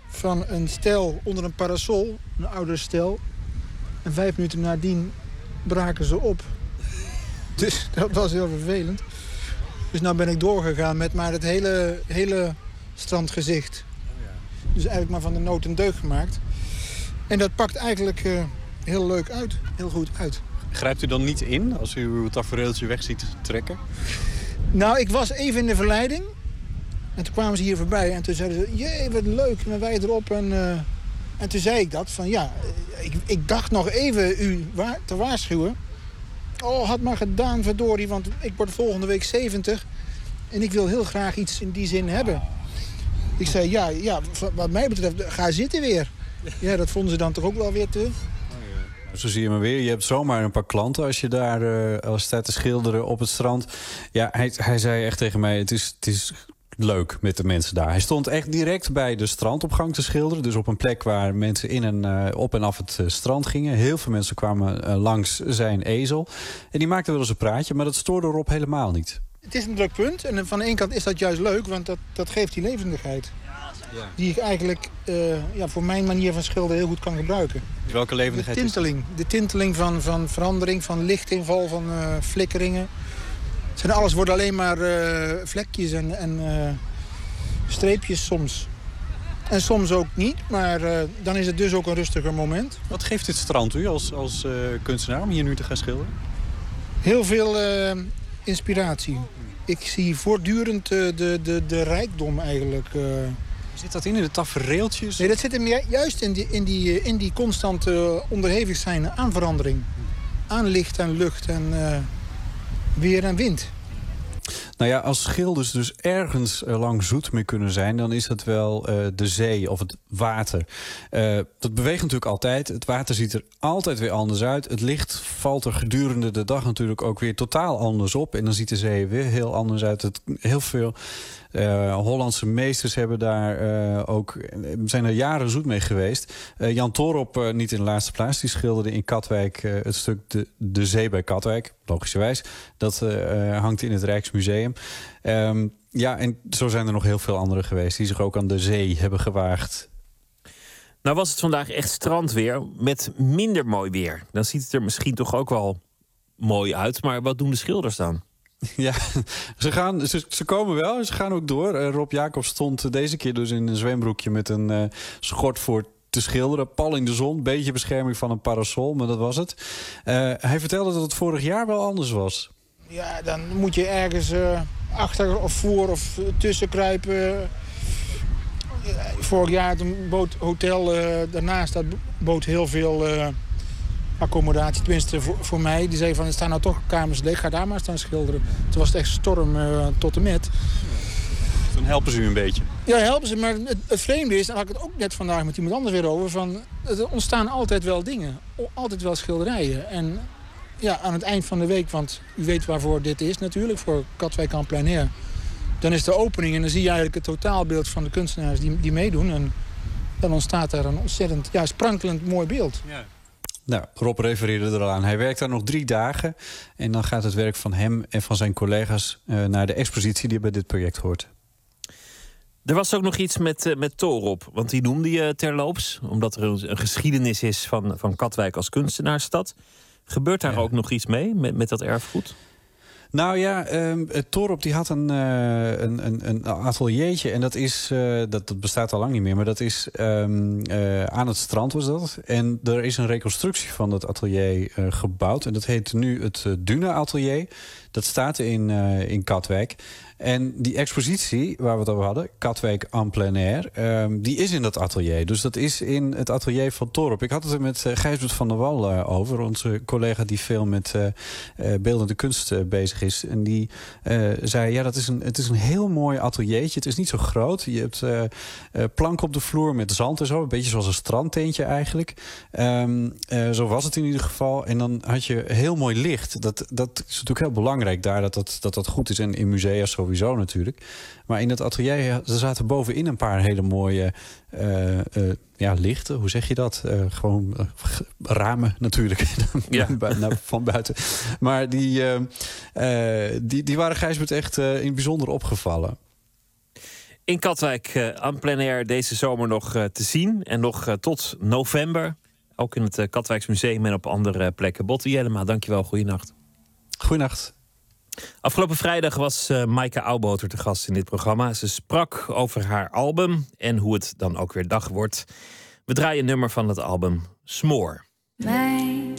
van een stel onder een parasol, een ouder stel. En vijf minuten nadien braken ze op. Dus dat was heel vervelend. Dus nou ben ik doorgegaan met maar het hele, hele strandgezicht. Dus eigenlijk maar van de nood een deugd gemaakt. En dat pakt eigenlijk eh, heel leuk uit, heel goed uit. Grijpt u dan niet in als u uw tafereeltje weg ziet trekken? Nou, ik was even in de verleiding. En toen kwamen ze hier voorbij en toen zeiden ze... Jee, wat leuk, met wij erop. En, eh, en toen zei ik dat, van ja, ik, ik dacht nog even u wa- te waarschuwen. Oh, had maar gedaan, verdorie, want ik word volgende week 70. En ik wil heel graag iets in die zin hebben. Ik zei, ja, ja wat mij betreft, ga zitten weer. Ja, dat vonden ze dan toch ook wel weer te... Zo zie je maar weer. Je hebt zomaar een paar klanten als je daar eh, als staat te schilderen op het strand. Ja, hij, hij zei echt tegen mij: het is, het is leuk met de mensen daar. Hij stond echt direct bij de strandopgang te schilderen. Dus op een plek waar mensen in en eh, op en af het eh, strand gingen. Heel veel mensen kwamen eh, langs zijn ezel. En die maakte wel eens een praatje, maar dat stoorde Rob helemaal niet. Het is een druk punt en van de ene kant is dat juist leuk, want dat, dat geeft die levendigheid. Die ik eigenlijk eh, ja, voor mijn manier van schilderen heel goed kan gebruiken. Welke De levendigheid is dat? tinteling. De tinteling van, van verandering, van lichtinval, van eh, flikkeringen. Zijn alles worden alleen maar eh, vlekjes en, en eh, streepjes soms. En soms ook niet, maar eh, dan is het dus ook een rustiger moment. Wat geeft dit strand u als, als kunstenaar om hier nu te gaan schilderen? Heel veel inspiratie. Ik zie voortdurend de, de, de rijkdom eigenlijk. Zit dat in, in de tafereeltjes? Nee, dat zit hem ju- juist in die, in die, in die constant eh, onderhevig zijn aan verandering. Aan licht en lucht en weer en wind. Nou ja, als schilders dus ergens eh, lang zoet mee kunnen zijn... dan is dat wel eh, de zee of het water. Eh, dat beweegt natuurlijk altijd. Het water ziet er altijd weer anders uit. Het licht valt er gedurende de dag natuurlijk ook weer totaal anders op. En dan ziet de zee er weer heel anders uit. Het, heel veel eh, Hollandse meesters hebben daar eh, ook, zijn er jaren zoet mee geweest. Eh, Jan Torop, niet in de laatste plaats, die schilderde in Katwijk het stuk de, de Zee bij Katwijk, logischerwijs. Dat hangt in het Rijksmuseum. Ehm, ja, en zo zijn er nog heel veel anderen geweest die zich ook aan de zee hebben gewaagd. Nou was het vandaag echt strandweer met minder mooi weer. Dan ziet het er misschien toch ook wel mooi uit. Maar wat doen de schilders dan? *laughs* Ja, ze, gaan, ze, ze komen wel en ze gaan ook door. Eh, Rob Jacob stond deze keer dus in een zwembroekje met een eh, schort voor te schilderen. Pal in de zon, beetje bescherming van een parasol, maar dat was het. Eh, hij vertelde dat het vorig jaar wel anders was. Ja, dan moet je ergens achter of voor of tussen kruipen. Vorig jaar een boot, hotel daarnaast, dat bood heel veel accommodatie. Tenminste voor, voor mij. Die zei van, er staan nou toch kamers leeg, ga daar maar staan schilderen. Toen was het echt storm eh, tot en met. Dan helpen ze u een beetje. Ja, helpen ze. Maar het, het vreemde is, daar had ik het ook net vandaag met iemand anders weer over... van er ontstaan altijd wel dingen. Altijd wel schilderijen. En ja, aan het eind van de week, want u weet waarvoor dit is natuurlijk... voor Katwijk aan plein air. Dan is de opening en dan zie je eigenlijk het totaalbeeld van de kunstenaars die, die meedoen. En dan ontstaat daar een ontzettend ja, sprankelend mooi beeld. Nou, Rob refereerde er al aan. Hij werkt daar nog drie dagen. En dan gaat het werk van hem en van zijn collega's eh, naar de expositie die bij dit project hoort. Er was ook nog iets met, eh, met Torop. Want die noemde je terloops. Omdat er een, een geschiedenis is van, van Katwijk als kunstenaarsstad. Gebeurt daar ook nog iets mee met, met dat erfgoed? Nou ja, het Torop die had een, eh, een, een, ateliertje. En dat, is, eh, dat, bestaat al lang niet meer. Maar dat is ehm, eh, aan het strand was dat. En er is een reconstructie van dat atelier gebouwd. En dat heet nu het Duna Atelier. Dat staat in, in Katwijk. En die expositie waar we het over hadden, Katwijk en plein air, ehm, die is in dat atelier. Dus dat is in het atelier van Torp. Ik had het er met uh, Gijsbert van der Wal eh, over, onze collega die veel met eh, beeldende kunst bezig is. En die zei, ja, dat is een, het is een heel mooi ateliertje. Het is niet zo groot. Je hebt eh, eh, plank op de vloer met zand en zo. Een beetje zoals een strandtentje eigenlijk. Ehm, eh, zo was het in ieder geval. En dan had je heel mooi licht. Dat, dat is natuurlijk heel belangrijk daar, dat dat, dat, dat goed is. En in musea sowieso natuurlijk. Maar in het atelier er zaten bovenin een paar hele mooie eh, eh, ja, lichten. Hoe zeg je dat? Eh, gewoon ramen natuurlijk. *laughs* Ja. Van buiten. Maar die, die, die waren Gijsbert echt in het bijzonder opgevallen. In Katwijk aan plein air deze zomer nog te zien. En nog tot november. Ook in het eh, Katwijksmuseum en op andere plekken. Botte Jellema, dankjewel. Goeienacht. Goeienacht. Afgelopen vrijdag was eh Maaike Auwboter te gast in dit programma. Ze sprak over haar album en hoe het dan ook weer dag wordt. We draaien een nummer van het album Smoor. Mijn,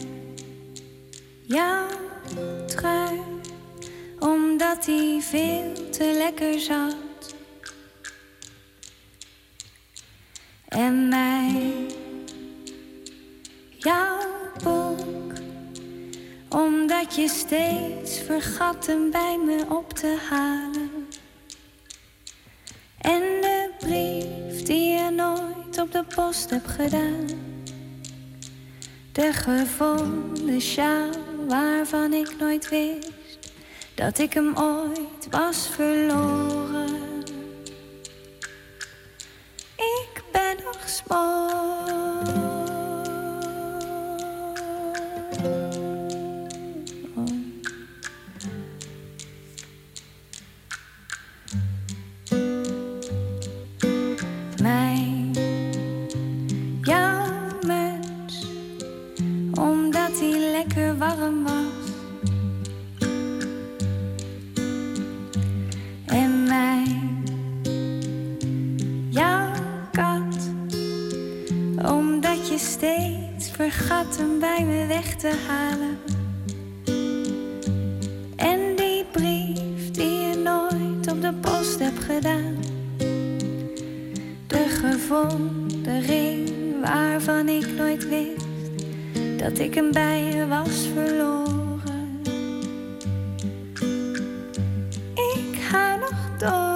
jouw trui, omdat hij veel te lekker zat. En mijn, jouw omdat je steeds vergat hem bij me op te halen. En de brief die je nooit op de post hebt gedaan. De gevonden sjaal waarvan ik nooit wist dat ik hem ooit was verloren. Ik ben nog smal. Vergat hem bij me weg te halen. En die brief die je nooit op de post hebt gedaan. De gevonden ring waarvan ik nooit wist dat ik hem bij je was verloren. Ik ga nog door.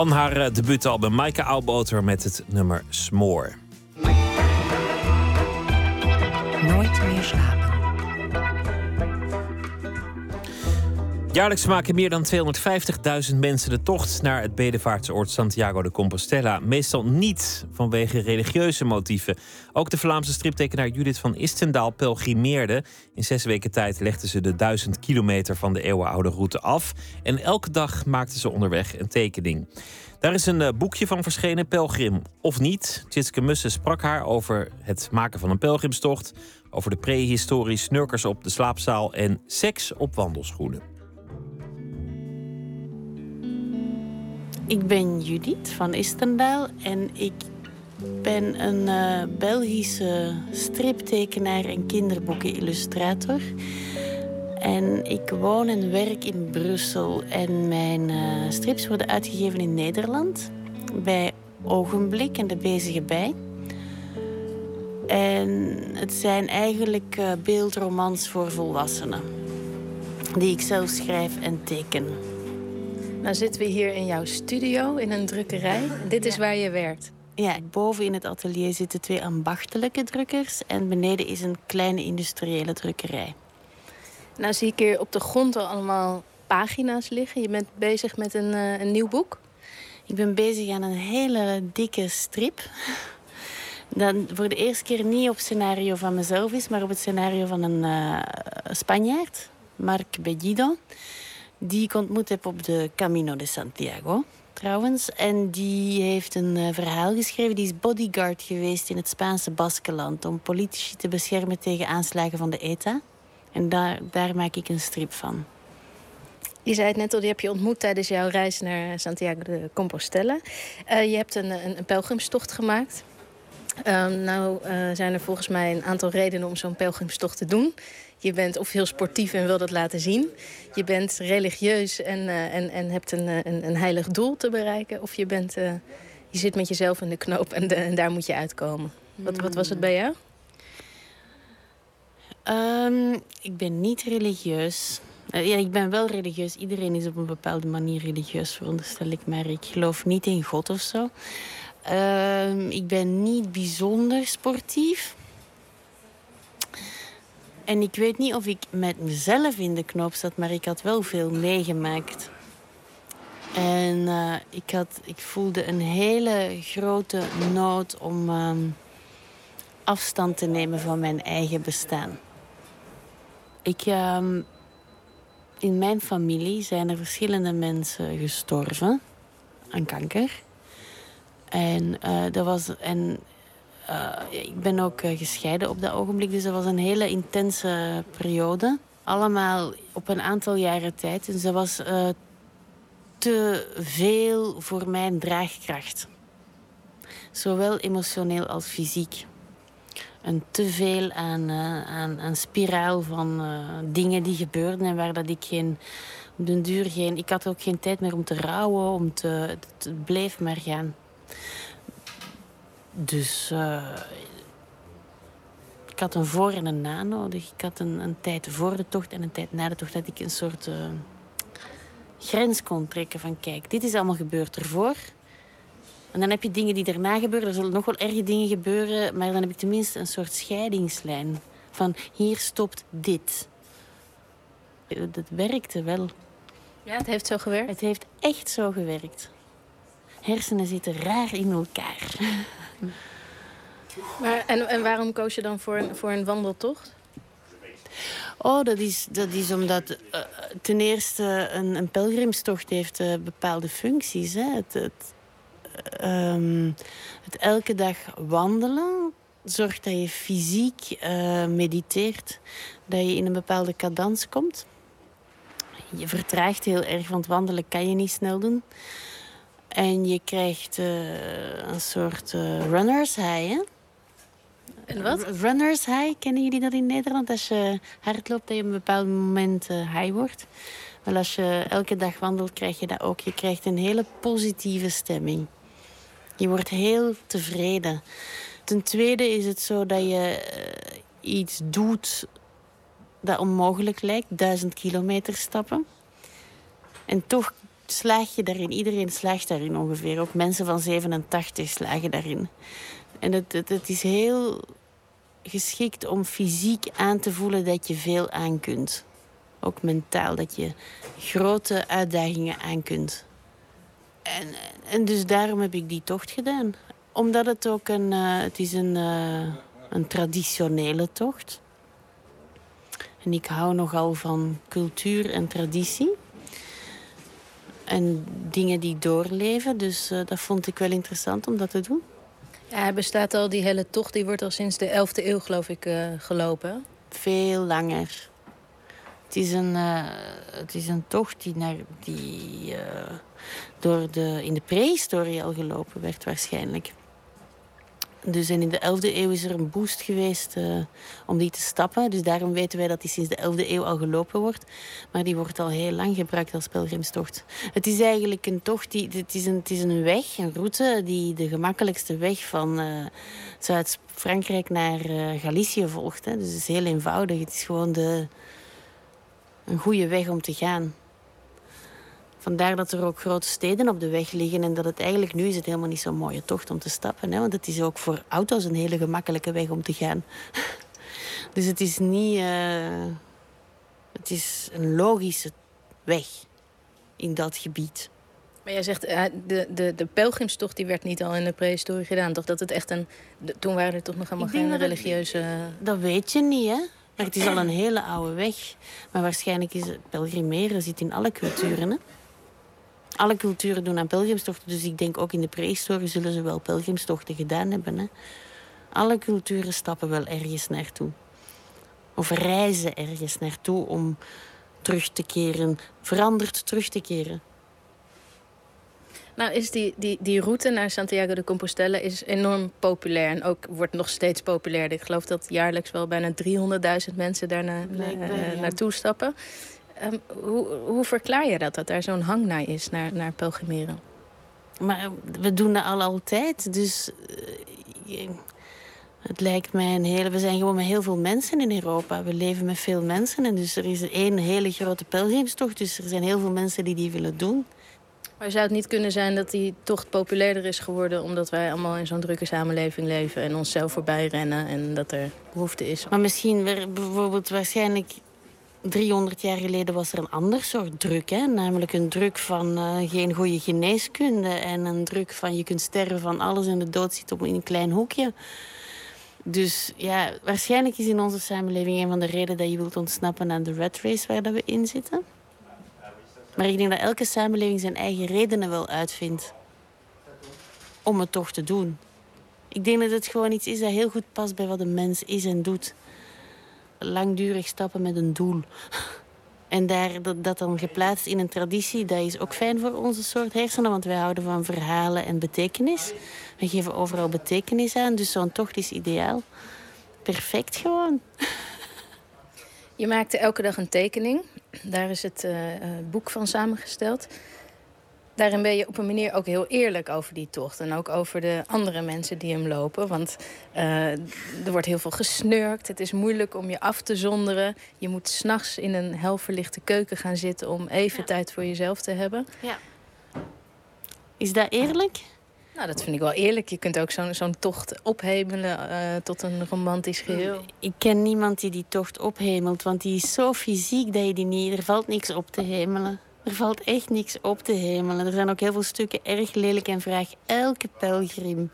Van haar eh, debuutalbum Maaike Oudboter met het nummer Smoor. Jaarlijks maken meer dan 250.000 mensen de tocht naar het bedevaartsoord Santiago de Compostela. Meestal niet vanwege religieuze motieven. Ook de Vlaamse striptekenaar Judith van Istendaal pelgrimeerde. In zes weken tijd legde ze de duizend kilometer van de eeuwenoude route af. En elke dag maakte ze onderweg een tekening. Daar is een eh, boekje van verschenen, Pelgrim of niet. Tjitske Mussen sprak haar over het maken van een pelgrimstocht... over de prehistorie, snurkers op de slaapzaal en seks op wandelschoenen. Ik ben Judith van Istendaal en ik ben een eh, Belgische striptekenaar en kinderboekenillustrator. En ik woon en werk in Brussel. En mijn eh, strips worden uitgegeven in Nederland. Bij Ogenblik en de Bezige Bij. En het zijn eigenlijk eh, beeldromans voor volwassenen. Die ik zelf schrijf en teken. Nou zitten we hier in jouw studio, in een drukkerij. Dit is waar je werkt. Ja, boven in het atelier zitten twee ambachtelijke drukkers. En beneden is een kleine industriële drukkerij. Nou zie ik hier op de grond al allemaal pagina's liggen. Je bent bezig met een, eh, een nieuw boek. Ik ben bezig aan een hele dikke strip. Dat voor de eerste keer niet op het scenario van mezelf is, maar op het scenario van een eh, Spanjaard, Marc Bellido. Die ik ontmoet heb op de Camino de Santiago, trouwens. En die heeft een eh, verhaal geschreven. Die is bodyguard geweest in het Spaanse Baskeland... om politici te beschermen tegen aanslagen van de ETA. En daar, daar maak ik een strip van. Je zei het net al, die heb je ontmoet tijdens jouw reis naar Santiago de Compostela. Eh, je hebt een, een, een pelgrimstocht gemaakt. Ehm, nou eh, zijn er volgens mij een aantal redenen om zo'n pelgrimstocht te doen. Je bent of heel sportief en wil dat laten zien. Je bent religieus en, eh, en, en hebt een, een, een heilig doel te bereiken. Of je, bent, je zit met jezelf in de knoop en, daar moet je uitkomen. Wat, wat was het bij jou? Ehm, ik ben niet religieus. Eh, ja, ik ben wel religieus. Iedereen is op een bepaalde manier religieus, veronderstel ik. Maar ik geloof niet in God of zo. Ehm, ik ben niet bijzonder sportief. En ik weet niet of ik met mezelf in de knoop zat, maar ik had wel veel meegemaakt. En eh, ik, had, ik voelde een hele grote nood om ehm, afstand te nemen van mijn eigen bestaan. Ik, ehm, in mijn familie zijn er verschillende mensen gestorven aan kanker. En, uh, dat was, en uh, ik ben ook uh, gescheiden op dat ogenblik, dus dat was een hele intense periode. Allemaal op een aantal jaren tijd. En ze was te veel voor mijn draagkracht. Zowel emotioneel als fysiek een te veel aan, uh, aan, aan spiraal van dingen die gebeurden en waar dat ik geen op den duur geen. Ik had ook geen tijd meer om te rouwen, om te. Het bleef maar gaan. Dus uh, ik had een voor en een na nodig. Ik had een, een tijd voor de tocht en een tijd na de tocht dat ik een soort grens kon trekken van kijk, dit is allemaal gebeurd ervoor. En dan heb je dingen die daarna gebeuren. Er zullen nog wel erge dingen gebeuren. Maar dan heb ik tenminste een soort scheidingslijn. Van hier stopt dit. Dat werkte wel. Ja, het heeft zo gewerkt? Het heeft echt zo gewerkt. Hersenen zitten raar in elkaar. *laughs* Maar, en, en waarom koos je dan voor een, voor een wandeltocht? Oh, dat is, dat is omdat uh, ten eerste een, een pelgrimstocht heeft uh, bepaalde functies. Hè. Het, het, um, het elke dag wandelen zorgt dat je fysiek uh, mediteert, dat je in een bepaalde cadans komt. Je vertraagt heel erg, want wandelen kan je niet snel doen. En je krijgt uh, een soort uh, runners high, hè? En wat? Runners high, kennen jullie dat in Nederland? Als je hardloopt, dat je op een bepaald moment high wordt. Wel, als je elke dag wandelt, krijg je dat ook. Je krijgt een hele positieve stemming. Je wordt heel tevreden. Ten tweede is het zo dat je iets doet dat onmogelijk lijkt. Duizend kilometer stappen. En toch slaag je daarin. Iedereen slaagt daarin ongeveer. Ook mensen van 87 slagen daarin. En het, het, het is heel geschikt om fysiek aan te voelen dat je veel aan kunt. Ook mentaal, dat je grote uitdagingen aan kunt. En, en dus daarom heb ik die tocht gedaan. Omdat het ook een, uh, het is een, uh, een traditionele tocht. En ik hou nogal van cultuur en traditie. En dingen die doorleven. Dus uh, dat vond ik wel interessant om dat te doen. Ja, hij bestaat al, die hele tocht, die wordt al sinds de 11e eeuw, geloof ik, gelopen. Veel langer. Het is een, uh, het is een tocht die, naar, die door de, in de prehistorie al gelopen werd waarschijnlijk. Dus in de 11e eeuw is er een boost geweest eh, om die te stappen. Dus daarom weten wij dat die sinds de 11e eeuw al gelopen wordt. Maar die wordt al heel lang gebruikt als pelgrimstocht. Het is eigenlijk een tocht, die, het, is een, het is een weg, een route die de gemakkelijkste weg van eh, Zuid-Frankrijk naar eh, Galicië volgt. Hè. Dus het is heel eenvoudig. Het is gewoon de, een goede weg om te gaan. Vandaar dat er ook grote steden op de weg liggen en dat het eigenlijk nu is het helemaal niet zo'n mooie tocht om te stappen. Hè? Want het is ook voor auto's een hele gemakkelijke weg om te gaan. *laughs* dus het is niet... eh, het is een logische weg in dat gebied. Maar jij zegt, eh, de, de, de pelgrimstocht die werd niet al in de prehistorie gedaan. Toch dat het echt een... toen waren er toch nog helemaal geen religieuze... Dat weet je niet, hè? Maar het is al een hele oude weg. Maar waarschijnlijk is het pelgrimeren zit in alle culturen, hè? Alle culturen doen aan pelgrimstochten. Dus ik denk ook in de prehistorie zullen ze wel pelgrimstochten gedaan hebben, hè? Alle culturen stappen wel ergens naartoe. Of reizen ergens naartoe om terug te keren, veranderd terug te keren. Nou, is die, die, die route naar Santiago de Compostela is enorm populair. En ook wordt nog steeds populairder. Ik geloof dat jaarlijks wel bijna 300.000 mensen daar na- na- Blijkbaar, eh, ja. naartoe stappen. Ehm, hoe, hoe verklaar je dat, dat daar zo'n hang naar is, naar, naar pelgrimeren? Maar we doen dat al altijd. Dus eh, het lijkt mij een hele. We zijn gewoon met heel veel mensen in Europa. We leven met veel mensen. En dus er is één hele grote pelgrimstocht. Dus er zijn heel veel mensen die die willen doen. Maar zou het niet kunnen zijn dat die tocht populairder is geworden... omdat wij allemaal in zo'n drukke samenleving leven... en onszelf voorbij rennen en dat er behoefte is? Maar misschien bijvoorbeeld waarschijnlijk 300 jaar geleden was er een ander soort druk. Hè? Namelijk een druk van eh, geen goede geneeskunde. En een druk van je kunt sterven van alles en de dood zit op in een klein hoekje. Dus ja, waarschijnlijk is in onze samenleving een van de redenen dat je wilt ontsnappen aan de rat race waar dat we in zitten. Maar ik denk dat elke samenleving zijn eigen redenen wel uitvindt om het toch te doen. Ik denk dat het gewoon iets is dat heel goed past bij wat een mens is en doet. Langdurig stappen met een doel. En daar, dat, dan geplaatst in een traditie, dat is ook fijn voor onze soort hersenen, want wij houden van verhalen en betekenis. We geven overal betekenis aan, dus zo'n tocht is ideaal. Perfect gewoon. Je maakte elke dag een tekening. Daar is het eh, eh, boek van samengesteld. Daarin ben je op een manier ook heel eerlijk over die tocht. En ook over de andere mensen die hem lopen. Want eh, er wordt heel veel gesnurkt. Het is moeilijk om je af te zonderen. Je moet s'nachts in een helverlichte keuken gaan zitten... om even tijd voor jezelf te hebben. Ja. Is dat eerlijk? Nou, dat vind ik wel eerlijk. Je kunt ook zo'n zo'n tocht ophemelen eh, tot een romantisch geheel. Ik ken niemand die die tocht ophemelt, want die is zo fysiek dat je die niet... Er valt niks op te hemelen. Er valt echt niks op te hemelen. Er zijn ook heel veel stukken erg lelijk en vraag elke pelgrim.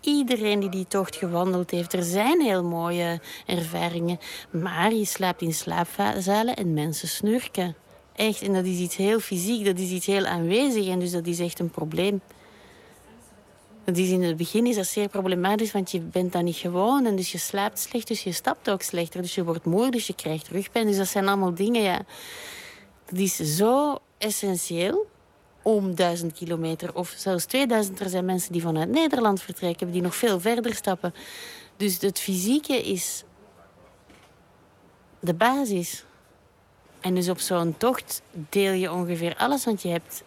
Iedereen die die tocht gewandeld heeft. Er zijn heel mooie ervaringen. Maar je slaapt in slaapzalen en mensen snurken. Echt, en dat is iets heel fysiek, dat is iets heel aanwezig. En dus dat is echt een probleem. Dat is in het begin is dat zeer problematisch, want je bent dat niet gewoon. En dus je slaapt slecht, dus je stapt ook slechter. Dus je wordt moe, dus je krijgt rugpijn. Dus dat zijn allemaal dingen, ja. Dat is zo essentieel om duizend kilometer of zelfs 2000. Er zijn mensen die vanuit Nederland vertrekken, die nog veel verder stappen. Dus het fysieke is de basis. En dus op zo'n tocht deel je ongeveer alles, want je hebt,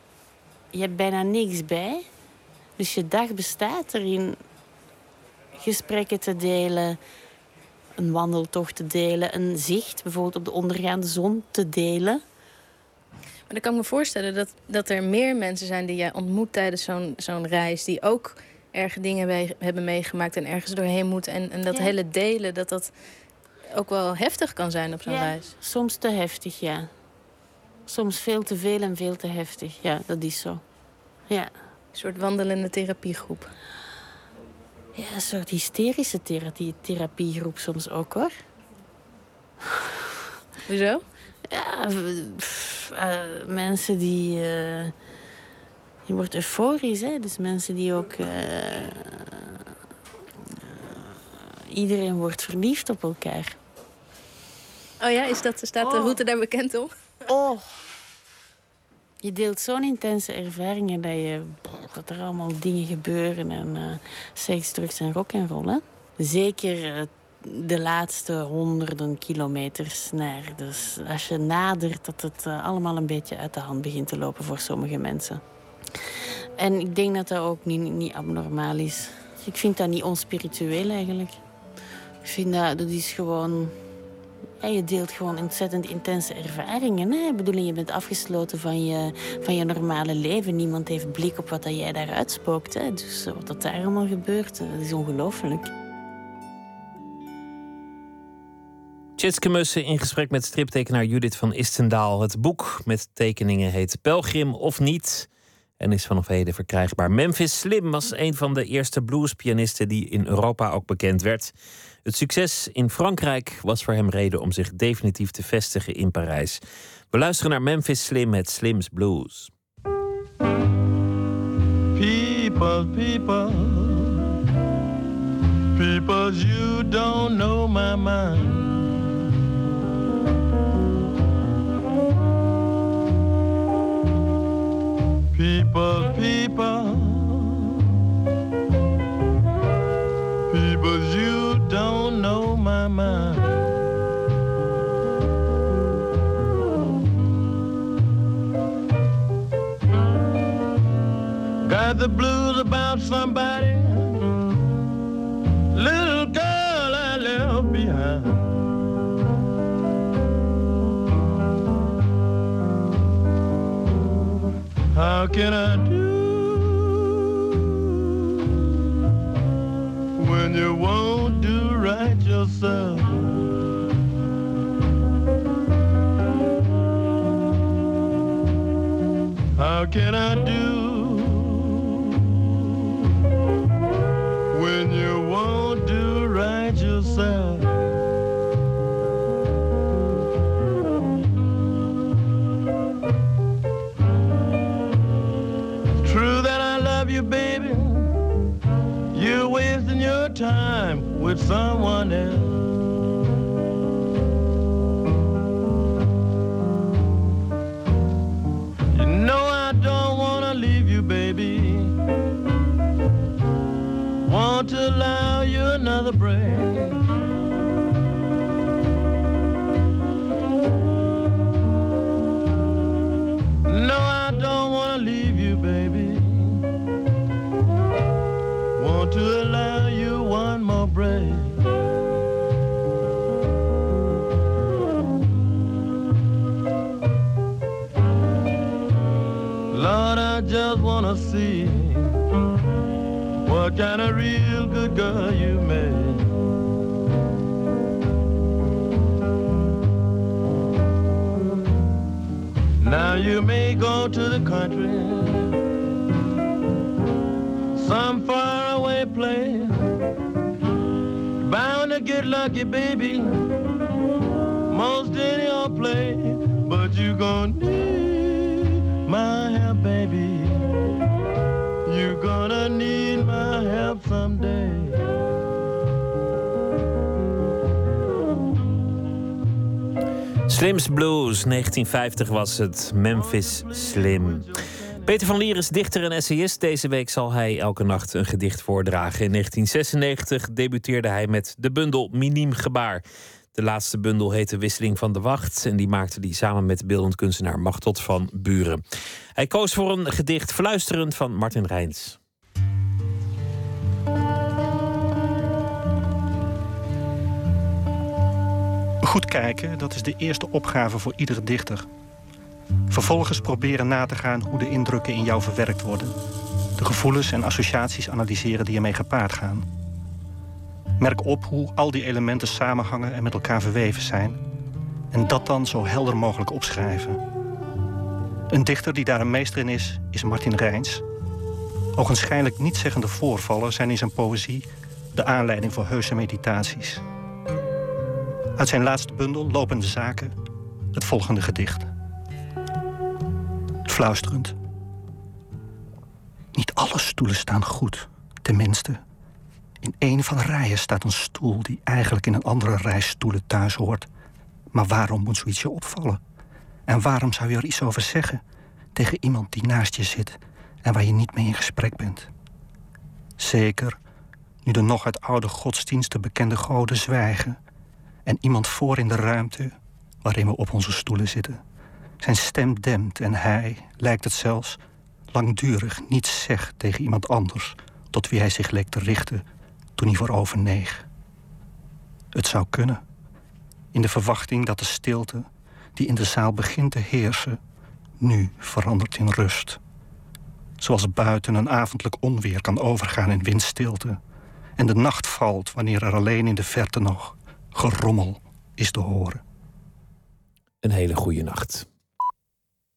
je hebt bijna niks bij. Dus je dag bestaat erin gesprekken te delen, een wandeltocht te delen, een zicht bijvoorbeeld op de ondergaande zon te delen. Maar dan kan ik me voorstellen dat, dat er meer mensen zijn die jij ontmoet tijdens zo'n zo'n reis. Die ook erge dingen mee- hebben meegemaakt en ergens doorheen moeten. En, en dat Ja. hele delen, dat dat ook wel heftig kan zijn op zo'n Ja, reis. Soms te heftig, ja. Soms veel te veel en veel te heftig. Ja, dat is zo. Ja. Een soort wandelende therapiegroep. Ja, een soort hysterische therapie, therapiegroep soms ook hoor. Hoezo? Ja, pff, eh, mensen die. eh, je wordt euforisch, hè? Dus mensen die ook. eh, iedereen wordt verliefd op elkaar. Oh ja, is dat, staat de Oh. route daar bekend om? Oh. Je deelt zo'n intense ervaringen dat, je, dat er allemaal dingen gebeuren. En seks, drugs en rock'n'roll. Zeker uh, de laatste honderden kilometers naar. Dus als je nadert, dat het uh, allemaal een beetje uit de hand begint te lopen voor sommige mensen. En ik denk dat dat ook niet, niet abnormaal is. Ik vind dat niet onspiritueel eigenlijk. Ik vind dat, dat is gewoon... Je deelt gewoon ontzettend intense ervaringen. Hè? Ik bedoel, je bent afgesloten van je, van je normale leven. Niemand heeft blik op wat dat jij daar uitspookt. Hè? Dus wat dat daar allemaal gebeurt, dat is ongelooflijk. Tjitske in gesprek met striptekenaar Judith van Istendaal. Het boek met tekeningen heet Pelgrim of niet en is vanaf heden verkrijgbaar. Memphis Slim was een van de eerste bluespianisten die in Europa ook bekend werd. Het succes in Frankrijk was voor hem reden om zich definitief te vestigen in Parijs. We luisteren naar Memphis Slim met Slim's Blues. People, people, people, you don't know my mind. People, people, people, you don't know my mind. Got the blues about somebody, little girl How can I do when you won't do right yourself? How can I do with someone else. Kind of real good girl you made. Now you may go to the country, some faraway place. Bound to get lucky, baby, most any old place. But you gonna need Slim's Blues, 1950 was het. Memphis Slim. Peter van Lier is dichter en essayist. Deze week zal hij elke nacht een gedicht voordragen. In 1996 debuteerde hij met de bundel Miniem Gebaar. De laatste bundel heette Wisseling van de Wacht. En die maakte hij samen met beeldend kunstenaar Machtot van Buren. Hij koos voor een gedicht Fluisterend van Martin Rijns. Goed kijken, dat is de eerste opgave voor iedere dichter. Vervolgens proberen na te gaan hoe de indrukken in jou verwerkt worden. De gevoelens en associaties analyseren die ermee gepaard gaan. Merk op hoe al die elementen samenhangen en met elkaar verweven zijn. En dat dan zo helder mogelijk opschrijven. Een dichter die daar een meester in is, is Martin Rijns. Ogenschijnlijk nietzeggende voorvallen zijn in zijn poëzie de aanleiding voor heuse meditaties. Uit zijn laatste bundel, Lopende Zaken, het volgende gedicht. Fluisterend. Niet alle stoelen staan goed, tenminste. In een van de rijen staat een stoel die eigenlijk in een andere rij stoelen thuis hoort. Maar waarom moet zoiets je opvallen? En waarom zou je er iets over zeggen? tegen iemand die naast je zit en waar je niet mee in gesprek bent. Zeker nu de nog uit oude godsdiensten bekende goden zwijgen en iemand voor in de ruimte waarin we op onze stoelen zitten. Zijn stem dempt en hij, lijkt het zelfs, langdurig niets zegt tegen iemand anders tot wie hij zich leek te richten toen hij voorover neeg. Het zou kunnen, in de verwachting dat de stilte die in de zaal begint te heersen, nu verandert in rust. Zoals buiten een avondelijk onweer kan overgaan in windstilte en de nacht valt wanneer er alleen in de verte nog gerommel is te horen. Een hele goede nacht.